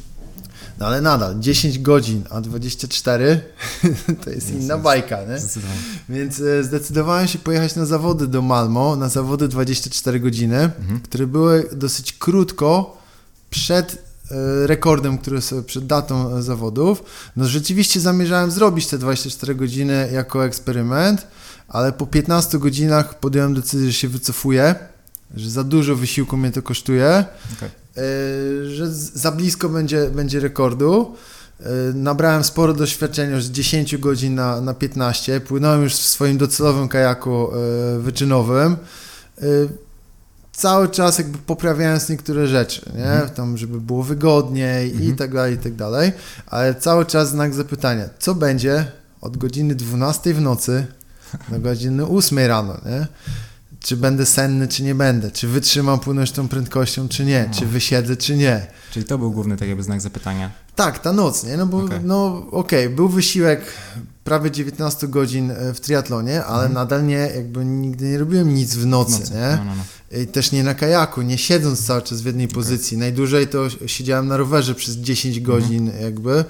No ale nadal, 10 godzin, a 24 (laughs) to jest inna bajka, nie? Więc e, zdecydowałem się pojechać na zawody do Malmo, na zawody 24 godziny, Mhm. które były dosyć krótko przed rekordem, który sobie przed datą e, zawodów. No rzeczywiście zamierzałem zrobić te 24 godziny jako eksperyment, ale po 15 godzinach podjąłem decyzję, że się wycofuję, że za dużo wysiłku mnie to kosztuje, Okej. e, że za blisko będzie, będzie rekordu. E, Nabrałem sporo doświadczenia już z 10 godzin na, na 15. Płynąłem już w swoim docelowym kajaku e, wyczynowym. Cały czas jakby poprawiając niektóre rzeczy, nie? Mhm. Tam, żeby było wygodniej i Mhm. tak dalej, i tak dalej. Ale cały czas znak zapytania, co będzie od godziny 12 w nocy do godziny 8 rano, nie? Czy będę senny, czy nie będę? Czy wytrzymam płynąć tą prędkością, czy nie? No. Czy wysiedzę, czy nie? Czyli to był główny tak jakby znak zapytania. Tak, ta noc, nie? No bo, Okej. no okej, był wysiłek prawie 19 godzin e, w triatlonie, ale Mhm. nadal nie, jakby nigdy nie robiłem nic w nocy, W nocy. nie? No, no, no. I też nie na kajaku, nie siedząc cały czas w jednej pozycji. Najdłużej to siedziałem na rowerze przez 10 Mhm. godzin jakby,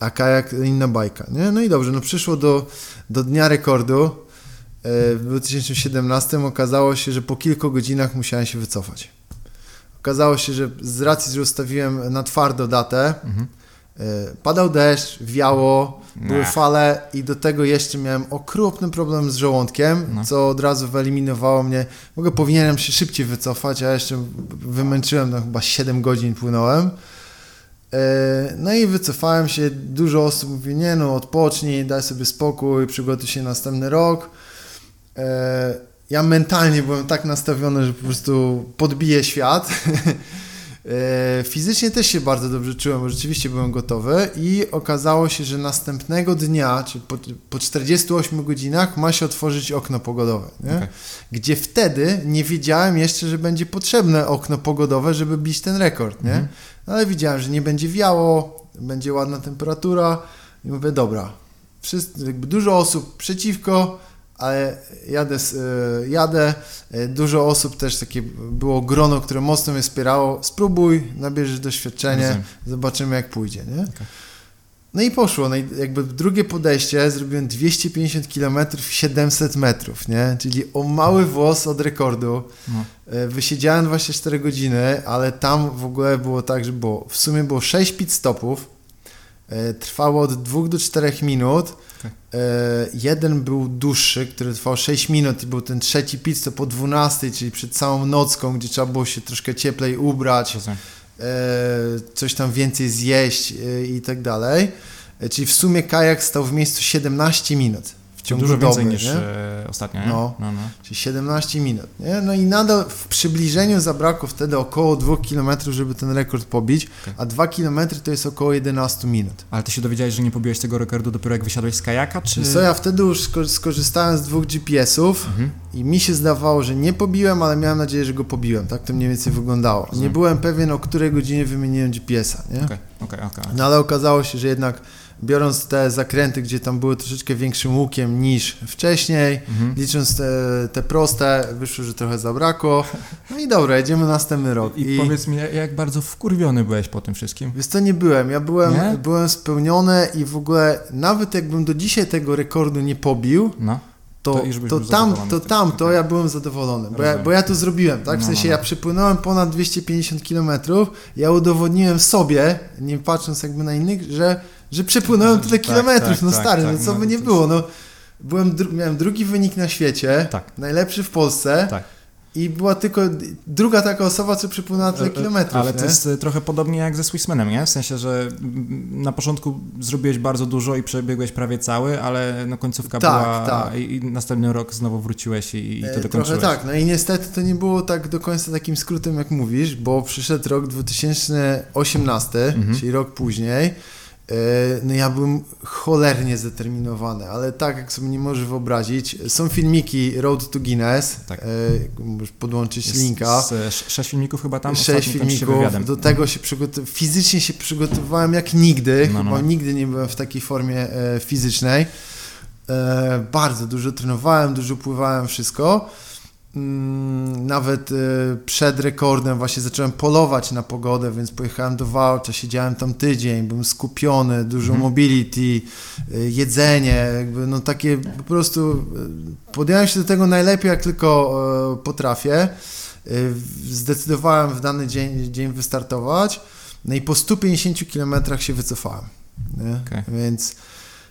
a kajak inna bajka, nie? No i dobrze, no przyszło do, do dnia rekordu. W 2017 okazało się, że po kilku godzinach musiałem się wycofać. Okazało się, że z racji, że ustawiłem na twardo datę, Mhm. e, padał deszcz, wiało, były Nah. fale i do tego jeszcze miałem okropny problem z żołądkiem, No. co od razu wyeliminowało mnie. Ogóle powinienem się szybciej wycofać, a jeszcze wymęczyłem, no chyba 7 godzin płynąłem. E, No i wycofałem się, dużo osób mówi, nie no, odpocznij, daj sobie spokój, przygotuj się na następny rok. E, Ja mentalnie byłem tak nastawiony, że po prostu podbiję świat. (laughs) E, Fizycznie też się bardzo dobrze czułem, bo rzeczywiście byłem gotowy i okazało się, że następnego dnia, czyli po, po 48 godzinach ma się otworzyć okno pogodowe? Okej. gdzie wtedy nie wiedziałem jeszcze, że będzie potrzebne okno pogodowe, żeby bić ten rekord, nie? No ale widziałem, że nie będzie wiało, będzie ładna temperatura i mówię, dobra, wszyscy, jakby dużo osób przeciwko, ale jadę, e, jadę, e, dużo osób też takie było grono, które mocno mnie wspierało, spróbuj, nabierzesz doświadczenie, Rozumiem. zobaczymy jak pójdzie, nie? Okej. No i poszło, no i jakby drugie podejście zrobiłem 250 km 700 metrów, nie? Czyli o mały włos od rekordu. No. E, Wysiedziałem 24 godziny, ale tam w ogóle było tak, że było, w sumie było 6 pit stopów, trwało od 2 do 4 minut. Okej. E, Jeden był dłuższy, który trwał 6 minut i był ten trzeci pit stop po 12, czyli przed całą nocką, gdzie trzeba było się troszkę cieplej ubrać, Rozumiem. e, coś tam więcej zjeść e, i tak dalej. Czyli w sumie kajak stał w miejscu 17 minut ciągu Dużo doby, więcej niż nie? e, ostatnio, nie? No. no, no. Czyli 17 minut. Nie? No i nadal w przybliżeniu zabrakło wtedy około 2 km, żeby ten rekord pobić, Okej. a 2 km to jest około 11 minut. Ale ty się dowiedziałeś, że nie pobiłeś tego rekordu dopiero jak wysiadłeś z kajaka, czy... Co ja wtedy już sko- skorzystałem z dwóch GPS-ów Mhm. i mi się zdawało, że nie pobiłem, ale miałem nadzieję, że go pobiłem. Tak to mniej więcej wyglądało. Nie Rozumiem. byłem pewien, o której godzinie wymieniłem GPS-a. Nie? Okej, okej, okej. No ale okazało się, że jednak biorąc te zakręty, gdzie tam były troszeczkę większym łukiem niż wcześniej, Mhm. licząc te, te proste, wyszło, że trochę zabrakło. No i dobra, jedziemy następny rok. I, powiedz mi, jak bardzo wkurwiony byłeś po tym wszystkim? Wiesz co, nie byłem. Ja byłem, Nie? byłem spełniony i w ogóle nawet jakbym do dzisiaj tego rekordu nie pobił, No. to, To to, tam, to tam, to ja byłem zadowolony, bo ja, bo ja to zrobiłem, tak? W No, sensie no, no. ja przypłynąłem ponad 250 km, ja udowodniłem sobie, nie patrząc jakby na innych, że, że przepłynąłem tyle Tak, kilometrów, tak, no tak, stary, tak, no co no, by nie to było, no. Byłem, dru- miałem drugi wynik na świecie, Tak. najlepszy w Polsce, Tak. i była tylko druga taka osoba, co przypłynęła tyle kilometrów. Ale nie? to jest trochę podobnie jak ze Swissmanem, nie? W sensie, że na początku zrobiłeś bardzo dużo i przebiegłeś prawie cały, ale no końcówka tak, była tak. I, następny rok znowu wróciłeś i, i to e, dokończyłeś. Trochę tak, no i niestety to nie było tak do końca takim skrótem, jak mówisz, bo przyszedł rok 2018, mhm. czyli rok później E, no ja byłem cholernie zdeterminowany, ale tak jak sobie nie możesz wyobrazić, są filmiki Road to Guinness, tak. e, możesz podłączyć Jest linka. Z, sześć filmików chyba tam? Sześć filmików, do tego się fizycznie się przygotowywałem jak nigdy, no, no. bo nigdy nie byłem w takiej formie e, fizycznej. E, bardzo dużo trenowałem, dużo pływałem, wszystko. Mm, nawet y, przed rekordem właśnie zacząłem polować na pogodę, więc pojechałem do Wałcza, siedziałem tam tydzień, byłem skupiony, dużo mm. mobility, y, jedzenie, jakby no takie po prostu y, podjąłem się do tego najlepiej jak tylko potrafię. Zdecydowałem w dany dzień, dzień wystartować, no i po 150 km się wycofałem. Okay. Więc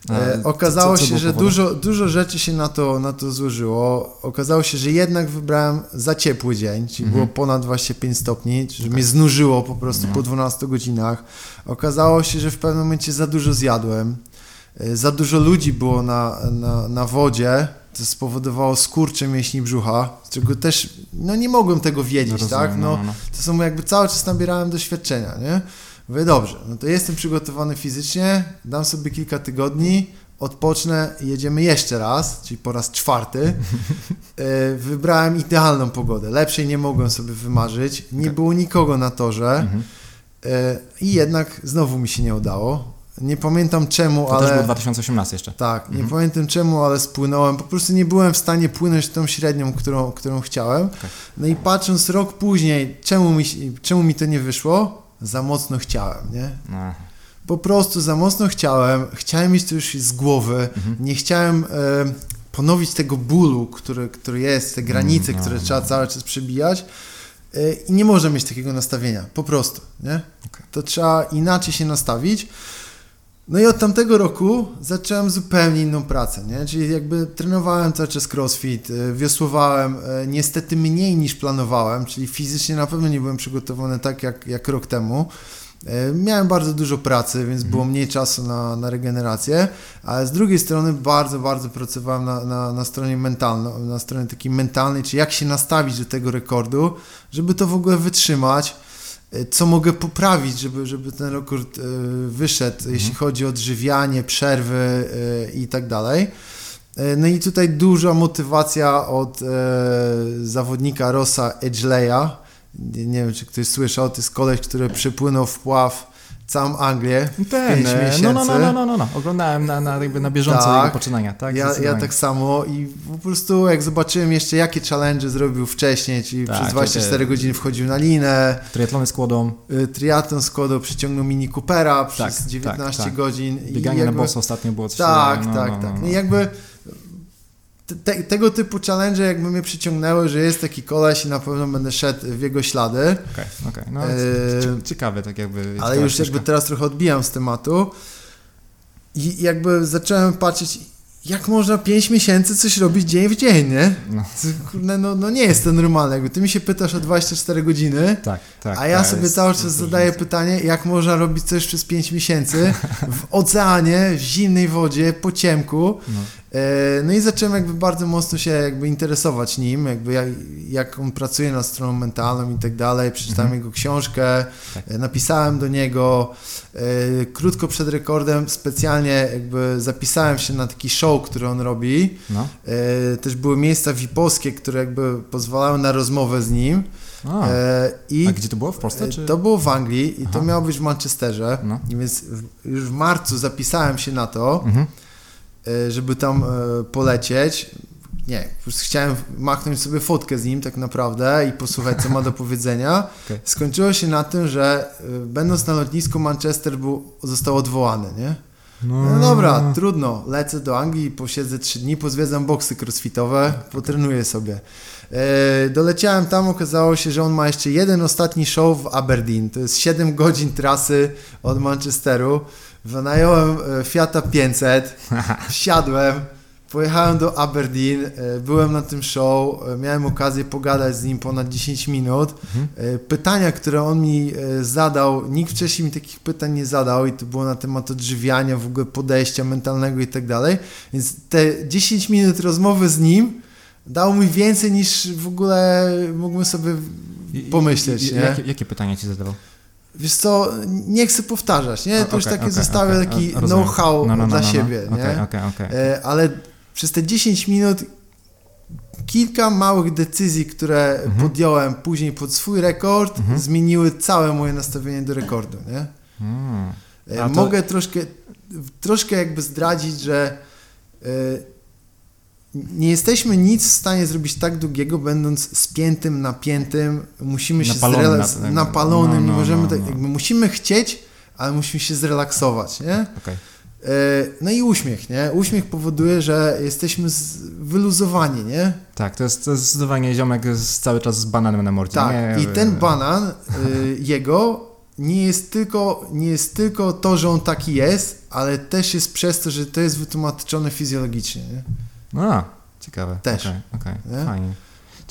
E, okazało co, co się, że dużo, dużo rzeczy się na to, na to złożyło. Okazało się, że jednak wybrałem za ciepły dzień, czyli mhm. było ponad 25 stopni, że tak. mnie znużyło po prostu po 12 godzinach. Okazało się, że w pewnym momencie za dużo zjadłem. E, za dużo ludzi było na, na, na wodzie, co spowodowało skurcze mięśni brzucha, z czego też no nie mogłem tego wiedzieć, no, tak? No, no, no, To są jakby cały czas nabierałem doświadczenia, nie? Mówię, dobrze, no to jestem przygotowany fizycznie, dam sobie kilka tygodni, odpocznę i jedziemy jeszcze raz, czyli po raz czwarty. (laughs) E, wybrałem idealną pogodę. Lepszej nie mogłem sobie wymarzyć. Nie było nikogo na torze. Mhm. E, I jednak znowu mi się nie udało. Nie pamiętam czemu, to ale. To też był 2018 jeszcze. Tak, nie mhm. pamiętam czemu, ale spłynąłem. Po prostu nie byłem w stanie płynąć tą średnią, którą, którą chciałem. Okay. No i patrząc rok później, czemu mi, czemu mi to nie wyszło, za mocno chciałem, nie? Aha. Po prostu za mocno chciałem, chciałem mieć to już z głowy, mhm. nie chciałem e, ponowić tego bólu, który, który jest, te granice, no, które no. trzeba cały czas przebijać e, i nie można mieć takiego nastawienia, po prostu, nie? Okay. To trzeba inaczej się nastawić. No i od tamtego roku zacząłem zupełnie inną pracę, nie? Czyli jakby trenowałem cały czas crossfit, e, wiosłowałem e, niestety mniej niż planowałem, czyli fizycznie na pewno nie byłem przygotowany tak jak, jak rok temu. E, miałem bardzo dużo pracy, więc mhm. było mniej czasu na, na regenerację, ale z drugiej strony bardzo, bardzo pracowałem na, na, na stronie mentalnej, na stronie takiej mentalnej, czyli jak się nastawić do tego rekordu, żeby to w ogóle wytrzymać co mogę poprawić, żeby, żeby ten rekord e, wyszedł, mhm. jeśli chodzi o odżywianie, przerwy e, i tak dalej. E, no i tutaj duża motywacja od zawodnika Rosa Edgeleya. Nie, wiem, czy ktoś słyszał, to jest koleś, który przepłynął w pław całą Anglię Ten, no, no, no, no, no, no, no, oglądałem na, na, jakby na bieżąco tak, jego poczynania, tak? Ja, ja tak samo i po prostu jak zobaczyłem jeszcze jakie challenge zrobił wcześniej, czyli tak, przez 24 godziny wchodził na linę. Triatlony z kłodą. Y, triatlon z kłodą, przyciągnął Mini Coopera przez tak, 19 tak, tak. godzin. Bieganie jakby, na boso ostatnio było coś Tak, no, tak, no, tak. No, I jakby te, tego typu challenge jakby mnie przyciągnęły, że jest taki koleś i na pewno będę szedł w jego ślady. Okej, okay, okej. Okay. No, e... ciekawe tak jakby. Ale już jakby teraz trochę odbijam z tematu i jakby zacząłem patrzeć jak można 5 miesięcy coś robić dzień w dzień, nie? No. Kurde, no, no nie jest to normalne. Jakby ty mi się pytasz o 24 godziny, tak, tak, a ja tak, sobie cały czas zadaję pytanie, jak można robić coś przez 5 miesięcy w oceanie, w zimnej wodzie, po ciemku. No. E, no i zacząłem jakby bardzo mocno się jakby interesować nim, jakby jak, jak on pracuje nad stroną mentalną i tak dalej. Przeczytałem mhm. jego książkę, tak. E, napisałem do niego. E, krótko przed rekordem specjalnie jakby zapisałem się na taki show, który on robi. No. Też były miejsca VIP-owskie, które jakby pozwalały na rozmowę z nim. A, I, a gdzie to było? W Polsce? Czy? To było w Anglii i Aha. to miało być w Manchesterze. No. Więc już w marcu zapisałem się na to. Mhm. E, żeby tam e, polecieć. Nie, po prostu chciałem machnąć sobie fotkę z nim tak naprawdę i posłuchać, co ma do powiedzenia. (laughs) Okay. Skończyło się na tym, że e, będąc na lotnisku Manchester był, został odwołany, nie? No. no dobra, trudno. Lecę do Anglii, posiedzę trzy dni, pozwiedzam boksy crossfitowe, potrenuję sobie. doleciałem tam, okazało się, że on ma jeszcze jeden ostatni show w Aberdeen. To jest 7 godzin trasy od Manchesteru. Wynająłem e, Fiata 500, wsiadłem, pojechałem do Aberdeen, e, byłem na tym show, e, miałem okazję pogadać z nim ponad 10 minut. Mhm. Pytania, które on mi zadał, nikt wcześniej mi takich pytań nie zadał i to było na temat odżywiania, w ogóle podejścia mentalnego i tak dalej. Więc te 10 minut rozmowy z nim dało mi więcej niż w ogóle mógłbym sobie pomyśleć. I, i, jakie, jakie pytania ci zadawał? Wiesz co, nie chcę powtarzać, nie? To okay, już takie okay, zostawię okay, taki know-how no, no, no, dla no, no. siebie, nie? E, ale przez te 10 minut kilka małych decyzji, które mhm. podjąłem później pod swój rekord, mhm. zmieniły całe moje nastawienie do rekordu, nie? Hmm. To... Mogę troszkę, troszkę jakby zdradzić, że e, nie jesteśmy nic w stanie zrobić tak długiego, będąc spiętym, napiętym, musimy się zrelaksować, na, napalonym, no, no, nie możemy no, tak, no. jakby musimy chcieć, ale musimy się zrelaksować, nie? Okay. E, no i uśmiech, nie? Uśmiech powoduje, że jesteśmy wyluzowani, nie? Tak, to jest, to jest zdecydowanie ziomek z, cały czas z bananem na mordzie. Tak, nie? i ten banan, y, jego nie jest, tylko, nie jest tylko to, że on taki jest, ale też jest przez to, że to jest wytłumaczone fizjologicznie, nie? A, ciekawe. Też. Okay, okay. fajnie.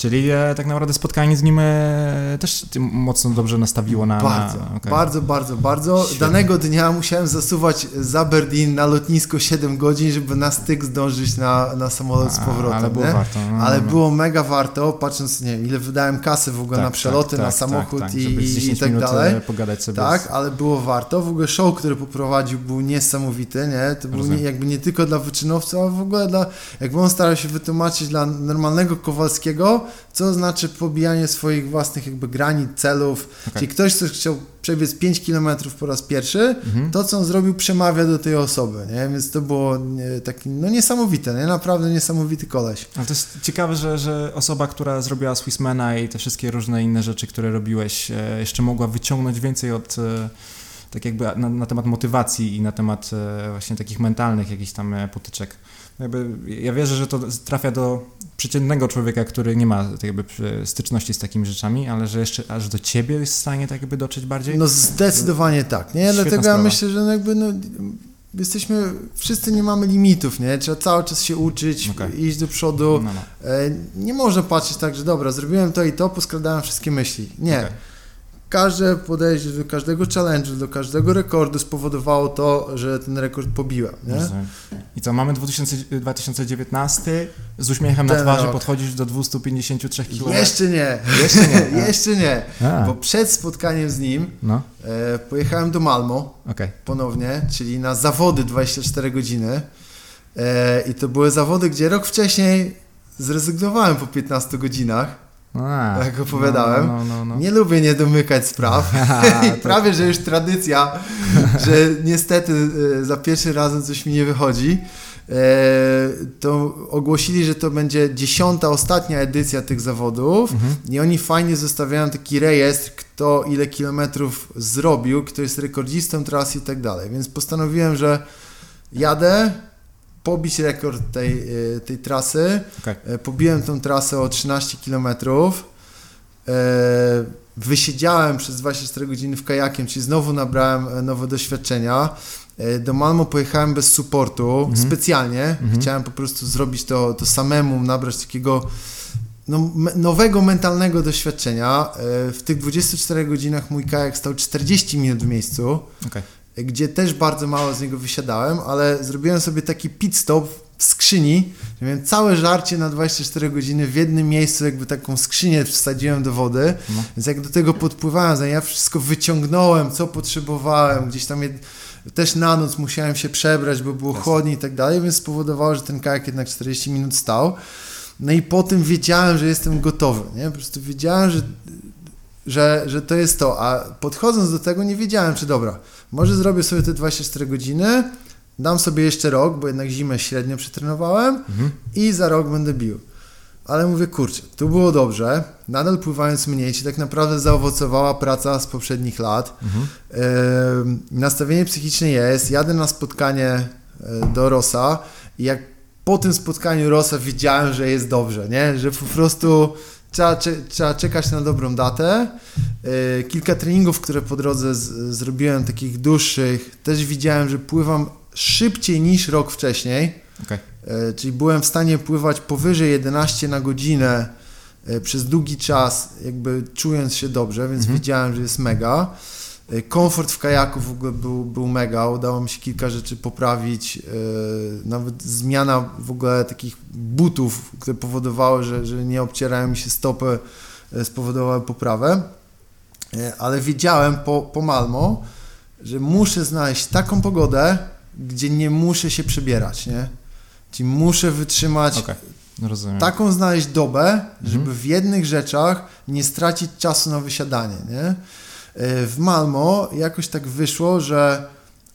Czyli e, tak naprawdę spotkanie z nim e, też mocno dobrze nastawiło na... Bardzo, na, okay. bardzo, bardzo, bardzo. Świetnie. Danego dnia musiałem zasuwać z Aberdeen na lotnisko 7 godzin, żeby na styk zdążyć na, na samolot z powrotem. Ale było nie? warto. No, ale no, no. było mega warto, patrząc, nie ile wydałem kasy w ogóle tak, na przeloty, tak, na tak, samochód tak, tak i, i tak dalej. pogadać sobie. Tak, z... ale było warto. W ogóle show, który poprowadził był niesamowity, nie? To był nie, jakby nie tylko dla wyczynowców, ale w ogóle dla, jakby on starał się wytłumaczyć dla normalnego Kowalskiego, co znaczy pobijanie swoich własnych jakby granic, celów. Okay. Czyli ktoś, kto chciał przebiec 5 km po raz pierwszy, mhm. to co on zrobił przemawia do tej osoby, nie? Więc to było taki, no niesamowite, nie? Naprawdę niesamowity koleś. Ale to jest ciekawe, że, że osoba, która zrobiła Swissmana i te wszystkie różne inne rzeczy, które robiłeś, e, jeszcze mogła wyciągnąć więcej od e, tak jakby na, na, temat motywacji i na temat e, właśnie takich mentalnych jakichś tam potyczek. Jakby ja wierzę, że to trafia do przeciętnego człowieka, który nie ma tak jakby styczności z takimi rzeczami, ale że jeszcze aż do ciebie jest w stanie tak jakby dotrzeć bardziej? No zdecydowanie tak, nie? Świetna Dlatego sprawa. ja myślę, że no jakby no, jesteśmy, wszyscy nie mamy limitów, nie? Trzeba cały czas się uczyć, okay. iść do przodu. No, no. E, nie można patrzeć tak, że dobra, zrobiłem to i to, poskładałem wszystkie myśli. Nie. Okay każde podejście do każdego challenge'u, do każdego rekordu spowodowało to, że ten rekord pobiłem. Nie? I co, mamy 2000, 2019, z uśmiechem ten na twarzy rok. podchodzisz do 253 km? (laughs) Jeszcze nie, jeszcze nie, jeszcze nie, bo przed spotkaniem z nim no. e, pojechałem do Malmo okay. ponownie, czyli na zawody 24 godziny e, i to były zawody, gdzie rok wcześniej zrezygnowałem po 15 godzinach a, jak opowiadałem. No, no, no, no, nie lubię nie domykać spraw. (laughs) (laughs) I prawie, że już tradycja, (laughs) że niestety e, za pierwszy razem coś mi nie wychodzi. E, to ogłosili, że to będzie dziesiąta, ostatnia edycja tych zawodów mhm. i oni fajnie zostawiają taki rejestr, kto ile kilometrów zrobił, kto jest rekordzistą tras i tak dalej. Więc postanowiłem, że jadę, pobić rekord tej, e, tej trasy. Okay. E, pobiłem tą trasę o 13 km. E, wysiedziałem przez 24 godziny w kajakiem, czyli znowu nabrałem nowe doświadczenia. Do Malmo pojechałem bez supportu, mhm. specjalnie. Mhm. Chciałem po prostu zrobić to, to samemu, nabrać takiego no, nowego mentalnego doświadczenia. W tych 24 godzinach mój kajak stał 40 minut w miejscu. Okay gdzie też bardzo mało z niego wysiadałem, ale zrobiłem sobie taki pit stop w skrzyni, miałem całe żarcie na 24 godziny w jednym miejscu, jakby taką skrzynię wsadziłem do wody, no. więc jak do tego podpływałem, ja wszystko wyciągnąłem, co potrzebowałem, gdzieś tam jed... też na noc musiałem się przebrać, bo było chłodniej i tak dalej, więc spowodowało, że ten kajak jednak 40 minut stał. No i po tym wiedziałem, że jestem gotowy, nie? Po prostu wiedziałem, że, że, że to jest to, a podchodząc do tego nie wiedziałem, czy dobra, może zrobię sobie te 24 godziny, dam sobie jeszcze rok, bo jednak zimę średnio przetrenowałem mhm. i za rok będę bił. Ale mówię, kurczę, tu było dobrze, nadal pływając mniej, ci tak naprawdę zaowocowała praca z poprzednich lat. Mhm. Yy, nastawienie psychiczne jest, jadę na spotkanie e, do Rosa i jak po tym spotkaniu Rosa widziałem, że jest dobrze, nie? Że po prostu Trzeba, trzeba czekać na dobrą datę. E, kilka treningów, które po drodze z, zrobiłem, takich dłuższych, też widziałem, że pływam szybciej niż rok wcześniej. Okay. e, czyli byłem w stanie pływać powyżej 11 na godzinę e, przez długi czas, jakby czując się dobrze, więc mhm. wiedziałem, że jest mega. E, komfort w kajaku w ogóle był, był mega, udało mi się kilka rzeczy poprawić, nawet zmiana w ogóle takich butów, które powodowały, że, że nie obcierają mi się stopy, spowodowały poprawę, ale wiedziałem po, po Malmo, że muszę znaleźć taką pogodę, gdzie nie muszę się przebierać, nie? Czyli muszę wytrzymać okay. taką znaleźć dobę, mhm. żeby w jednych rzeczach nie stracić czasu na wysiadanie, nie? E, w Malmo jakoś tak wyszło, że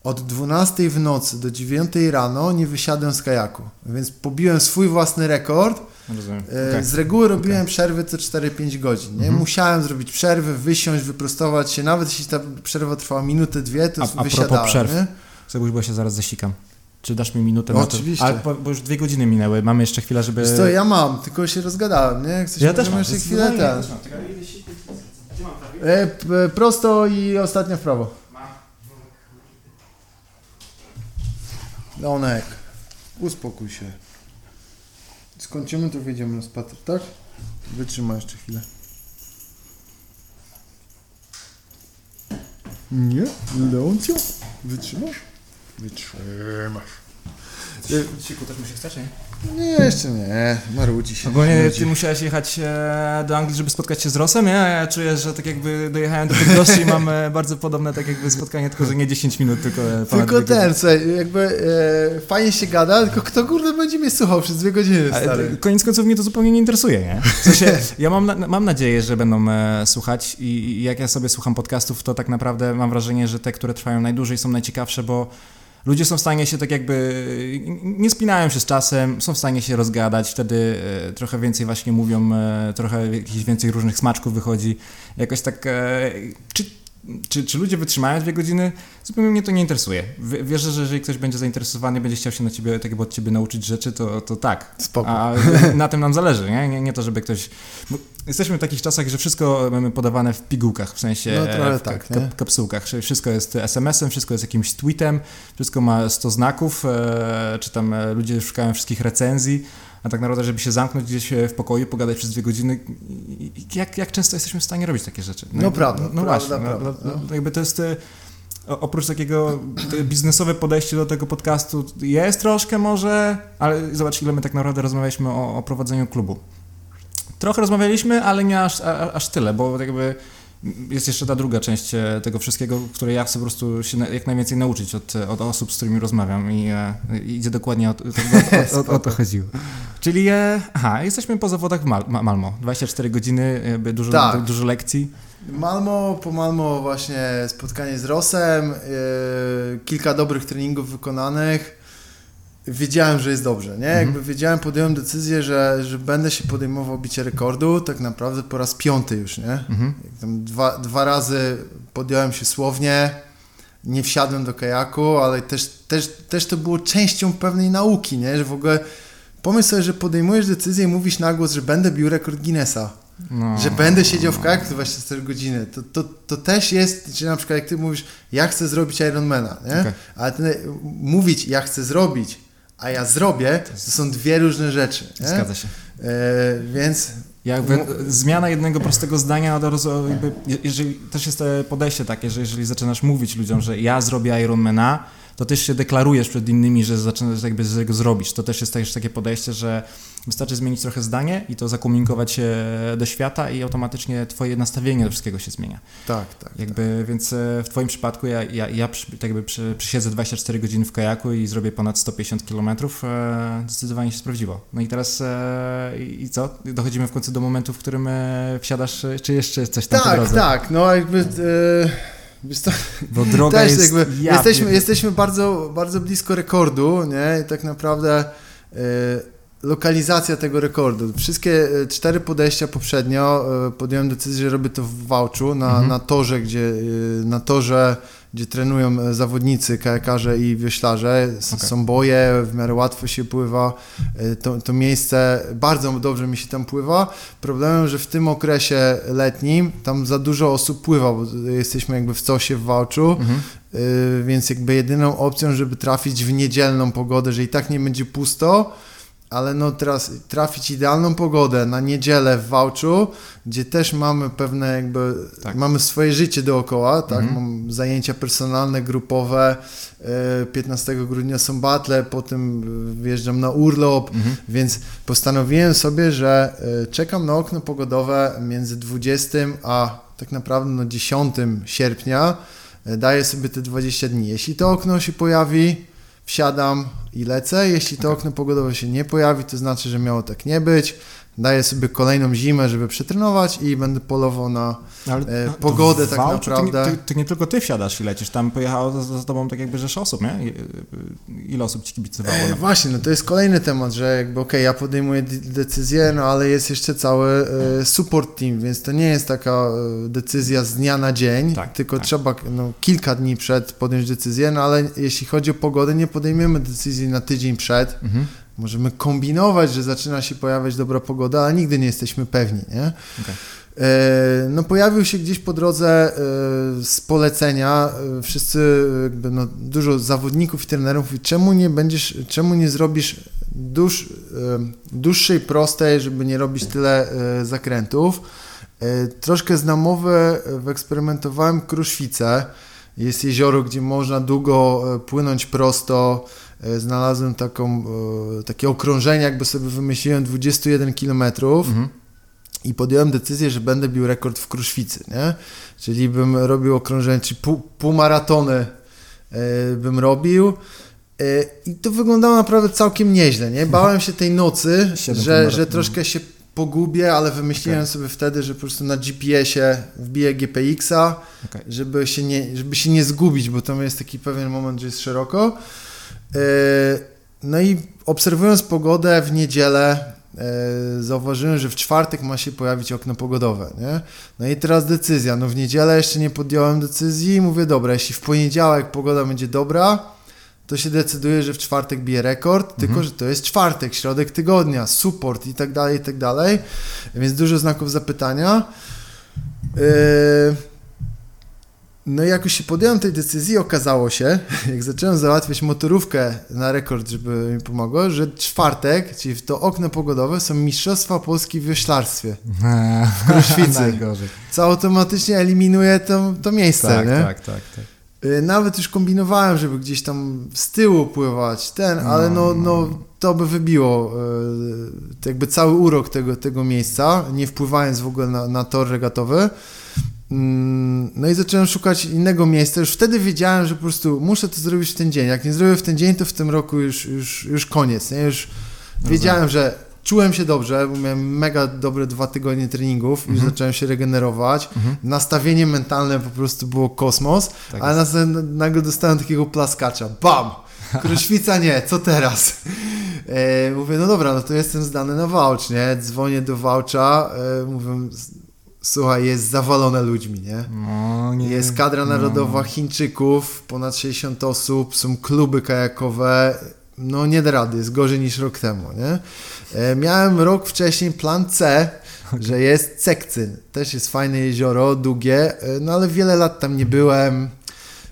od 12 w nocy do 9 rano nie wysiadłem z kajaku, więc pobiłem swój własny rekord. Rozumiem. E, okay. Z reguły robiłem okay. przerwy co 4-5 godzin. Nie? Mhm. Musiałem zrobić przerwę, wysiąść, wyprostować się. Nawet jeśli ta przerwa trwała minutę, dwie, to a, wysiadałem. A przerw. Nie? Zagłuś, bo się zaraz zasikam. Czy dasz mi minutę no, na to? Oczywiście. Ale bo, bo, już dwie godziny minęły, mamy jeszcze chwilę, żeby... Wiesz co, ja mam, tylko się rozgadałem, nie? Chcesz ja też mam. jeszcze chwilę ten. Ja e, prosto i ostatnio w prawo. Donek, uspokój się. Skończymy, to wyjdziemy na spacer, tak? Wytrzymaj jeszcze chwilę. Nie? Leoncio? Wytrzymasz? Wytrzymasz. Siku też mu się chce, czy nie? Nie, jeszcze nie. Marudzi się. Ogólnie ty musiałeś jechać e, do Anglii, żeby spotkać się z Rosem. Ja, ja czuję, że tak jakby dojechałem do Bydgoszczy i (laughs) mam e, bardzo podobne tak jakby spotkanie, tylko że nie 10 minut, tylko e, Tylko ten, słuchaj, jakby e, fajnie się gada, tylko kto kurde będzie mnie słuchał przez dwie godziny, stary. Koniec końców mnie to zupełnie nie interesuje, nie? W sensie, (laughs) ja mam, na, mam nadzieję, że będą słuchać i, i jak ja sobie słucham podcastów, to tak naprawdę mam wrażenie, że te, które trwają najdłużej są najciekawsze, bo ludzie są w stanie się tak jakby, nie spinają się z czasem, są w stanie się rozgadać, wtedy e, trochę więcej właśnie mówią, e, trochę jakiś więcej różnych smaczków wychodzi. Jakoś tak, e, czy, czy, czy ludzie wytrzymają dwie godziny? Zupełnie mnie to nie interesuje. Wierzę, że jeżeli ktoś będzie zainteresowany, będzie chciał się na ciebie, tak jakby od ciebie nauczyć rzeczy, to, to tak. Spoko. A na tym nam zależy, nie? Nie, nie to, żeby ktoś... Jesteśmy w takich czasach, że wszystko mamy podawane w pigułkach, w sensie no, w tak, kap, kapsułkach. Wszystko jest SMS-em, wszystko jest jakimś tweetem, wszystko ma 100 znaków, e, czy tam e, ludzie szukają wszystkich recenzji, a tak naprawdę, żeby się zamknąć gdzieś w pokoju, pogadać przez dwie godziny, jak, jak często jesteśmy w stanie robić takie rzeczy? No, no prawda, no, no prawda, właśnie, prawda, no, no. jakby to jest e, oprócz takiego biznesowe podejście do tego podcastu jest troszkę może, ale zobacz ile my tak naprawdę rozmawialiśmy o, o prowadzeniu klubu. Trochę rozmawialiśmy, ale nie aż, a, aż tyle, bo jakby jest jeszcze ta druga część e, tego wszystkiego, której ja chcę po prostu się jak najwięcej nauczyć od, od osób, z którymi rozmawiam i, e, i idzie dokładnie o, (laughs) o, o, o to chodziło. Czyli, e, aha, jesteśmy po zawodach w Mal Malmo. 24 godziny, dużo, tak. dużo lekcji. Malmo, po Malmo właśnie spotkanie z Rosem, yy, kilka dobrych treningów wykonanych wiedziałem, że jest dobrze, nie? Mhm. Jakby wiedziałem, podjąłem decyzję, że, że będę się podejmował bicie rekordu, tak naprawdę po raz piąty już, nie? Mhm. Dwa, dwa razy podjąłem się słownie, nie wsiadłem do kajaku, ale też, też, też to było częścią pewnej nauki, nie? Że w ogóle pomyśl sobie, że podejmujesz decyzję i mówisz na głos, że będę bił rekord Guinnessa. No. Że będę siedział w kajaku 24 godziny. To, to, to też jest, że na przykład jak ty mówisz, ja chcę zrobić Ironmana, nie? Okay. Ale ty, mówić, ja chcę zrobić, a ja zrobię, to są dwie różne rzeczy. Nie? Zgadza się. E, więc jakby zmiana jednego prostego zdania jakby, jeżeli też jest to podejście takie, że jeżeli zaczynasz mówić ludziom, że ja zrobię Ironmana, to też się deklarujesz przed innymi, że zaczynasz jakby z tego zrobić. To też jest też takie podejście, że wystarczy zmienić trochę zdanie i to zakomunikować się do świata i automatycznie twoje nastawienie do wszystkiego się zmienia. Tak, tak. Jakby, tak. Więc e, w twoim przypadku ja, ja, ja tak jakby przy, przysiedzę 24 godziny w kajaku i zrobię ponad 150 km, e, zdecydowanie się sprawdziło. No i teraz e, i co? Dochodzimy w końcu do momentu, w którym e, wsiadasz, czy jeszcze coś tam Tak, tak, no jakby... E to, Bo droga jest... Jakby, ja jesteśmy, jesteśmy bardzo, bardzo blisko rekordu, nie? I tak naprawdę y, lokalizacja tego rekordu. Wszystkie e, cztery podejścia poprzednio y, podjąłem decyzję, że robię to w Wałczu, na, mhm. na torze, gdzie y, na torze gdzie trenują e, zawodnicy, kajakarze i wioślarze. Okay. Są boje, w miarę łatwo się pływa. E, to, to miejsce, bardzo dobrze mi się tam pływa. Problemem, że w tym okresie letnim tam za dużo osób pływa, bo jesteśmy jakby w cosie w Wałczu, mhm. więc jakby jedyną opcją, żeby trafić w niedzielną pogodę, że i tak nie będzie pusto, ale no teraz trafić idealną pogodę na niedzielę w Wałczu, gdzie też mamy pewne jakby, tak. mamy swoje życie dookoła, tak, mhm. mam zajęcia personalne, grupowe, 15 e, grudnia są batle, potem wjeżdżam na urlop, mhm. więc postanowiłem sobie, że e, czekam na okno pogodowe między 20 a tak naprawdę no 10 sierpnia, e, daję sobie te 20 dni. Jeśli to okno się pojawi, wsiadam i lecę. Jeśli to okno pogodowe się nie pojawi, to znaczy, że miało tak nie być daję sobie kolejną zimę, żeby przetrenować i będę polował na Ale, e, pogodę tak naprawdę. Ty, ty, ty, nie tylko ty wsiadasz i lecisz, tam pojechało z tobą tak jakby rzesza osób, nie? Ile osób ci kibicowało? E, właśnie, no to jest kolejny temat, że jakby okej, okay, ja podejmuję decyzję, no ale jest jeszcze cały e, support team, więc to nie jest taka e, decyzja z dnia na dzień, tak, tylko tak. trzeba no, kilka dni przed podjąć decyzję, no ale jeśli chodzi o pogodę, nie podejmiemy decyzji na tydzień przed, mhm Możemy kombinować, że zaczyna się pojawiać dobra pogoda, ale nigdy nie jesteśmy pewni, nie? Okay. E, no pojawił się gdzieś po drodze e, z polecenia, e, wszyscy, jakby no, dużo zawodników i trenerów mówi, czemu nie będziesz, czemu nie zrobisz dłuż, dłuższej, prostej, żeby nie robić tyle zakrętów. Troszkę z namowy wyeksperymentowałem Kruszwice, jest jezioro, gdzie można długo płynąć prosto, znalazłem taką, e, takie okrążenie, jakby sobie wymyśliłem 21 km mhm. i podjąłem decyzję, że będę bił rekord w Kruszwicy, nie? Czyli bym robił okrążenie, czy pół, półmaratony e, bym robił. I to wyglądało naprawdę całkiem nieźle, nie? Bałem się tej nocy, (laughs) że, że troszkę się pogubię, ale wymyśliłem okay. sobie wtedy, że po prostu na GPS-ie wbiję GPX-a, okay. żeby, się nie, żeby się nie zgubić, bo tam jest taki pewien moment, że jest szeroko. E, no i obserwując pogodę w niedzielę, e, zauważyłem, że w czwartek ma się pojawić okno pogodowe, nie? No i teraz decyzja. No w niedzielę jeszcze nie podjąłem decyzji i mówię, dobra, jeśli w poniedziałek pogoda będzie dobra, to się decyduje, że w czwartek bije rekord, mhm. tylko że to jest czwartek, środek tygodnia, support i tak dalej, i tak dalej. Więc dużo znaków zapytania. Yy no i jak już się podjąłem tej decyzji, okazało się, (laughs) jak zacząłem załatwiać motorówkę na rekord, żeby mi pomogło, że czwartek, czyli w to okno pogodowe, są Mistrzostwa Polski w wioślarstwie (laughs) w Kruszwicy. co automatycznie eliminuje to, to miejsce, tak, nie? Tak, tak, tak. Y, nawet już kombinowałem, żeby gdzieś tam z tyłu pływać, ten, ale no, no, no to by wybiło y, jakby cały urok tego, tego miejsca, nie wpływając w ogóle na, na tor regatowy. Mm, no i zacząłem szukać innego miejsca. Już wtedy wiedziałem, że po prostu muszę to zrobić w ten dzień. Jak nie zrobię w ten dzień, to w tym roku już, już, już koniec. Nie? Już Dobra. wiedziałem, że czułem się dobrze, bo miałem mega dobre dwa tygodnie treningów, mhm. już zacząłem się regenerować. Mhm. Nastawienie mentalne po prostu było kosmos, tak ale nagle dostałem takiego plaskacza. Bam! Kruszwica nie, co teraz? (laughs) E, mówię, no dobra, no to jestem zdany na Wałcz, nie? Dzwonię do Wałcza, e, mówię, słuchaj, jest zawalone ludźmi, nie? No, nie jest kadra no. narodowa no. Chińczyków, ponad 60 osób, są kluby kajakowe, no nie da rady, jest gorzej niż rok temu, nie? E, miałem rok wcześniej plan C, okay. (laughs) że jest Cekcyn, też jest fajne jezioro, długie, e, no ale wiele lat tam nie byłem,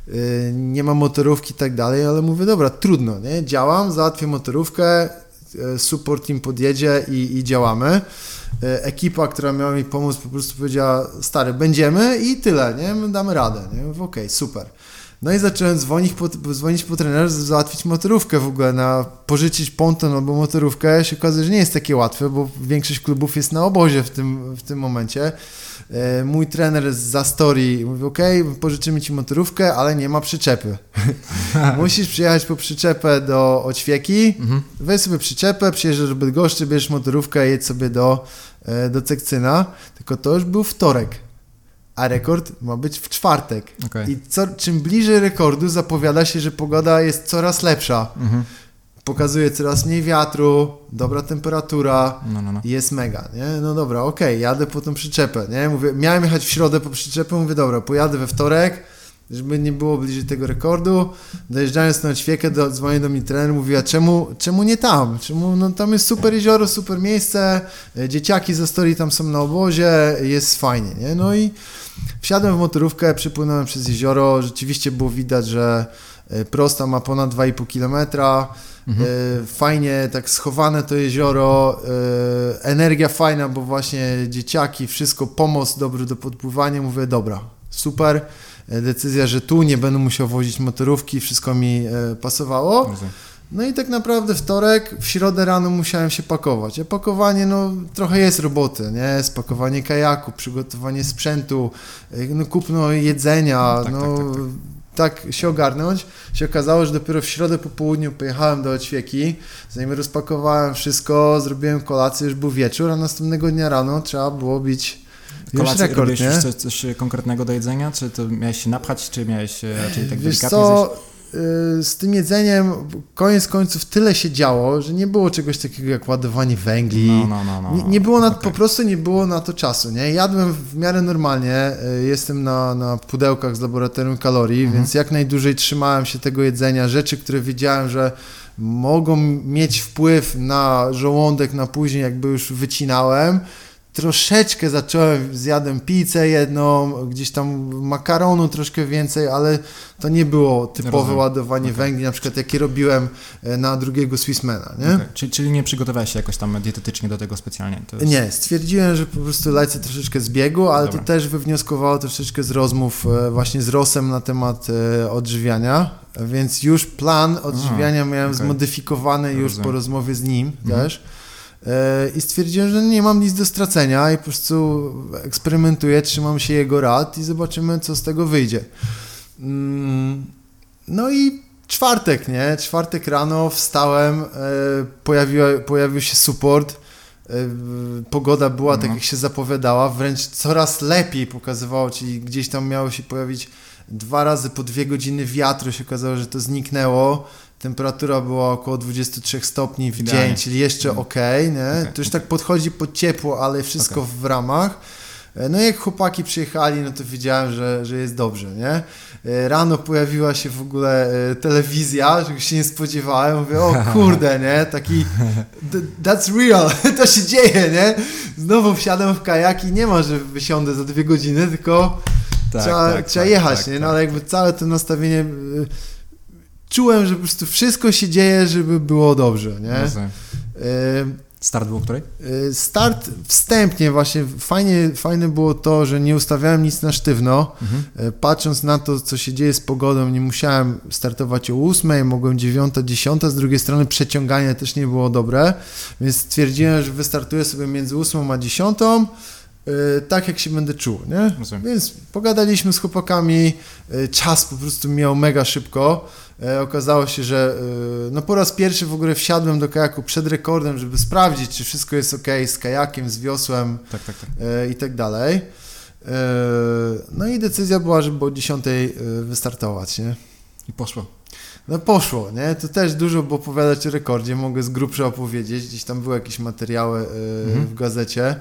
e, nie ma motorówki i tak dalej, ale mówię, dobra, trudno, nie? Działam, załatwię motorówkę, support im podjedzie i, i działamy. E, ekipa, która miała mi pomóc, po prostu powiedziała, stary, będziemy i tyle, nie? My damy radę, nie? Okej, okay, super. No i zacząłem dzwonić po, dzwonić po trenerze, załatwić motorówkę w ogóle, na pożyczyć ponton albo motorówkę. się okazuje, że nie jest takie łatwe, bo większość klubów jest na obozie w tym, w tym momencie. E, mój trener z Zastori mówi, ok, pożyczymy Ci motorówkę, ale nie ma przyczepy. (laughs) Musisz przyjechać po przyczepę do Oćwieki, mhm. weź sobie przyczepę, przyjeżdżasz do Bydgoszczy, bierzesz motorówkę, jedź sobie do, e, do Cekcyna, tylko to już był wtorek a rekord ma być w czwartek. Okay. I co, czym bliżej rekordu zapowiada się, że pogoda jest coraz lepsza. Mhm pokazuje coraz mniej wiatru, dobra temperatura, no, no, no. jest mega, nie? No dobra, okej, okay, jadę po tą przyczepę, nie? Mówię, miałem jechać w środę po przyczepę, mówię, dobra, pojadę we wtorek, żeby nie było bliżej tego rekordu. Dojeżdżając na ćwiekę, do, dzwoni do mnie trener, mówiła, czemu, czemu nie tam? Czemu, no tam jest super jezioro, super miejsce, e, dzieciaki ze story tam są na obozie, jest fajnie, nie? No i wsiadłem w motorówkę, przypłynąłem przez jezioro, rzeczywiście było widać, że e, prosta ma ponad 2,5 kilometra, Mhm. E, fajnie tak schowane to jezioro, energia fajna, bo właśnie dzieciaki, wszystko, pomoc dobry do podpływania. Mówię, dobra, super. E, decyzja, że tu nie będę musiał wozić motorówki, wszystko mi e, pasowało. No i tak naprawdę wtorek, w środę rano musiałem się pakować. A pakowanie, no trochę jest roboty, nie? Spakowanie kajaku, przygotowanie sprzętu, e, no kupno jedzenia, tak, no tak, tak, tak, się ogarnąć. Się okazało, że dopiero w środę po południu pojechałem do Oćwieki, zanim rozpakowałem wszystko, zrobiłem kolację, już był wieczór, a następnego dnia rano trzeba było bić kolację rekord, robiłeś nie? Coś, coś, konkretnego do jedzenia? Czy to miałeś się napchać, czy miałeś raczej tak Wiesz co, y, z tym jedzeniem koniec końców tyle się działo, że nie było czegoś takiego jak ładowanie węgli. No, no, no, no. Nie, nie, było na, okay. po prostu nie było na to czasu, nie? Jadłem w miarę normalnie, y, jestem na, na pudełkach z laboratorium kalorii, mhm. więc jak najdłużej trzymałem się tego jedzenia, rzeczy, które wiedziałem, że mogą mieć wpływ na żołądek na później, jakby już wycinałem, troszeczkę zacząłem, zjadłem pizzę jedną, gdzieś tam makaronu troszkę więcej, ale to nie było typowe Rozumiem. ładowanie okay. węgli, na przykład jakie robiłem e, na drugiego Swissmana, nie? Okay. Czyli, czyli nie przygotowałeś się jakoś tam dietetycznie do tego specjalnie? Jest... Nie, stwierdziłem, że po prostu lecę troszeczkę z biegu, ale Dobra. to też wywnioskowało troszeczkę z rozmów e, właśnie z Rosem na temat e, odżywiania, więc już plan odżywiania A, miałem okay. zmodyfikowany już Rozumiem. po rozmowie z nim mhm. też. E, i stwierdziłem, że nie mam nic do stracenia i po prostu eksperymentuję, trzymam się jego rad i zobaczymy, co z tego wyjdzie. Mm, no i czwartek, nie? Czwartek rano wstałem, e, pojawił, się support, e, pogoda była tak, jak się zapowiadała, wręcz coraz lepiej pokazywało, czyli gdzieś tam miało się pojawić dwa razy po dwie godziny wiatru, się okazało, że to zniknęło temperatura była około 23 stopni w Idealnie. dzień, czyli jeszcze mm. ok, nie? Okay. To już tak podchodzi pod ciepło, ale wszystko okay. w ramach. E, no jak chłopaki przyjechali, no to wiedziałem, że, że jest dobrze, nie? E, rano pojawiła się w ogóle e, telewizja, czego się nie spodziewałem. Mówię, o (laughs) kurde, nie? Taki that's real, (laughs) to się dzieje, nie? Znowu wsiadam w kajaki, nie ma, że wysiądę za dwie godziny, tylko tak, trzeba, tak, trzeba tak, jechać, tak, nie? No ale tak, jakby tak. całe to nastawienie czułem, że po prostu wszystko się dzieje, żeby było dobrze, nie? Start był której? Start wstępnie właśnie, fajnie, fajne było to, że nie ustawiałem nic na sztywno. Mhm. Patrząc na to, co się dzieje z pogodą, nie musiałem startować o 8, mogłem 9, 10, z drugiej strony przeciąganie też nie było dobre, więc stwierdziłem, że wystartuję sobie między 8 a 10, tak jak się będę czuł, nie? Rozumiem. Więc pogadaliśmy z chłopakami, czas po prostu miał mega szybko. E, okazało się, że e, no po raz pierwszy w ogóle wsiadłem do kajaku przed rekordem, żeby sprawdzić, czy wszystko jest ok z kajakiem, z wiosłem tak, tak, tak. E, i tak dalej. No i decyzja była, żeby o 10 wystartować, nie? I poszło. No poszło, nie? To też dużo było opowiadać o rekordzie, mogę z grubsza opowiedzieć, gdzieś tam były jakieś materiały mhm. w gazecie.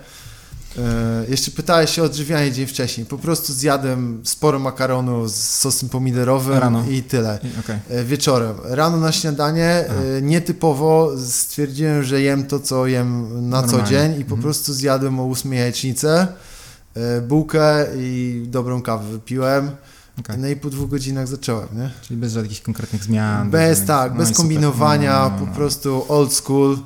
E, jeszcze pytałeś się o odżywianie dzień wcześniej. Po prostu zjadłem sporo makaronu z sosem pomidorowym Rano. i tyle. Okay. E, wieczorem. Rano na śniadanie. E, nietypowo stwierdziłem, że jem to, co jem na Normalnie. co dzień i po mhm. prostu zjadłem o 8 jajecznicę, bułkę i dobrą kawę wypiłem. Okay. No i po dwóch godzinach zacząłem, nie? Czyli bez żadnych konkretnych zmian. Bez, bez tak, no bez kombinowania, no, no, no, po prostu old school.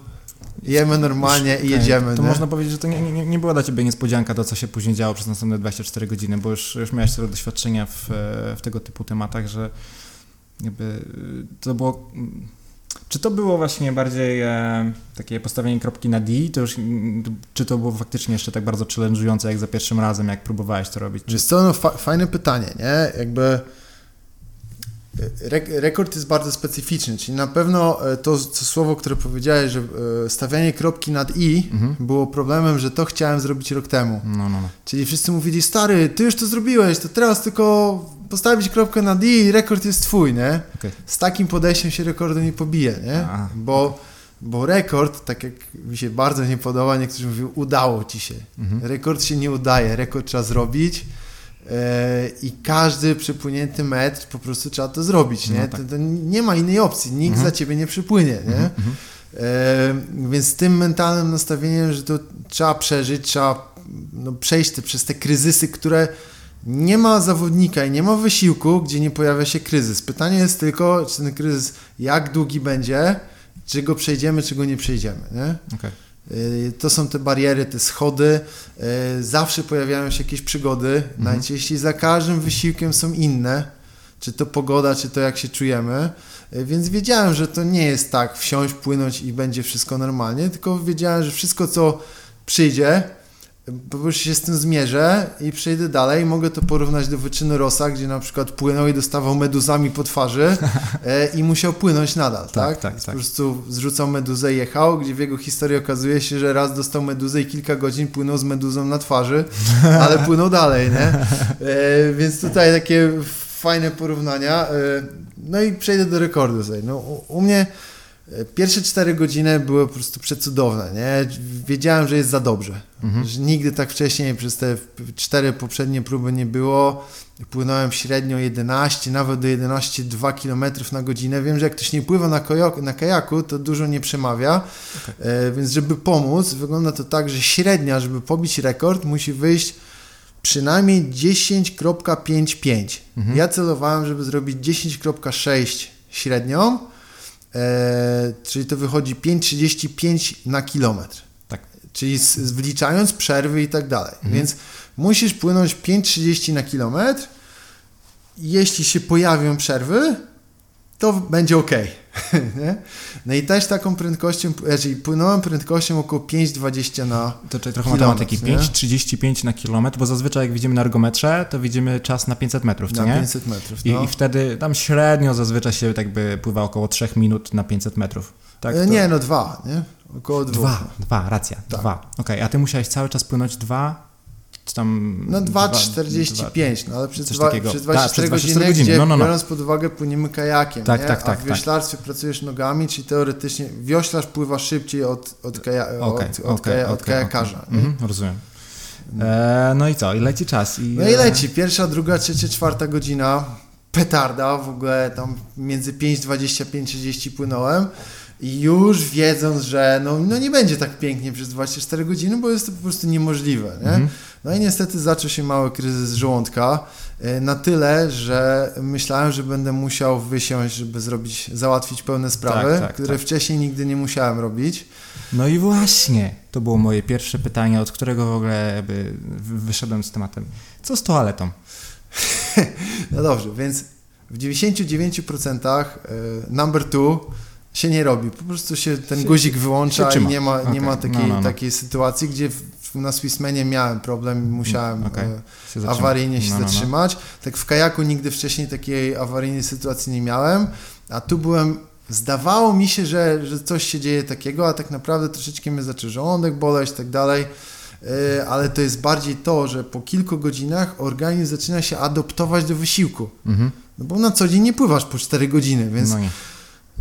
Jemy normalnie i jedziemy. To nie? można powiedzieć, że to nie, nie, nie była dla Ciebie niespodzianka to, co się później działo przez następne 24 godziny, bo już, już miałeś tyle doświadczenia w, w tego typu tematach, że jakby to było... Czy to było właśnie bardziej e, takie postawienie kropki na D, to już, czy to było faktycznie jeszcze tak bardzo challenge'ujące jak za pierwszym razem, jak próbowałeś to robić? Wiesz co, no fa fajne pytanie, nie? Jakby rekord jest bardzo specyficzny, czyli na pewno e, to, to słowo, które powiedziałeś, że e, stawianie kropki nad i mhm. było problemem, że to chciałem zrobić rok temu. No, no, no. Czyli wszyscy mówili, stary, ty już to zrobiłeś, to teraz tylko postawić kropkę nad i i rekord jest twój, nie? Okay. Z takim podejściem się rekordu nie pobije, nie? Bo, bo rekord, tak jak mi się bardzo nie podoba, niektórzy mówią, udało ci się. Mhm. Rekord się nie udaje, rekord trzeba zrobić I każdy przypłynięty metr po prostu trzeba to zrobić, nie? No tak. to, to, nie ma innej opcji, nikt mhm. za ciebie nie przypłynie, nie? Mhm. mhm. E, więc z tym mentalnym nastawieniem, że to trzeba przeżyć, trzeba no, przejść te, przez te kryzysy, które nie ma zawodnika i nie ma wysiłku, gdzie nie pojawia się kryzys. Pytanie jest tylko, czy ten kryzys jak długi będzie, czy go przejdziemy, czy go nie przejdziemy, nie? Okay. To są te bariery, te schody. Y, zawsze pojawiają się jakieś przygody. Mhm. Najczęściej za każdym wysiłkiem są inne. Czy to pogoda, czy to jak się czujemy. Y, więc wiedziałem, że to nie jest tak wsiąść, płynąć i będzie wszystko normalnie, tylko wiedziałem, że wszystko, co przyjdzie, po prostu się z tym zmierzę i przejdę dalej. Mogę to porównać do wyczynu Rosa, gdzie na przykład płynął i dostawał meduzami po twarzy (laughs) e, i musiał płynąć nadal, tak? tak? tak, tak. Po prostu zrzucał meduzę i jechał, gdzie w jego historii okazuje się, że raz dostał meduzę i kilka godzin płynął z meduzą na twarzy, (laughs) ale płynął dalej, nie? E, więc tutaj takie fajne porównania. E, no i przejdę do rekordu. No, u, u mnie Pierwsze cztery godziny były po prostu przecudowne, nie? Wiedziałem, że jest za dobrze. Mhm. Że nigdy tak wcześniej przez te cztery poprzednie próby nie było. Płynąłem średnio 11, nawet do 11,2 km na godzinę. Wiem, że jak ktoś nie pływa na, kajaku, na kajaku to dużo nie przemawia, okay. e, więc żeby pomóc, wygląda to tak, że średnia, żeby pobić rekord, musi wyjść przynajmniej 10.55. Mhm. Ja celowałem, żeby zrobić 10.6 średnią, e, czyli to wychodzi 5,35 na kilometr. Tak. Czyli z, wliczając przerwy i tak dalej. Mhm. Więc musisz płynąć 5,30 na kilometr. Jeśli się pojawią przerwy, to będzie ok. (laughs) no i też taką prędkością, czyli płynąłem prędkością około 5,20 na To czyli trochę matematyki, 5,35 na kilometr, bo zazwyczaj jak widzimy na ergometrze, to widzimy czas na 500 metrów, co na nie? 500 metrów, no. I, I, wtedy tam średnio zazwyczaj się tak by pływa około 3 minut na 500 metrów. Tak, e, to... Nie, no dwa, nie? Około dwóch. Dwa, dwa, racja, tak. dwa. Okej, okay, a ty musiałeś cały czas płynąć dwa tam... No 2,45, no ale przez, dwa, przez 24 Ta, godziny, godziny, gdzie no, no, no. biorąc pod uwagę płyniemy kajakiem, tak, nie? tak, tak, a w tak. wioślarstwie tak. pracujesz nogami, czyli teoretycznie wioślarz pływa szybciej od, od, kaja, okay, od, od, kaja, od kajakarza. Okay. Mhm, rozumiem. E, no i co? I leci czas. I, no i leci. Pierwsza, druga, trzecia, czwarta godzina. Petarda. W ogóle tam między 5,25 30 płynąłem. I już wiedząc, że no, no nie będzie tak pięknie przez 24 godziny, bo jest to po prostu niemożliwe. Nie? Mhm. No i niestety zaczął się mały kryzys żołądka, e, na tyle, że myślałem, że będę musiał wysiąść, żeby zrobić, załatwić pełne sprawy, tak, tak, które tak. wcześniej nigdy nie musiałem robić. No i właśnie, to było moje pierwsze pytanie, od którego w ogóle wyszedłem z tematem. Co z toaletą? (laughs) no dobrze, więc w 99% e, number two się nie robi. Po prostu się ten guzik wyłącza i nie ma, nie ma takiej, no, no, no. takiej sytuacji, gdzie w, na Swissmanie miałem problem i musiałem okay. E, się awaryjnie się no, no, no, zatrzymać. Tak w kajaku nigdy wcześniej takiej awaryjnej sytuacji nie miałem, a tu byłem zdawało mi się, że, że coś się dzieje takiego, a tak naprawdę troszeczkę mnie zaczął żołądek boleć i tak dalej, e, ale to jest bardziej to, że po kilku godzinach organizm zaczyna się adoptować do wysiłku. Mhm. No bo na co dzień nie pływasz po 4 godziny, więc no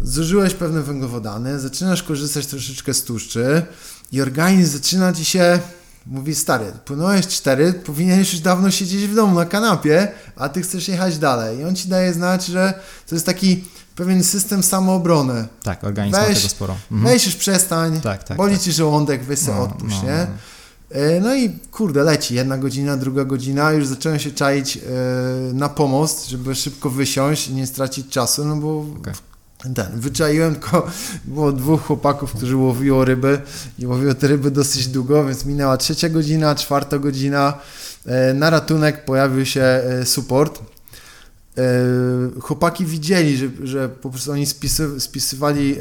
zużyłeś pewne węglowodany, zaczynasz korzystać troszeczkę z tłuszczy i organizm zaczyna ci się mówi stary, płynąłeś cztery, powinieneś już dawno siedzieć w domu na kanapie, a ty chcesz jechać dalej. I on ci daje znać, że to jest taki pewien system samoobrony. Tak, organizm weź, ma tego sporo. Mhm. Weź już przestań, tak, tak, boli tak. ci żołądek, weź no, odpuść, no, nie? No. E, no i kurde, leci jedna godzina, druga godzina, już zacząłem się czaić e, na pomost, żeby szybko wysiąść i nie stracić czasu, no bo okay ten, wyczaiłem, tylko było dwóch chłopaków, którzy łowiło ryby i łowiło te ryby dosyć długo, więc minęła trzecia godzina, czwarta godzina. E, na ratunek pojawił się e, support. E, chłopaki widzieli, że, że po prostu oni spisy, spisywali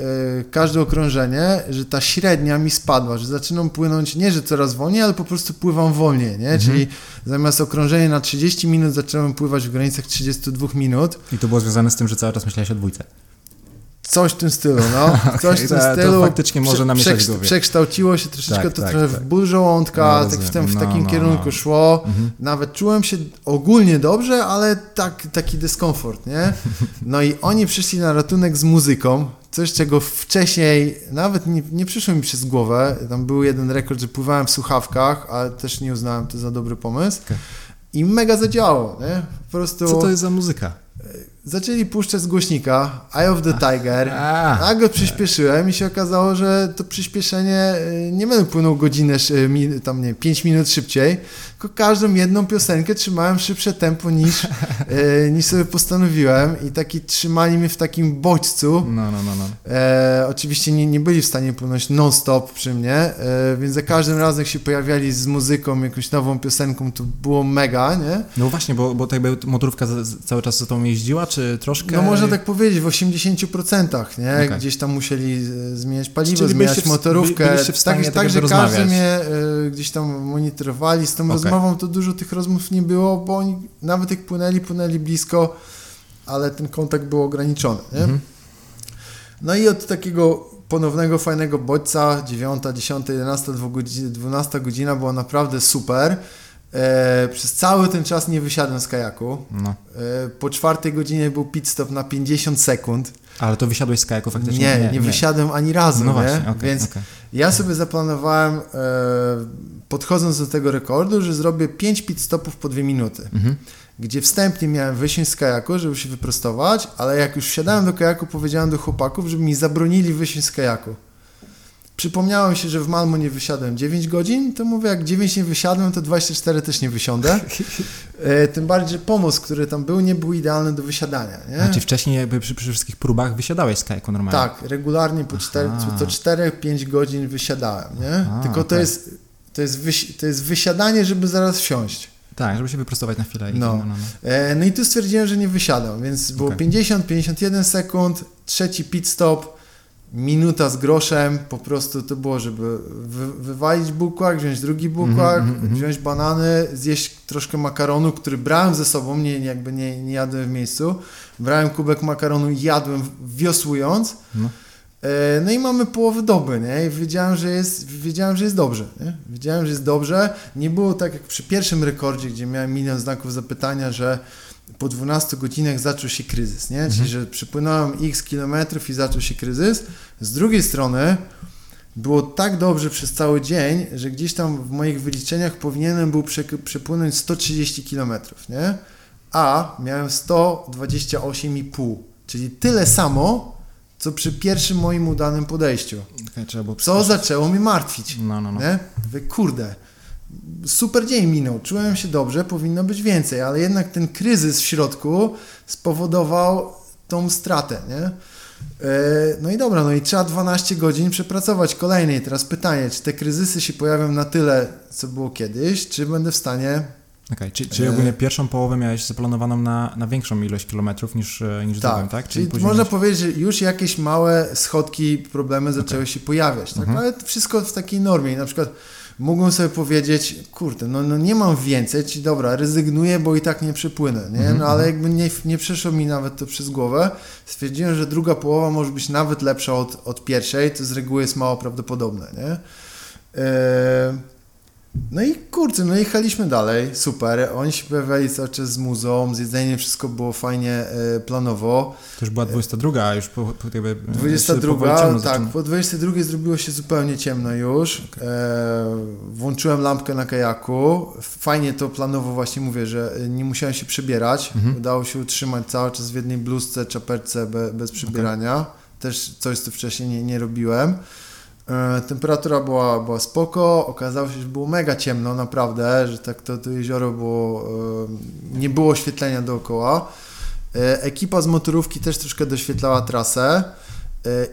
każde okrążenie, że ta średnia mi spadła, że zaczynam płynąć, nie że coraz wolniej, ale po prostu pływam wolniej, nie? Mhm. Czyli zamiast okrążenia na 30 minut zacząłem pływać w granicach 32 minut. I to było związane z tym, że cały czas myślałeś o dwójce. Coś w tym stylu, no. (laughs) Coś w tym stylu. To faktycznie może namieszać prze, Przekształciło się troszeczkę tak, to tak, trochę tak. w ból żołądka, no, tak w, tym, w no, takim no, kierunku no. szło. Mhm. Nawet czułem się ogólnie dobrze, ale tak, taki dyskomfort, nie? No i oni przyszli na ratunek z muzyką, coś czego wcześniej nawet nie, nie przyszło mi przez głowę. Tam był jeden rekord, że pływałem w słuchawkach, ale też nie uznałem to za dobry pomysł. Okay. I mega zadziałało, nie? Po prostu... Co to jest za muzyka? Zaczęli puszczać z głośnika Eye of the Tiger, a, a go przyspieszyłem i się okazało, że to przyspieszenie y, nie będę płynął godzinę, tam nie 5 minut szybciej, tylko każdą jedną piosenkę trzymałem szybsze tempo niż, y, (laughs) niż sobie postanowiłem i taki trzymali mnie w takim bodźcu. No, no, no, no. E, oczywiście nie, nie byli w stanie płynąć non-stop przy mnie, e, więc za każdym razem jak się pojawiali z muzyką, jakąś nową piosenką, to było mega, nie? No właśnie, bo, bo tak jakby motorówka cały czas za tą jeździła, czy troszkę? No można tak powiedzieć, w 80%, nie? Okay. Gdzieś tam musieli e, zmieniać paliwo, Czyli zmieniać w, motorówkę. w stanie tak, tak że każdy mnie y, gdzieś tam monitorowali. Z tą okay. Rozmową to dużo tych rozmów nie było, bo oni nawet jak płynęli, płynęli blisko, ale ten kontakt był ograniczony, nie? -hmm. No i od takiego ponownego fajnego bodźca, 9, 10, 11, 12 godzina była naprawdę super. E, przez cały ten czas nie wysiadłem z kajaku. No. E, po czwartej godzinie był pit stop na 50 sekund. Ale to wysiadłeś z kajaku faktycznie? Nie, nie, nie wysiadłem ani razu. No właśnie, okay, Więc okay. Ja sobie zaplanowałem, e, podchodząc do tego rekordu, że zrobię 5 pit stopów po 2 minuty. Mhm. Gdzie wstępnie miałem wysiąść z kajaku, żeby się wyprostować, ale jak już wsiadałem do kajaku, powiedziałem do chłopaków, żeby mi zabronili wysiąść z kajaku. Przypomniało mi się, że w Malmo nie wysiadłem 9 godzin, to mówię, jak 9 nie wysiadłem, to 24 też nie wysiądę. (laughs) E, tym bardziej, że pomost, który tam był, nie był idealny do wysiadania. Nie? A czy wcześniej jakby przy, przy wszystkich próbach wysiadałeś z kajaku normalnie? Tak, regularnie po 4, co 4-5 godzin wysiadałem. Nie? Aha, Tylko to, jest, to, jest wysi, to jest wysiadanie, żeby zaraz wsiąść. Tak, żeby się wyprostować na chwilę. No. No, no, no. E, no i tu stwierdziłem, że nie wysiadam, więc było okay. 50-51 sekund, trzeci pit stop, minuta z groszem, po prostu to było, żeby wy, wywalić bukłak, wziąć drugi bukłak, mm -hmm, wziąć banany, zjeść troszkę makaronu, który brałem ze sobą, nie, jakby nie, nie jadłem w miejscu. Brałem kubek makaronu i jadłem wiosłując. No. E, no i mamy połowę doby, nie? I wiedziałem, że jest, wiedziałem, że jest dobrze, nie? Wiedziałem, że jest dobrze. Nie było tak jak przy pierwszym rekordzie, gdzie miałem milion znaków zapytania, że po 12 godzinach zaczął się kryzys, nie? Mhm. Czyli, że przypłynąłem x kilometrów i zaczął się kryzys. Z drugiej strony było tak dobrze przez cały dzień, że gdzieś tam w moich wyliczeniach powinienem był przepłynąć 130 kilometrów, nie? A miałem 128,5, czyli tyle samo, co przy pierwszym moim udanym podejściu. Okay, co zaczęło mnie martwić. No, no, no. Nie? Wy, kurde, super dzień minął, czułem się dobrze, powinno być więcej, ale jednak ten kryzys w środku spowodował tą stratę, nie? E, no i dobra, no i trzeba 12 godzin przepracować kolejnej. Teraz pytanie, czy te kryzysy się pojawią na tyle, co było kiedyś, czy będę w stanie Okay, czyli, czyli ogólnie pierwszą połowę miałeś zaplanowaną na, na większą ilość kilometrów niż, e, niż tak, drugą, tak? Czyli, czyli można powiedzieć, że już jakieś małe schodki, problemy zaczęły okay. się pojawiać, tak? Mhm. ale wszystko w takiej normie. Na przykład mógłbym sobie powiedzieć, kurde, no, no nie mam więcej, czyli dobra, rezygnuję, bo i tak nie przypłynę, nie? Mhm, no ale mhm. jakby nie, nie przeszło mi nawet to przez głowę, stwierdziłem, że druga połowa może być nawet lepsza od, od pierwszej, to z reguły jest mało prawdopodobne, nie? Yy no i kurczę, no jechaliśmy dalej, super. Oni się pojawiali cały czas z muzą, z jedzeniem wszystko było fajnie e, planowo. To już była 22, a już po, po jakby 22, tak, po 22 zrobiło się zupełnie ciemno już. Okay. E, włączyłem lampkę na kajaku. Fajnie to planowo właśnie mówię, że nie musiałem się przebierać. Mhm. Udało się utrzymać cały czas w jednej bluzce, czaperce be, bez przebierania. Okay. Też coś, co wcześniej nie, nie robiłem. E, temperatura była, była spoko, okazało się, że było mega ciemno, naprawdę, że tak to, to jezioro było, e, nie było oświetlenia dookoła. E, ekipa z motorówki też troszkę doświetlała trasę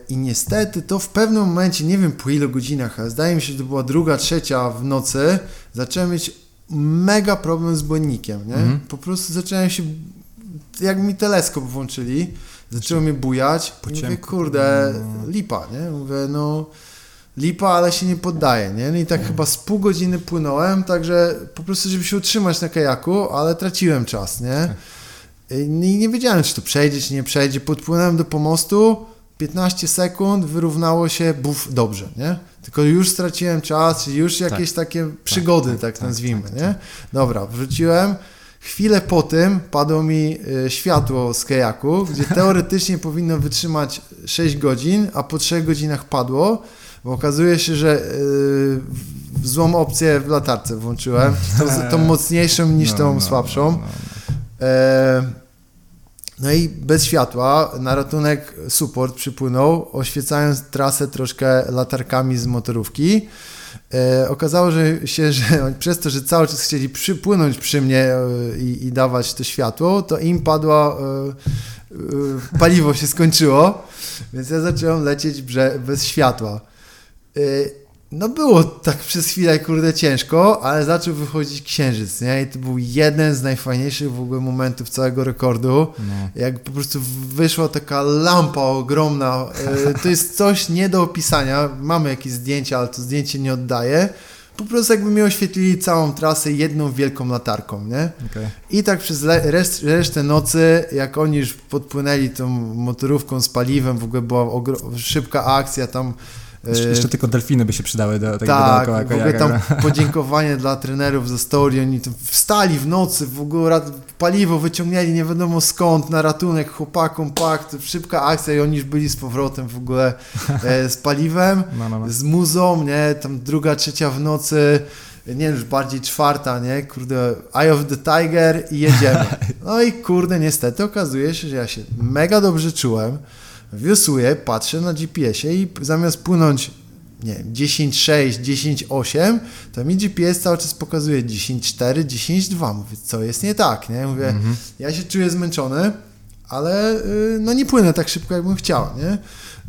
i niestety to w pewnym momencie, nie wiem po ilu godzinach, ale zdaje mi się, że to była druga, trzecia w nocy, zacząłem mieć mega problem z błędnikiem, nie? Mhm. Po prostu zacząłem się, jak mi teleskop włączyli, zaczęło mnie bujać po mówię, kurde, no. lipa, nie? Mówię, no lipa, ale się nie poddaje, nie? No I tak chyba z pół godziny płynąłem, także po prostu, żeby się utrzymać na kajaku, ale traciłem czas, nie? Tak. I nie wiedziałem, czy to przejdzie, czy nie przejdzie. Podpłynąłem do pomostu, 15 sekund, wyrównało się, buf, dobrze, nie? Tylko już straciłem czas, już jakieś tak. takie przygody, tak, tak, tak nazwijmy, tak, nie? Tak. Dobra, wróciłem. Chwilę po tym padło mi y, światło z kajaku, gdzie teoretycznie powinno wytrzymać 6 godzin, a po 3 godzinach padło bo okazuje się, że yy, złą opcję w latarce włączyłem, tą, tą (laughs) mocniejszą niż no, tą no, słabszą. No, no, e, no i bez światła na ratunek support przypłynął, oświecając trasę troszkę latarkami z motorówki. E, okazało się, że (laughs) przez to, że cały czas chcieli przypłynąć przy mnie e, i, i dawać to światło, to im padło, e, paliwo się skończyło, więc ja zacząłem lecieć bez światła. E, no było tak przez chwilę, kurde, ciężko, ale zaczął wychodzić księżyc, nie? I to był jeden z najfajniejszych w ogóle momentów całego rekordu. No. Jak po prostu wyszła taka lampa ogromna. E, to jest coś nie do opisania. Mamy jakieś zdjęcia, ale to zdjęcie nie oddaję. Po prostu jakby mi oświetlili całą trasę jedną wielką latarką, nie? Okay. I tak przez reszt, resztę nocy, jak oni już podpłynęli tą motorówką z paliwem, w ogóle była szybka akcja, tam jeszcze, jeszcze tylko delfiny by się przydały do tego Tak, dookoła, w ogóle tam (laughs) podziękowanie dla trenerów ze story, oni wstali w nocy, w ogóle paliwo wyciągnęli nie wiadomo skąd, na ratunek chłopakom, pak, szybka akcja i oni już byli z powrotem w ogóle e, (laughs) z paliwem, no, no, no. z muzą, nie, tam druga, trzecia w nocy, nie już bardziej czwarta, nie, kurde, Eye of the Tiger i jedziemy. (laughs) No i kurde, niestety okazuje się, że ja się mega dobrze czułem, wiosłuję, patrzę na GPS-ie i zamiast płynąć nie 10.6, 10.8, to mi GPS cały czas pokazuje 10.4, 10.2. Mówię, co jest nie tak, nie? Mówię, mhm. ja się czuję zmęczony, ale yy, no nie płynę tak szybko, jakbym chciał, nie?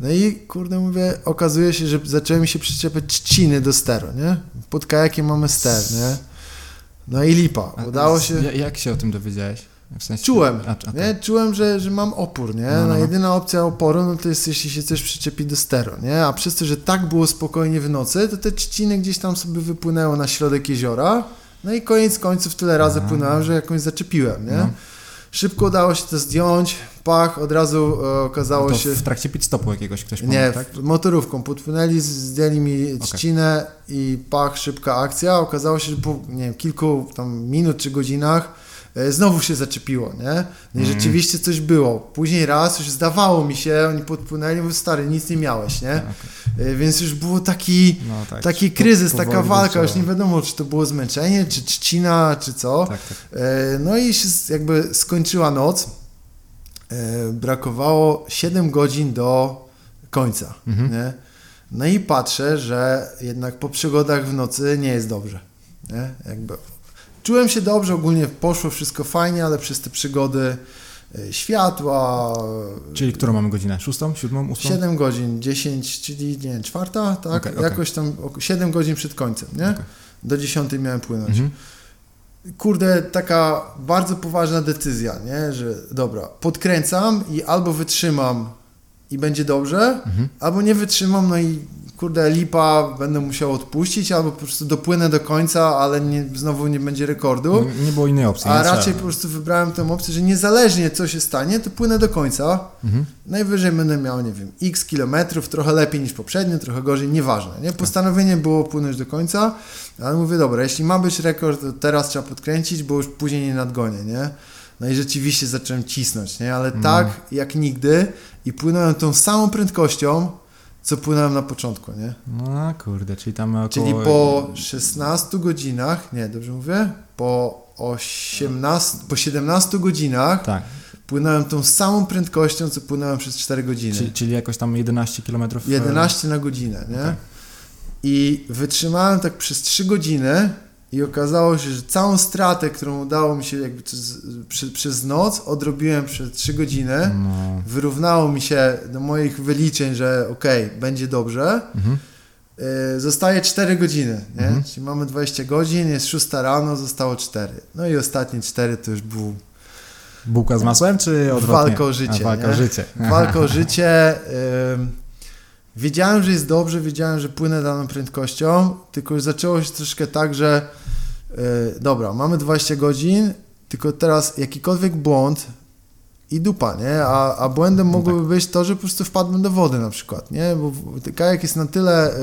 No i kurde mówię, okazuje się, że zaczęły się przyczepiać trzciny do steru, nie? Pod kajakiem mamy ster, nie? No i lipa. Udało się. Jak się o tym dowiedziałeś? W sensie, Czułem, a, okay. nie? Czułem, że, że mam opór, nie? No, no, no. jedyna opcja oporu, no to jest jeśli się coś przyczepi do stero, nie? A przez to, że tak było spokojnie w nocy, to te trzciny gdzieś tam sobie wypłynęło na środek jeziora, no i koniec końców tyle razy Aha. płynąłem, że jakąś zaczepiłem, nie? No. Szybko udało się to zdjąć, pach, od razu e, okazało to się... w trakcie pit stopu jakiegoś ktoś pomógł, Nie, tak? motorówką podpłynęli, zdjęli mi trzcinę okay. i pach, szybka akcja. Okazało się, że po nie wiem, kilku tam minut czy godzinach znowu się zaczepiło, nie? No i mm. rzeczywiście coś było. Później raz już zdawało mi się, oni podpłynęli, mówię, stary, nic nie miałeś, nie? Okay. E, więc już było taki, no, tak. taki kryzys, po, taka walka, już nie wiadomo, czy to było zmęczenie, czy trzcina, czy co. Tak, tak. E, no i się jakby skończyła noc. Brakowało 7 godzin do końca, mhm. nie? No i patrzę, że jednak po przygodach w nocy nie jest dobrze. Nie? Jakby Czułem się dobrze, ogólnie poszło wszystko fajnie, ale przez te przygody e, światła. Czyli którą mamy godzinę? Szóstą, siódmą, ósmą? Siedem godzin, dziesięć, czyli nie czwarta, tak? Okay, Jakoś tam siedem godzin przed końcem, nie? Okay. Do dziesiątej miałem płynąć. Mhm. Kurde, taka bardzo poważna decyzja, nie? Że dobra, podkręcam i albo wytrzymam i będzie dobrze, mhm. albo nie wytrzymam, no i kurde, lipa, będę musiał odpuścić, albo po prostu dopłynę do końca, ale nie, znowu nie będzie rekordu. Nie, nie było innej opcji. A raczej trzeba. po prostu wybrałem tę opcję, że niezależnie co się stanie, to płynę do końca. Mhm. Najwyżej będę miał, nie wiem, x kilometrów, trochę lepiej niż poprzednio, trochę gorzej, nieważne. Nie? Postanowienie było płynąć do końca, ale mówię, dobra, jeśli ma być rekord, to teraz trzeba podkręcić, bo już później nie nadgonię, nie? No i rzeczywiście zacząłem cisnąć, nie? Ale no. tak jak nigdy i płynąłem tą samą prędkością, co płynąłem na początku, nie? No kurde, czyli tam około... Czyli po 16 godzinach, nie, dobrze mówię? Po 18, po 17 godzinach tak. płynąłem tą samą prędkością, co płynąłem przez 4 godziny. Czyli, czyli jakoś tam 11 km? 11 na godzinę, nie? Okay. I wytrzymałem tak przez 3 godziny i okazało się, że całą stratę, którą udało mi się jakby przez, przez noc, odrobiłem przez 3 godziny. No. Wyrównało mi się do moich wyliczeń, że okej, okay, będzie dobrze. Mhm. Y, zostaje 4 godziny, nie? Mhm. Czyli mamy 20 godzin, jest 6 rano, zostało 4. No i ostatnie 4 to już był... Bułka z masłem, czy odwrotnie? Walka o życie. A, walka o życie. Walka o życie. Wiedziałem, że jest dobrze, wiedziałem, że płynę daną prędkością, tylko już zaczęło się troszkę tak, że yy, dobra, mamy 20 godzin, tylko teraz jakikolwiek błąd i dupa, nie? A, a błędem no mogłoby tak. być to, że po prostu wpadłem do wody na przykład, nie? Bo kajak jest na tyle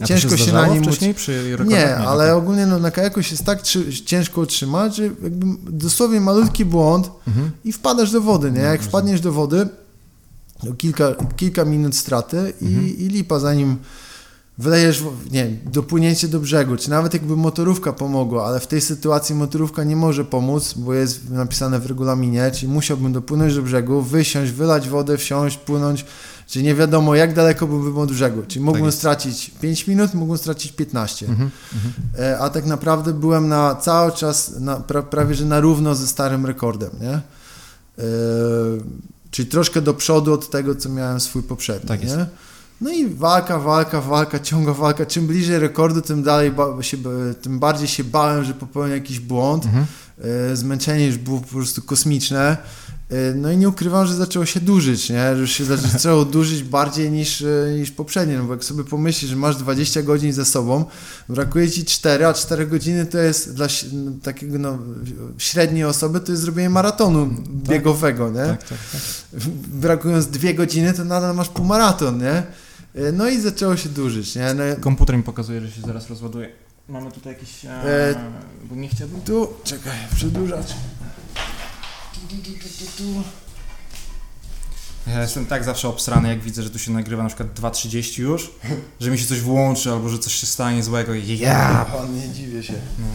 yy, ciężko się, się na nim... wcześniej przy Nie, nie ale tak. ogólnie no, na kajaku się jest tak ciężko utrzymać, że jakby dosłownie malutki błąd mhm. i wpadasz do wody, nie? No, Jak wpadniesz do wody, no kilka, kilka minut straty i, mhm. i lipa, zanim wylejesz, nie dopłynięcie do brzegu, czy nawet jakby motorówka pomogła, ale w tej sytuacji motorówka nie może pomóc, bo jest napisane w regulaminie, czyli musiałbym dopłynąć do brzegu, wysiąść, wylać wodę, wsiąść, płynąć, czyli nie wiadomo jak daleko byłbym od brzegu, czyli mógłbym tak stracić 5 minut, mógłbym stracić 15, mhm, e, a tak naprawdę byłem na cały czas, na, pra, prawie że na równo ze starym rekordem, nie? E, czyli troszkę do przodu od tego, co miałem swój poprzedni, tak nie? No i walka, walka, walka, ciąga walka. Czym bliżej rekordu, tym dalej się, tym bardziej się bałem, że popełnię jakiś błąd. Mhm. E, zmęczenie już było po prostu kosmiczne. E, no i nie ukrywam, że zaczęło się dłużyć, nie? Że już się (laughs) zaczęło dłużyć bardziej niż, e, niż poprzednie, no bo jak sobie pomyślisz, że masz 20 godzin ze sobą, brakuje ci 4, a 4 godziny to jest dla takiego no, średniej osoby to jest zrobienie maratonu tak. biegowego, nie? Tak, tak, tak. Brakując 2 godziny, to nadal masz półmaraton, nie? E, no i zaczęło się dłużyć, nie? No, Komputer mi pokazuje, że się zaraz rozładuje. Mamy tutaj jakiś... E, e, bo nie chciałbym... Tu, czekaj, przedłużacz. Tu, tu, tu, ja jestem tak zawsze obsrany, jak widzę, że tu się nagrywa na przykład 2.30 już, że mi się coś włączy albo że coś się stanie złego i ja... (laughs) Nie dziwię się. No.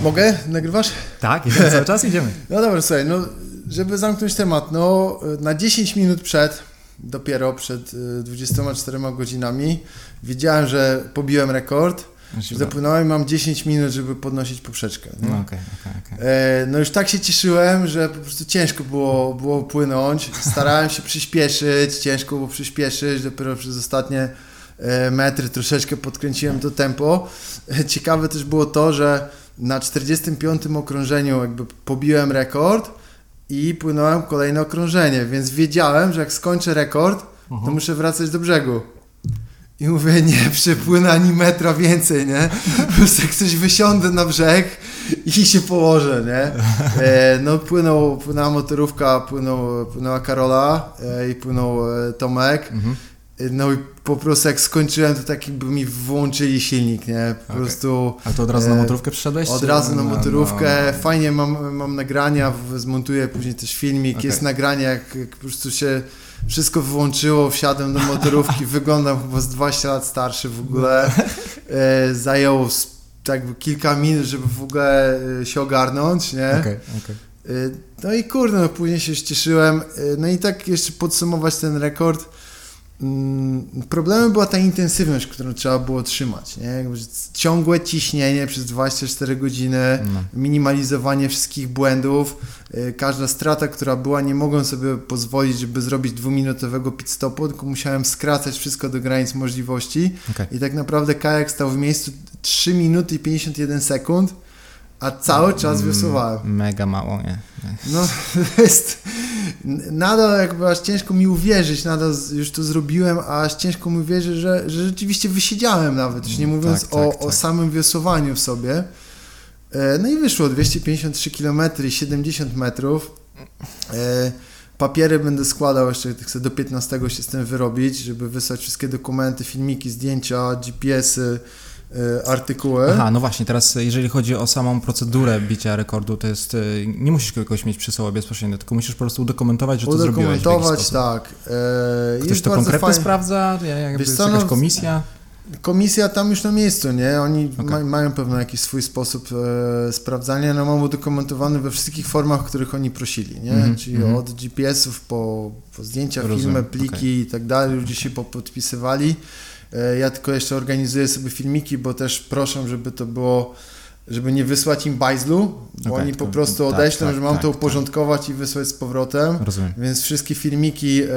Mogę? Nagrywasz? Tak, idziemy cały czas, idziemy. (laughs) No dobra, słuchaj, no żeby zamknąć temat, no na 10 minut przed dopiero przed 24 y, godzinami. Wiedziałem, że pobiłem rekord. Zapłynąłem i mam 10 minut, żeby podnosić poprzeczkę. No, okay, okay, okay. E, no już tak się cieszyłem, że po prostu ciężko było, było płynąć. Starałem się przyspieszyć, ciężko było przyspieszyć. Dopiero przez ostatnie e, metry troszeczkę podkręciłem to tempo. E, ciekawe też było to, że na 45 okrążeniu jakby pobiłem rekord, i płynąłem kolejne okrążenie, więc wiedziałem, że jak skończę rekord, to mhm. muszę wracać do brzegu. I mówię, nie przepłynę ani metra więcej, nie? Po prostu jak coś wysiądę na brzeg i się położę, nie? E, no płynął, płynęła motorówka, płynął, płynęła Karola e, i płynął e, Tomek. Mhm. No i po prostu jak skończyłem, to tak jakby mi włączyli silnik, nie? Po okay. prostu... A to od razu na e, motorówkę przyszedłeś? Od razu na motorówkę. No, no. Fajnie mam, mam nagrania, zmontuję później też filmik. Okay. Jest nagranie, jak, jak, po prostu się wszystko wyłączyło, wsiadłem do motorówki, (laughs) wyglądam chyba z 20 lat starszy w ogóle. (laughs) E, zajęło tak kilka minut, żeby w ogóle e, się ogarnąć, nie? Okay, okay. E, no i kurde, no później się cieszyłem. No i tak jeszcze podsumować ten rekord problemem była ta intensywność, którą trzeba było trzymać. Nie? Ciągłe ciśnienie przez 24 godziny, no. minimalizowanie wszystkich błędów, y, każda strata, która była, nie mogłem sobie pozwolić, żeby zrobić dwuminutowego pit stopu, tylko musiałem skracać wszystko do granic możliwości. Okay. I tak naprawdę kajak stał w miejscu 3 minuty i 51 sekund a cały czas mm, wiosłowałem. Mega mało, nie? No, (laughs) jest... Nadal jakby aż ciężko mi uwierzyć, nadal już to zrobiłem, a aż ciężko mi uwierzyć, że, że rzeczywiście wysiedziałem nawet, już nie mm, mówiąc tak, o, tak, o tak. samym wiosłowaniu w sobie. E, no i wyszło 253 km i 70 metrów. E, papiery będę składał jeszcze, chcę do 15 się z tym wyrobić, żeby wysłać wszystkie dokumenty, filmiki, zdjęcia, GPS-y, artykuły. Aha, no właśnie, teraz jeżeli chodzi o samą procedurę bicia rekordu, to jest, e, nie musisz kogoś mieć przy sobie bezpośrednio, tylko musisz po prostu udokumentować, że to zrobiłeś Udokumentować, tak. E, Ktoś to konkretnie fajnie. sprawdza? Jakby jest jakaś no, komisja? Komisja tam już na miejscu, nie? Oni okay. ma, mają pewno jakiś swój sposób e, sprawdzania, no mam udokumentowany we wszystkich formach, których oni prosili, nie? Mm -hmm. Czyli mm -hmm. od GPS-ów po, po zdjęcia, Rozumiem. filmy, pliki okay. i tak dalej, ludzie się podpisywali. E, ja tylko jeszcze organizuję sobie filmiki, bo też proszę, żeby to było, żeby nie wysłać im bajzlu, bo okay, oni po prostu tak, odeślą, tak, że mam tak, to tak. uporządkować i wysłać z powrotem. Rozumiem. Więc wszystkie filmiki e,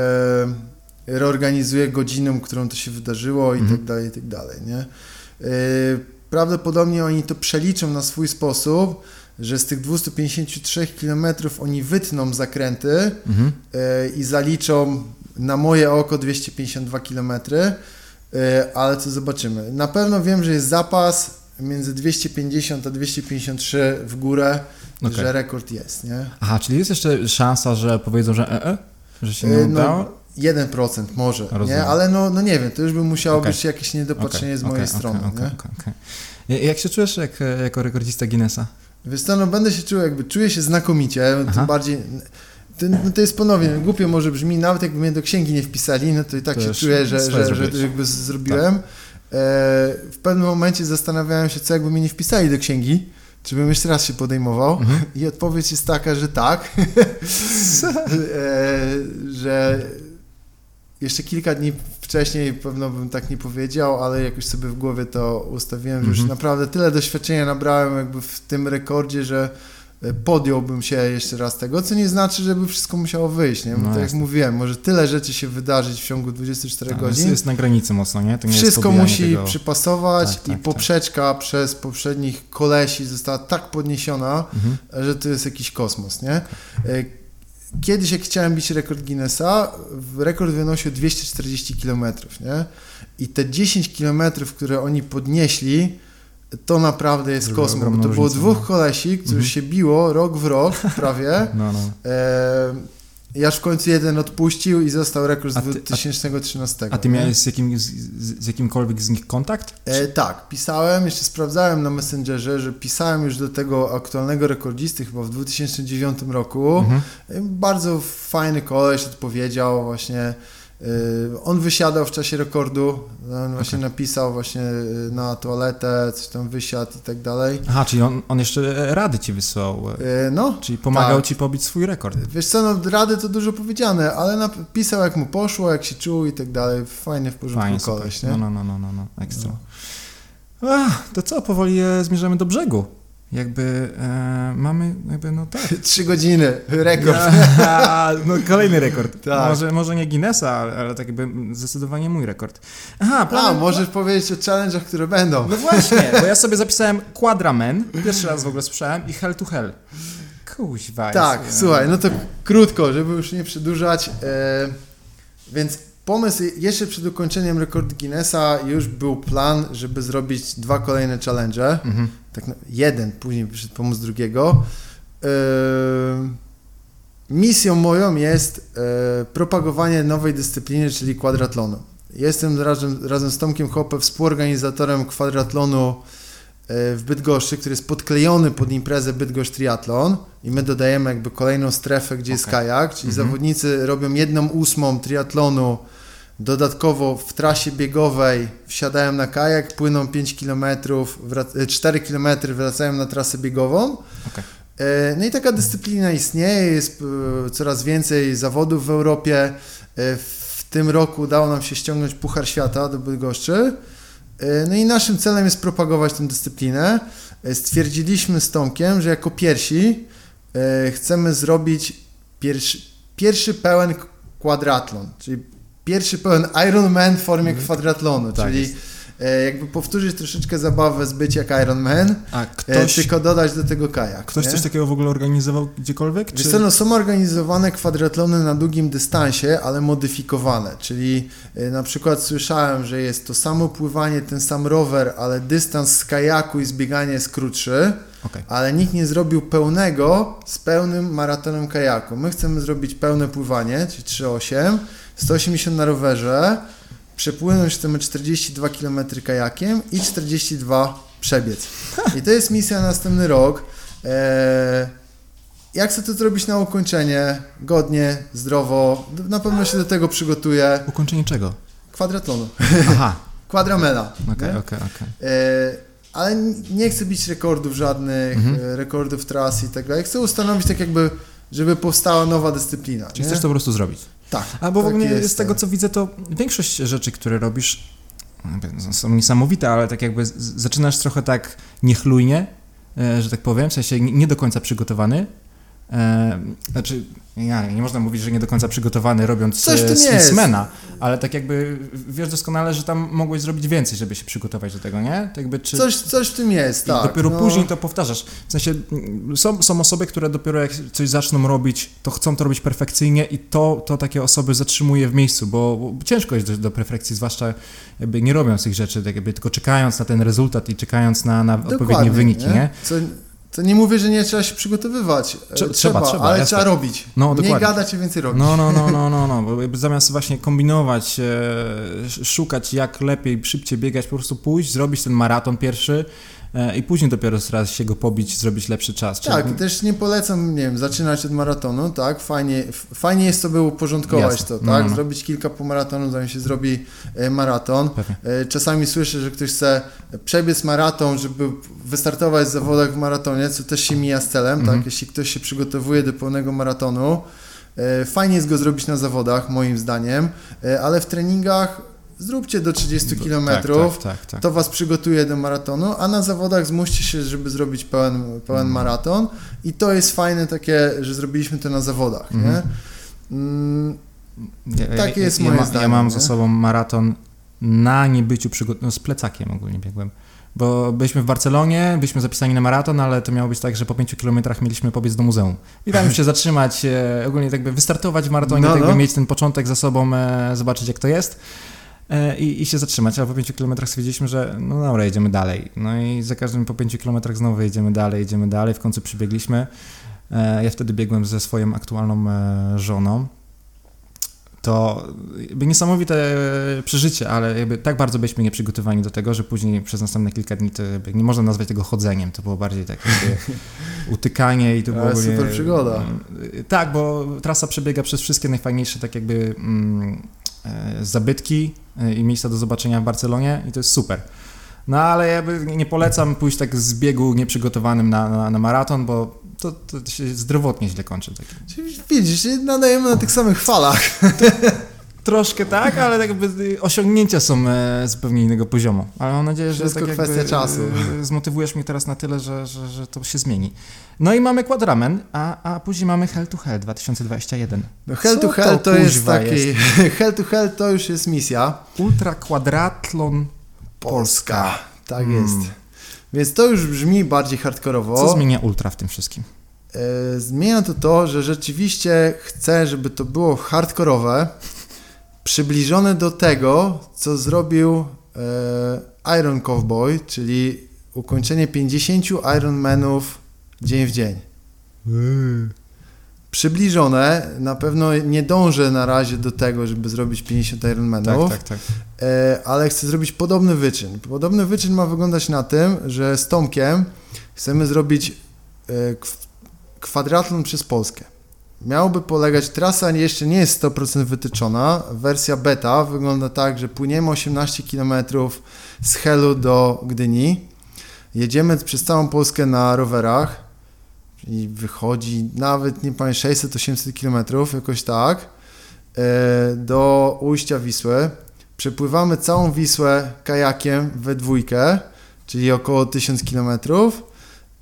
reorganizuję godziną, którą to się wydarzyło i mhm. tak dalej, i tak dalej, nie? E, prawdopodobnie oni to przeliczą na swój sposób, że z tych 253 km oni wytną zakręty mhm. e, i zaliczą na moje oko 252 kilometry ale co zobaczymy. Na pewno wiem, że jest zapas między 250 a 253 w górę, okay. że rekord jest, nie? Aha, czyli jest jeszcze szansa, że powiedzą, że e, e że się nie e, no, udało? No, 1% może, nie? Ale no, no nie wiem, to już by musiało okay. być jakieś niedopatrzenie okay. z mojej strony, nie? Jak się czujesz jak, jako rekordzista Guinnessa? Wiesz co, no będę się czuł jakby, czuję się znakomicie, Aha. tym bardziej to, no to jest ponownie, głupio może brzmi, nawet jakby mnie do księgi nie wpisali, no to i tak to się czuję, że, że, że, że jakby zrobiłem. Tak. E, w pewnym momencie zastanawiałem się, co jakby mnie nie wpisali do księgi, czy bym jeszcze raz się podejmował? Mhm. (laughs) I odpowiedź jest taka, że tak. (laughs) e, że jeszcze kilka dni wcześniej pewno bym tak nie powiedział, ale jakoś sobie w głowie to ustawiłem, że już mhm. naprawdę tyle doświadczenia nabrałem jakby w tym rekordzie, że podjąłbym się jeszcze raz tego, co nie znaczy, żeby wszystko musiało wyjść, nie? Bo no tak jak mówiłem, może tyle rzeczy się wydarzyć w ciągu 24 tak, godzin. Jest na granicy mocno, nie? nie wszystko musi tego... przypasować tak, tak, i tak. poprzeczka przez poprzednich kolesi została tak podniesiona, mhm. że to jest jakiś kosmos, nie? E, kiedyś jak chciałem bić rekord Guinnessa, rekord wynosił 240 km, nie? I te 10 km, które oni podnieśli, to naprawdę jest kosmos. To było dwóch no. kolesi, którzy mhm. się biło rok w rok (laughs) prawie. No, no. E, aż w końcu jeden odpuścił i został rekord z a ty, 2013. A ty miałeś z, jakim, z, z, jakimkolwiek z nich kontakt? E, tak, pisałem, jeszcze sprawdzałem na Messengerze, że pisałem już do tego aktualnego rekordzisty chyba w 2009 roku. Mhm. E, bardzo fajny koleś odpowiedział właśnie on wysiadał w czasie rekordu, on właśnie okay. napisał właśnie y, na toaletę, coś tam wysiadł i tak dalej. Aha, czyli on, on jeszcze rady ci wysłał. Y, no. Czyli pomagał tak. ci pobić swój rekord. Wiesz co, no rady to dużo powiedziane, ale napisał jak mu poszło, jak się czuł i tak dalej. Fajnie, w porządku Fajnie, koleś, nie? No, no, no, no, no, no. ekstra. No. Ach, to co, powoli e, zmierzamy do brzegu jakby e, mamy, jakby no tak. (laughs) Trzy godziny, rekord. Ja, (laughs) no kolejny rekord. Tak. Może, może nie Guinnessa, ale, ale tak jakby zdecydowanie mój rekord. Aha, plan... A, możesz powiedzieć o challenge'ach, które będą. No właśnie, (laughs) bo ja sobie zapisałem Quadramen, pierwszy raz w ogóle słyszałem i Hell to Hell. Kuźwa. Tak, jest, słuchaj, no to krótko, żeby już nie przedłużać. E, więc pomysł, jeszcze przed ukończeniem rekordu Guinnessa już był plan, żeby zrobić dwa kolejne challenge. Mhm. Tak, jeden, później przyszedł pomysł drugiego. Yy, misją moją jest yy, propagowanie nowej dyscypliny, czyli kwadratlonu. Jestem razem, razem z Tomkiem Hopem współorganizatorem kwadratlonu w Bydgoszczy, który jest podklejony pod imprezę Bydgoszcz Triathlon i my dodajemy jakby kolejną strefę, gdzie okay. jest kajak, czyli mhm. zawodnicy robią jedną ósmą triatlonu Dodatkowo w trasie biegowej wsiadają na kajak, płyną 5 km, 4 km, wracają na trasę biegową. Okay. E, no i taka dyscyplina istnieje, jest e, coraz więcej zawodów w Europie. E, w tym roku udało nam się ściągnąć Puchar Świata do Bydgoszczy. No i naszym celem jest propagować tę dyscyplinę. Stwierdziliśmy z Tomkiem, że jako pierwsi chcemy zrobić pierwszy, pierwszy pełen kwadratlon, czyli pierwszy pełen Ironman w formie mhm. kwadratlonu, tak czyli jest. E, jakby powtórzyć troszeczkę zabawę z być jak Ironman, A e, ktoś, tylko dodać do tego kajak. Ktoś nie? coś takiego w ogóle organizował gdziekolwiek? Czy... Co, no, są organizowane kwadratlony na długim dystansie, ale modyfikowane, czyli e, na przykład słyszałem, że jest to samo pływanie, ten sam rower, ale dystans z kajaku i zbieganie jest krótszy. Okay. Ale nikt nie zrobił pełnego z pełnym maratonem kajaku. My chcemy zrobić pełne pływanie, czyli 3,8 180 na rowerze, przepłynąć chcemy 42 km kajakiem i 42 przebiec. I to jest misja na następny rok. Eee, jak chcę to zrobić na ukończenie, godnie, zdrowo, na pewno się do tego przygotuję. Ukończenie czego? Kwadratlonu. Aha. (laughs) Quadramela. Okej, okej, okej. Ale nie chcę bić rekordów żadnych, mhm. E, rekordów tras i tak dalej. Chcę ustanowić tak jakby, żeby powstała nowa dyscyplina. Czyli nie? chcesz to po prostu zrobić? Tak. Albo tak w ogóle jest, z tego, co widzę, to większość rzeczy, które robisz, są niesamowite, ale tak jakby zaczynasz trochę tak niechlujnie, e, że tak powiem, w sensie nie do końca przygotowany, E, znaczy, ja, nie można mówić, że nie do końca przygotowany robiąc Coś Smithsmana, ale tak jakby wiesz doskonale, że tam mogłeś zrobić więcej, żeby się przygotować do tego, nie? Tak jakby, czy... coś, coś w tym jest, tak. dopiero no. później to powtarzasz. W sensie są, są osoby, które dopiero jak coś zaczną robić, to chcą to robić perfekcyjnie i to, to takie osoby zatrzymuje w miejscu, bo, bo ciężko jest do, do perfekcji, zwłaszcza jakby nie robiąc tych rzeczy, tak jakby tylko czekając na ten rezultat i czekając na, na odpowiednie wyniki, nie? nie? Co to nie mówię, że nie trzeba się przygotowywać. E, trzeba, trzeba, trzeba ale jasne. trzeba robić. No, dokładnie. Nie gadać, a więcej robić. No, no, no, no, no, no. Bo (laughs) zamiast właśnie kombinować, e, szukać jak lepiej, szybciej biegać, po prostu pójść, zrobić ten maraton pierwszy, i później dopiero raz się go pobić, zrobić lepszy czas. Tak, Czyli... też nie polecam, nie wiem, zaczynać od maratonu, tak, fajnie, fajnie jest sobie uporządkować Jasne. to, tak, no, no. zrobić kilka półmaratonów, zanim się zrobi e, maraton. Pewnie. Czasami słyszę, że ktoś chce przebiec maraton, żeby wystartować w zawodach w maratonie, co też się mija z celem, tak, mhm. jeśli ktoś się przygotowuje do pełnego maratonu, fajnie jest go zrobić na zawodach, moim zdaniem, ale w treningach zróbcie do 30 km, tak, tak, tak, tak, to was przygotuje do maratonu, a na zawodach zmuście się, żeby zrobić pełen, pełen mm. maraton i to jest fajne takie, że zrobiliśmy to na zawodach, mm. nie? Mm, takie jest ja, moje ja, zdanie. Ja mam nie? za sobą maraton na niebyciu przygotowany, no z plecakiem ogólnie biegłem. Bo byliśmy w Barcelonie, byliśmy zapisani na maraton, ale to miało być tak, że po 5 kilometrach mieliśmy pobiec do muzeum. I tam się (laughs) zatrzymać, e, ogólnie tak by wystartować w maratonie, no, tak by no. mieć ten początek za sobą, e, zobaczyć jak to jest. E, i, i się zatrzymać, a po 5 kilometrach stwierdziliśmy, że no dobra, jedziemy dalej. No i za każdym po 5 kilometrach znowu jedziemy dalej, jedziemy dalej, w końcu przybiegliśmy. E, ja wtedy biegłem ze swoją aktualną e, żoną. To jakby niesamowite przeżycie, ale jakby tak bardzo byliśmy nieprzygotowani do tego, że później przez następne kilka dni to nie można nazwać tego chodzeniem, to było bardziej takie (laughs) utykanie i to było... super przygoda. Tak, bo trasa przebiega przez wszystkie najfajniejsze tak jakby mm, zabytki, i miejsca do zobaczenia w Barcelonie i to jest super. No ale ja nie polecam pójść tak z biegu nieprzygotowanym na, na, na maraton, bo to, to się zdrowotnie źle kończy. Widzisz, nadajemy na tych samych falach. (laughs) Troszkę tak, ale tak jakby osiągnięcia są e, zupełnie innego poziomu. Ale mam nadzieję, że Wszystko tak kwestia czasu. E, zmotywujesz mnie teraz na tyle, że, że, że to się zmieni. No i mamy Quadramen, a, a później mamy Hell to Hell 2021. No Hell Co to Hell to, to jest taki... Jest? (laughs) Hell to Hell to już jest misja. Ultra Quadratlon Polska. Polska. Tak hmm. jest. Więc to już brzmi bardziej hardkorowo. Co zmienia Ultra w tym wszystkim? E, zmienia to to, że rzeczywiście chcę, żeby to było hardkorowe, przybliżone do tego, co zrobił e, Iron Cowboy, czyli ukończenie 50 Ironmanów dzień w dzień. Mm. Przybliżone, na pewno nie dążę na razie do tego, żeby zrobić 50 Ironmanów, tak, tak, tak. E, ale chcę zrobić podobny wyczyn. Podobny wyczyn ma wyglądać na tym, że z Tomkiem chcemy zrobić e, kwadratlon przez Polskę miałby polegać, trasa jeszcze nie jest 100% wytyczona, wersja beta wygląda tak, że płyniemy 18 km z Helu do Gdyni, jedziemy przez całą Polskę na rowerach i wychodzi nawet, nie pamiętam, 600-800 km, jakoś tak, e, do ujścia Wisły. Przepływamy całą Wisłę kajakiem we dwójkę, czyli około 1000 km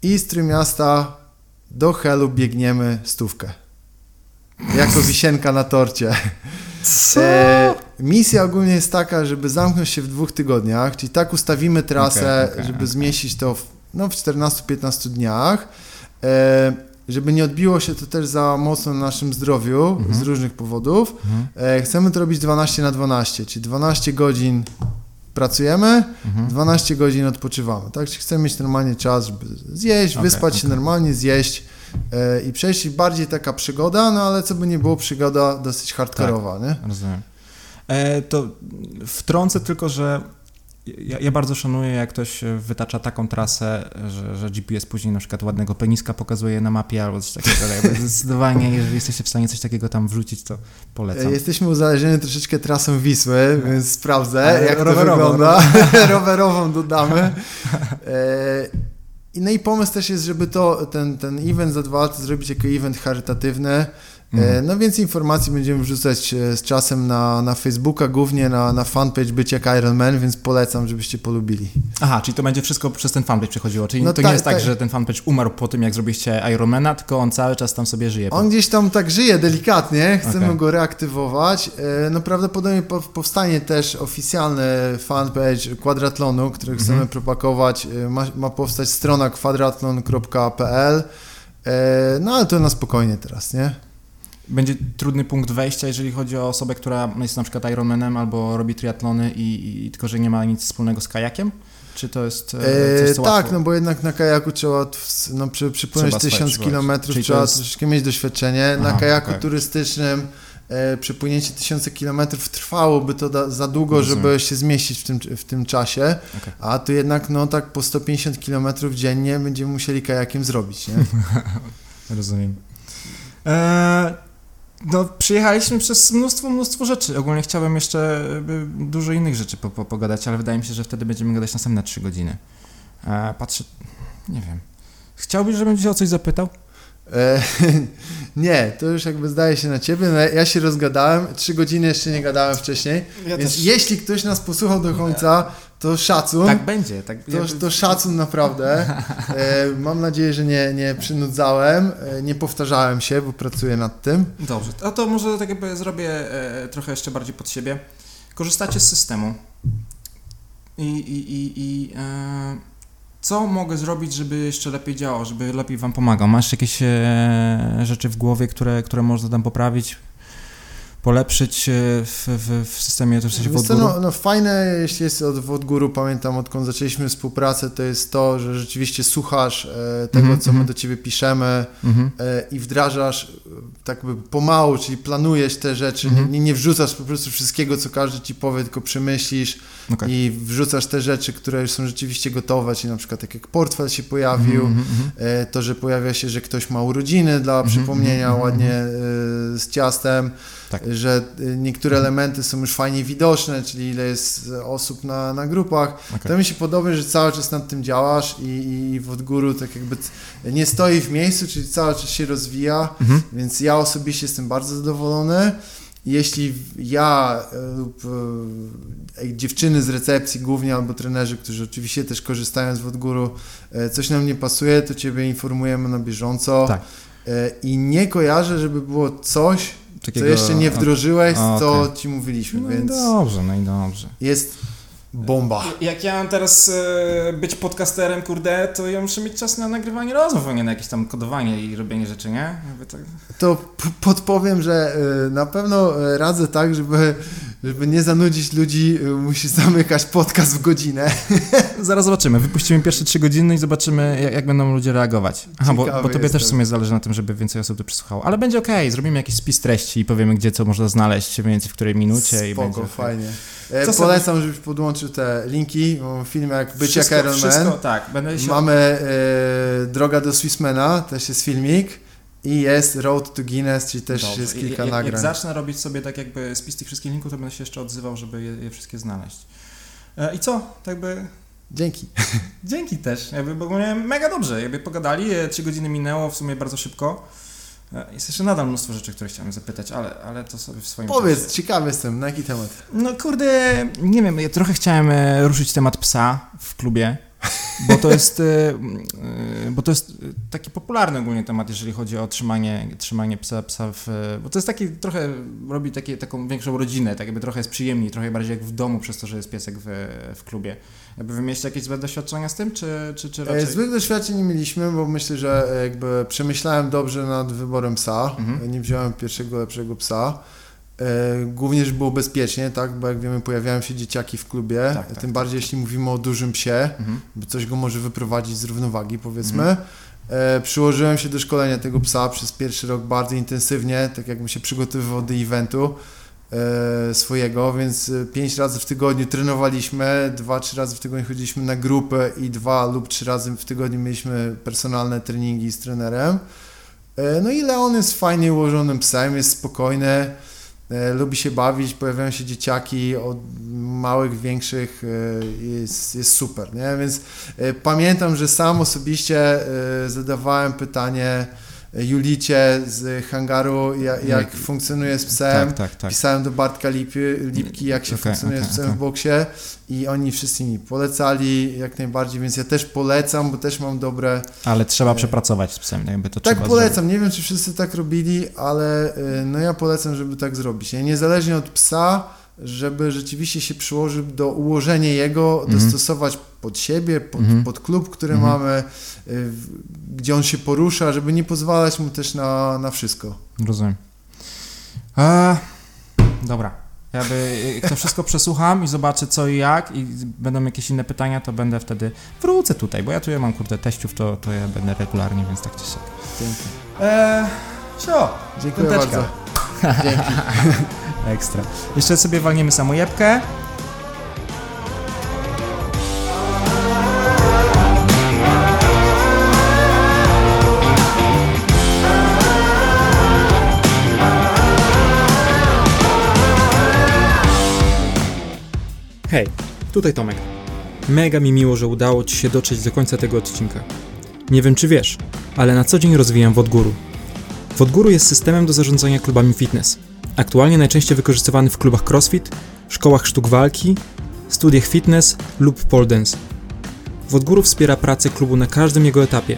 i z Trójmiasta do Helu biegniemy stówkę jako wisienka na torcie. Co? E, misja ogólnie jest taka, żeby zamknąć się w dwóch tygodniach, czyli tak ustawimy trasę, okay, okay, żeby okay. zmieścić to w, no, w 14-15 dniach. E, żeby nie odbiło się to też za mocno na naszym zdrowiu mhm. z różnych powodów. Mhm. E, chcemy to robić 12 na 12, czyli 12 godzin pracujemy, mhm. 12 godzin odpoczywamy. Tak? Czyli chcemy mieć normalnie czas, żeby zjeść, wyspać się normalnie, zjeść E, i przejść bardziej taka przygoda, no ale co by nie było, przygoda dosyć hardkorowa, tak, nie? rozumiem. E, to wtrącę tylko, że ja, ja, bardzo szanuję, jak ktoś wytacza taką trasę, że, że, GPS później na przykład ładnego peniska pokazuje na mapie albo coś takiego. Zdecydowanie, jeżeli jesteście w stanie coś takiego tam wrzucić, to polecam. Jesteśmy uzależnieni troszeczkę trasą Wisły, więc sprawdzę, Ale jak to wygląda. (laughs) rowerową dodamy. E, i, no i pomysł też jest, żeby to, ten, ten event za dwa lata zrobić jako event charytatywny. Mhm. No więcej informacji będziemy wrzucać e, z czasem na, na Facebooka, głównie na, na fanpage Być jak Iron Man, więc polecam, żebyście polubili. Aha, czyli to będzie wszystko przez ten fanpage przechodziło, czyli no to tak, nie jest tak, tak, że ten fanpage umarł po tym, jak zrobiliście Ironmana, tylko on cały czas tam sobie żyje. On gdzieś tam tak żyje delikatnie, chcemy okay. go reaktywować. E, no prawdopodobnie powstanie też oficjalny fanpage Quadratlonu, który chcemy mhm. propagować. E, ma, ma powstać strona kwadratlon.pl. No ale to na spokojnie teraz, nie? Będzie trudny punkt wejścia, jeżeli chodzi o osobę, która jest na przykład Ironmanem albo robi triatlony i, i tylko, że nie ma nic wspólnego z kajakiem? Czy to jest e, coś, co Tak, łatwo... no bo jednak na kajaku trzeba no, przy, przypłynąć tysiąc kilometrów, trzeba jest... troszeczkę mieć doświadczenie. Aha, na kajaku okay. turystycznym e, przepłynięcie tysiące kilometrów trwałoby to da, za długo, Rozumiem. żeby się zmieścić w tym, w tym czasie, okay. a tu jednak no tak po 150 kilometrów dziennie będziemy musieli kajakiem zrobić, nie? (laughs) Rozumiem. Eee, no, przyjechaliśmy przez mnóstwo, mnóstwo rzeczy. Ogólnie chciałbym jeszcze dużo innych rzeczy po, po, pogadać, ale wydaje mi się, że wtedy będziemy gadać następne 3 godziny. Eee, patrzę, nie wiem. Chciałbyś, żebym cię o coś zapytał? E, (laughs) nie, to już jakby zdaje się na ciebie. No, ja się rozgadałem, trzy godziny jeszcze nie gadałem wcześniej. Ja więc też... jeśli ktoś nas posłuchał do końca, to szacun. Tak będzie. Tak, to, to szacun naprawdę. E, mam nadzieję, że nie, nie przynudzałem, e, nie powtarzałem się, bo pracuję nad tym. Dobrze, a to może tak jakby zrobię e, trochę jeszcze bardziej pod siebie. Korzystacie z systemu i, i, i, i e, co mogę zrobić, żeby jeszcze lepiej działał, żeby lepiej Wam pomagał? Masz jakieś e, rzeczy w głowie, które, które można tam poprawić? Polepszyć e, w, w, w systemie, to w sensie Wodguru? No, no fajne, jeśli jest od Wodguru, pamiętam odkąd zaczęliśmy współpracę, to jest to, że rzeczywiście słuchasz e, tego, mm -hmm. co my mhm. do Ciebie piszemy mm -hmm. e, i wdrażasz e, tak by pomału, czyli planujesz te rzeczy, mm -hmm. nie, nie wrzucasz po prostu wszystkiego, co każdy Ci powie, tylko przemyślisz okay. i wrzucasz te rzeczy, które już są rzeczywiście gotowe, czyli na przykład tak jak portfel się pojawił, mhm, mhm, e, to, że pojawia się, że ktoś ma urodziny dla przypomnienia ładnie z ciastem, tak. Że y, niektóre elementy są już fajnie widoczne, czyli ile jest osób na, na grupach. Okay. To mi się podoba, że cały czas nad tym działasz i, i w odgóru tak jakby nie stoi w miejscu, czyli cały czas się rozwija, mhm. więc ja osobiście jestem bardzo zadowolony. Jeśli ja e, lub e, dziewczyny z recepcji głównie albo trenerzy, którzy oczywiście też korzystają z Wodguru, e, coś nam nie pasuje, to Ciebie informujemy na bieżąco. Tak. I nie kojarzę, żeby było coś, Takiego, co jeszcze nie wdrożyłeś, a, co okay. ci mówiliśmy, no więc... dobrze, no i dobrze. Jest bomba. Jak ja mam teraz e, być podcasterem, kurde, to ja muszę mieć czas na nagrywanie rozmów, a nie na jakieś tam kodowanie i robienie rzeczy, nie? Tak... To podpowiem, że e, na pewno e, radzę tak, żeby żeby nie zanudzić ludzi, y, musi zamykać podcast w godzinę. (laughs) Zaraz zobaczymy. Wypuścimy pierwsze trzy godziny i zobaczymy, jak, jak będą ludzie reagować. Aha, bo, bo tobie też w sumie zależy na tym, żeby więcej osób to przesłuchało. Ale będzie okej, okay. zrobimy jakiś spis treści i powiemy, gdzie co można znaleźć, mniej więcej w której minucie. Spoko, i będzie fajnie. E, polecam, żebyś podłączył te linki, film jak Być jak Iron Man. tak. Będę się... Mamy e, Droga do Swissmana, też jest filmik. I jest Road to Guinness, czyli też Dobrze. jest kilka I, nagrań. Jak zacznę robić sobie tak jakby spis tych wszystkich linków, to będę się jeszcze odzywał, żeby je, je wszystkie znaleźć. E, I co? Tak by... Dzięki. (laughs) Dzięki też. Jakby, bo mega dobrze. Jakby pogadali, e, trzy godziny minęło w sumie bardzo szybko. E, jest jeszcze nadal mnóstwo rzeczy, które chciałem zapytać, ale, ale to sobie w swoim Powiedz, czasie. ciekawy jestem, na jaki temat? No kurde, nie wiem, ja trochę chciałem ruszyć temat psa w klubie. Bo to jest, e, e, bo to jest taki popularny ogólnie temat, jeżeli chodzi o trzymanie, trzymanie psa, psa w, bo to jest taki trochę, robi takie, taką większą rodzinę, tak jakby trochę jest przyjemniej, trochę bardziej jak w domu przez to, że jest piesek w, w klubie. Jakby wy mieliście jakieś złe doświadczenia z tym, czy, czy, czy e, raczej... Złych doświadczeń nie mieliśmy, bo myślę, że jakby przemyślałem dobrze nad wyborem psa, mhm. nie wziąłem pierwszego lepszego psa. E, głównie, żeby było bezpiecznie, tak? Bo jak wiemy, pojawiają się dzieciaki w klubie, tak, tak, tym bardziej jeśli mówimy o dużym psie, mhm. bo coś go może wyprowadzić z równowagi, powiedzmy. Mhm. E, przyłożyłem się do szkolenia tego psa przez pierwszy rok bardzo intensywnie, tak jakbym się przygotowywał do eventu e, swojego, więc pięć razy w tygodniu trenowaliśmy, dwa, trzy razy w tygodniu chodziliśmy na grupę i dwa lub trzy razy w tygodniu mieliśmy personalne treningi z trenerem. E, no i Leon jest fajnie ułożonym psem, jest spokojny, E, lubi się bawić, pojawiają się dzieciaki od małych, większych, e, jest, jest super, nie? Więc e, pamiętam, że sam osobiście zadawałem pytanie Julicie z hangaru, jak, jak funkcjonuje z psem. Tak, tak, tak. Pisałem do Bartka Lipy, Lipki, jak się okay, funkcjonuje okay, z psem okay. w boksie i oni wszyscy mi polecali jak najbardziej, więc ja też polecam, bo też mam dobre... Ale trzeba e... przepracować z psem, jakby to Tak polecam, zrobić. nie wiem czy wszyscy tak robili, ale e, no ja polecam, żeby tak zrobić. Niezależnie od psa, żeby rzeczywiście się przyłożył do ułożenia jego, mhm. dostosować pod siebie, pod, mhm. pod klub, który mhm. mamy, y, gdzie on się porusza, żeby nie pozwalać mu też na, na wszystko. Rozumiem. A, dobra. Ja by, to wszystko przesłucham i zobaczę co i jak i będą jakieś inne pytania, to będę wtedy wrócę tutaj, bo ja tu ja mam kurde teściów, to, to ja będę regularnie, więc tak czy siak. Dzięki. Eee, Dziękuję bardzo. (laughs) Dzięki. Ekstra. Jeszcze sobie walniemy samojebkę. Hej, tutaj Tomek. Mega mi miło, że udało Ci się dotrzeć do końca tego odcinka. Nie wiem czy wiesz, ale na co dzień rozwijam Wodguru. Wodguru jest systemem do zarządzania klubami fitness. Aktualnie najczęściej wykorzystywany w klubach crossfit, szkołach sztuk walki, studiach fitness lub pole dance. Wodguru wspiera pracę klubu na każdym jego etapie.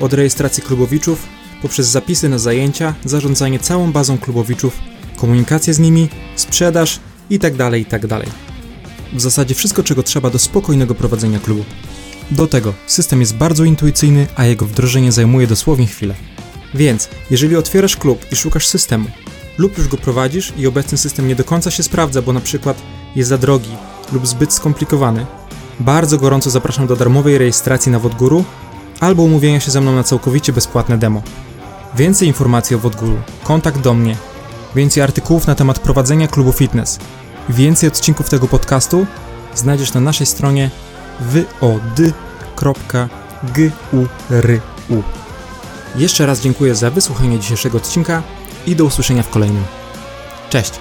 Od rejestracji klubowiczów, poprzez zapisy na zajęcia, zarządzanie całą bazą klubowiczów, komunikację z nimi, sprzedaż itd. itd. W zasadzie wszystko, czego trzeba do spokojnego prowadzenia klubu. Do tego system jest bardzo intuicyjny, a jego wdrożenie zajmuje dosłownie chwilę. Więc, jeżeli otwierasz klub i szukasz systemu, lub już go prowadzisz i obecny system nie do końca się sprawdza, bo na przykład jest za drogi lub zbyt skomplikowany, bardzo gorąco zapraszam do darmowej rejestracji na Wodguru albo umówienia się ze mną na całkowicie bezpłatne demo. Więcej informacji o Wodguru, kontakt do mnie, więcej artykułów na temat prowadzenia klubu fitness, więcej odcinków tego podcastu znajdziesz na naszej stronie wyod.guru. Jeszcze raz dziękuję za wysłuchanie dzisiejszego odcinka i do usłyszenia w kolejnym. Cześć!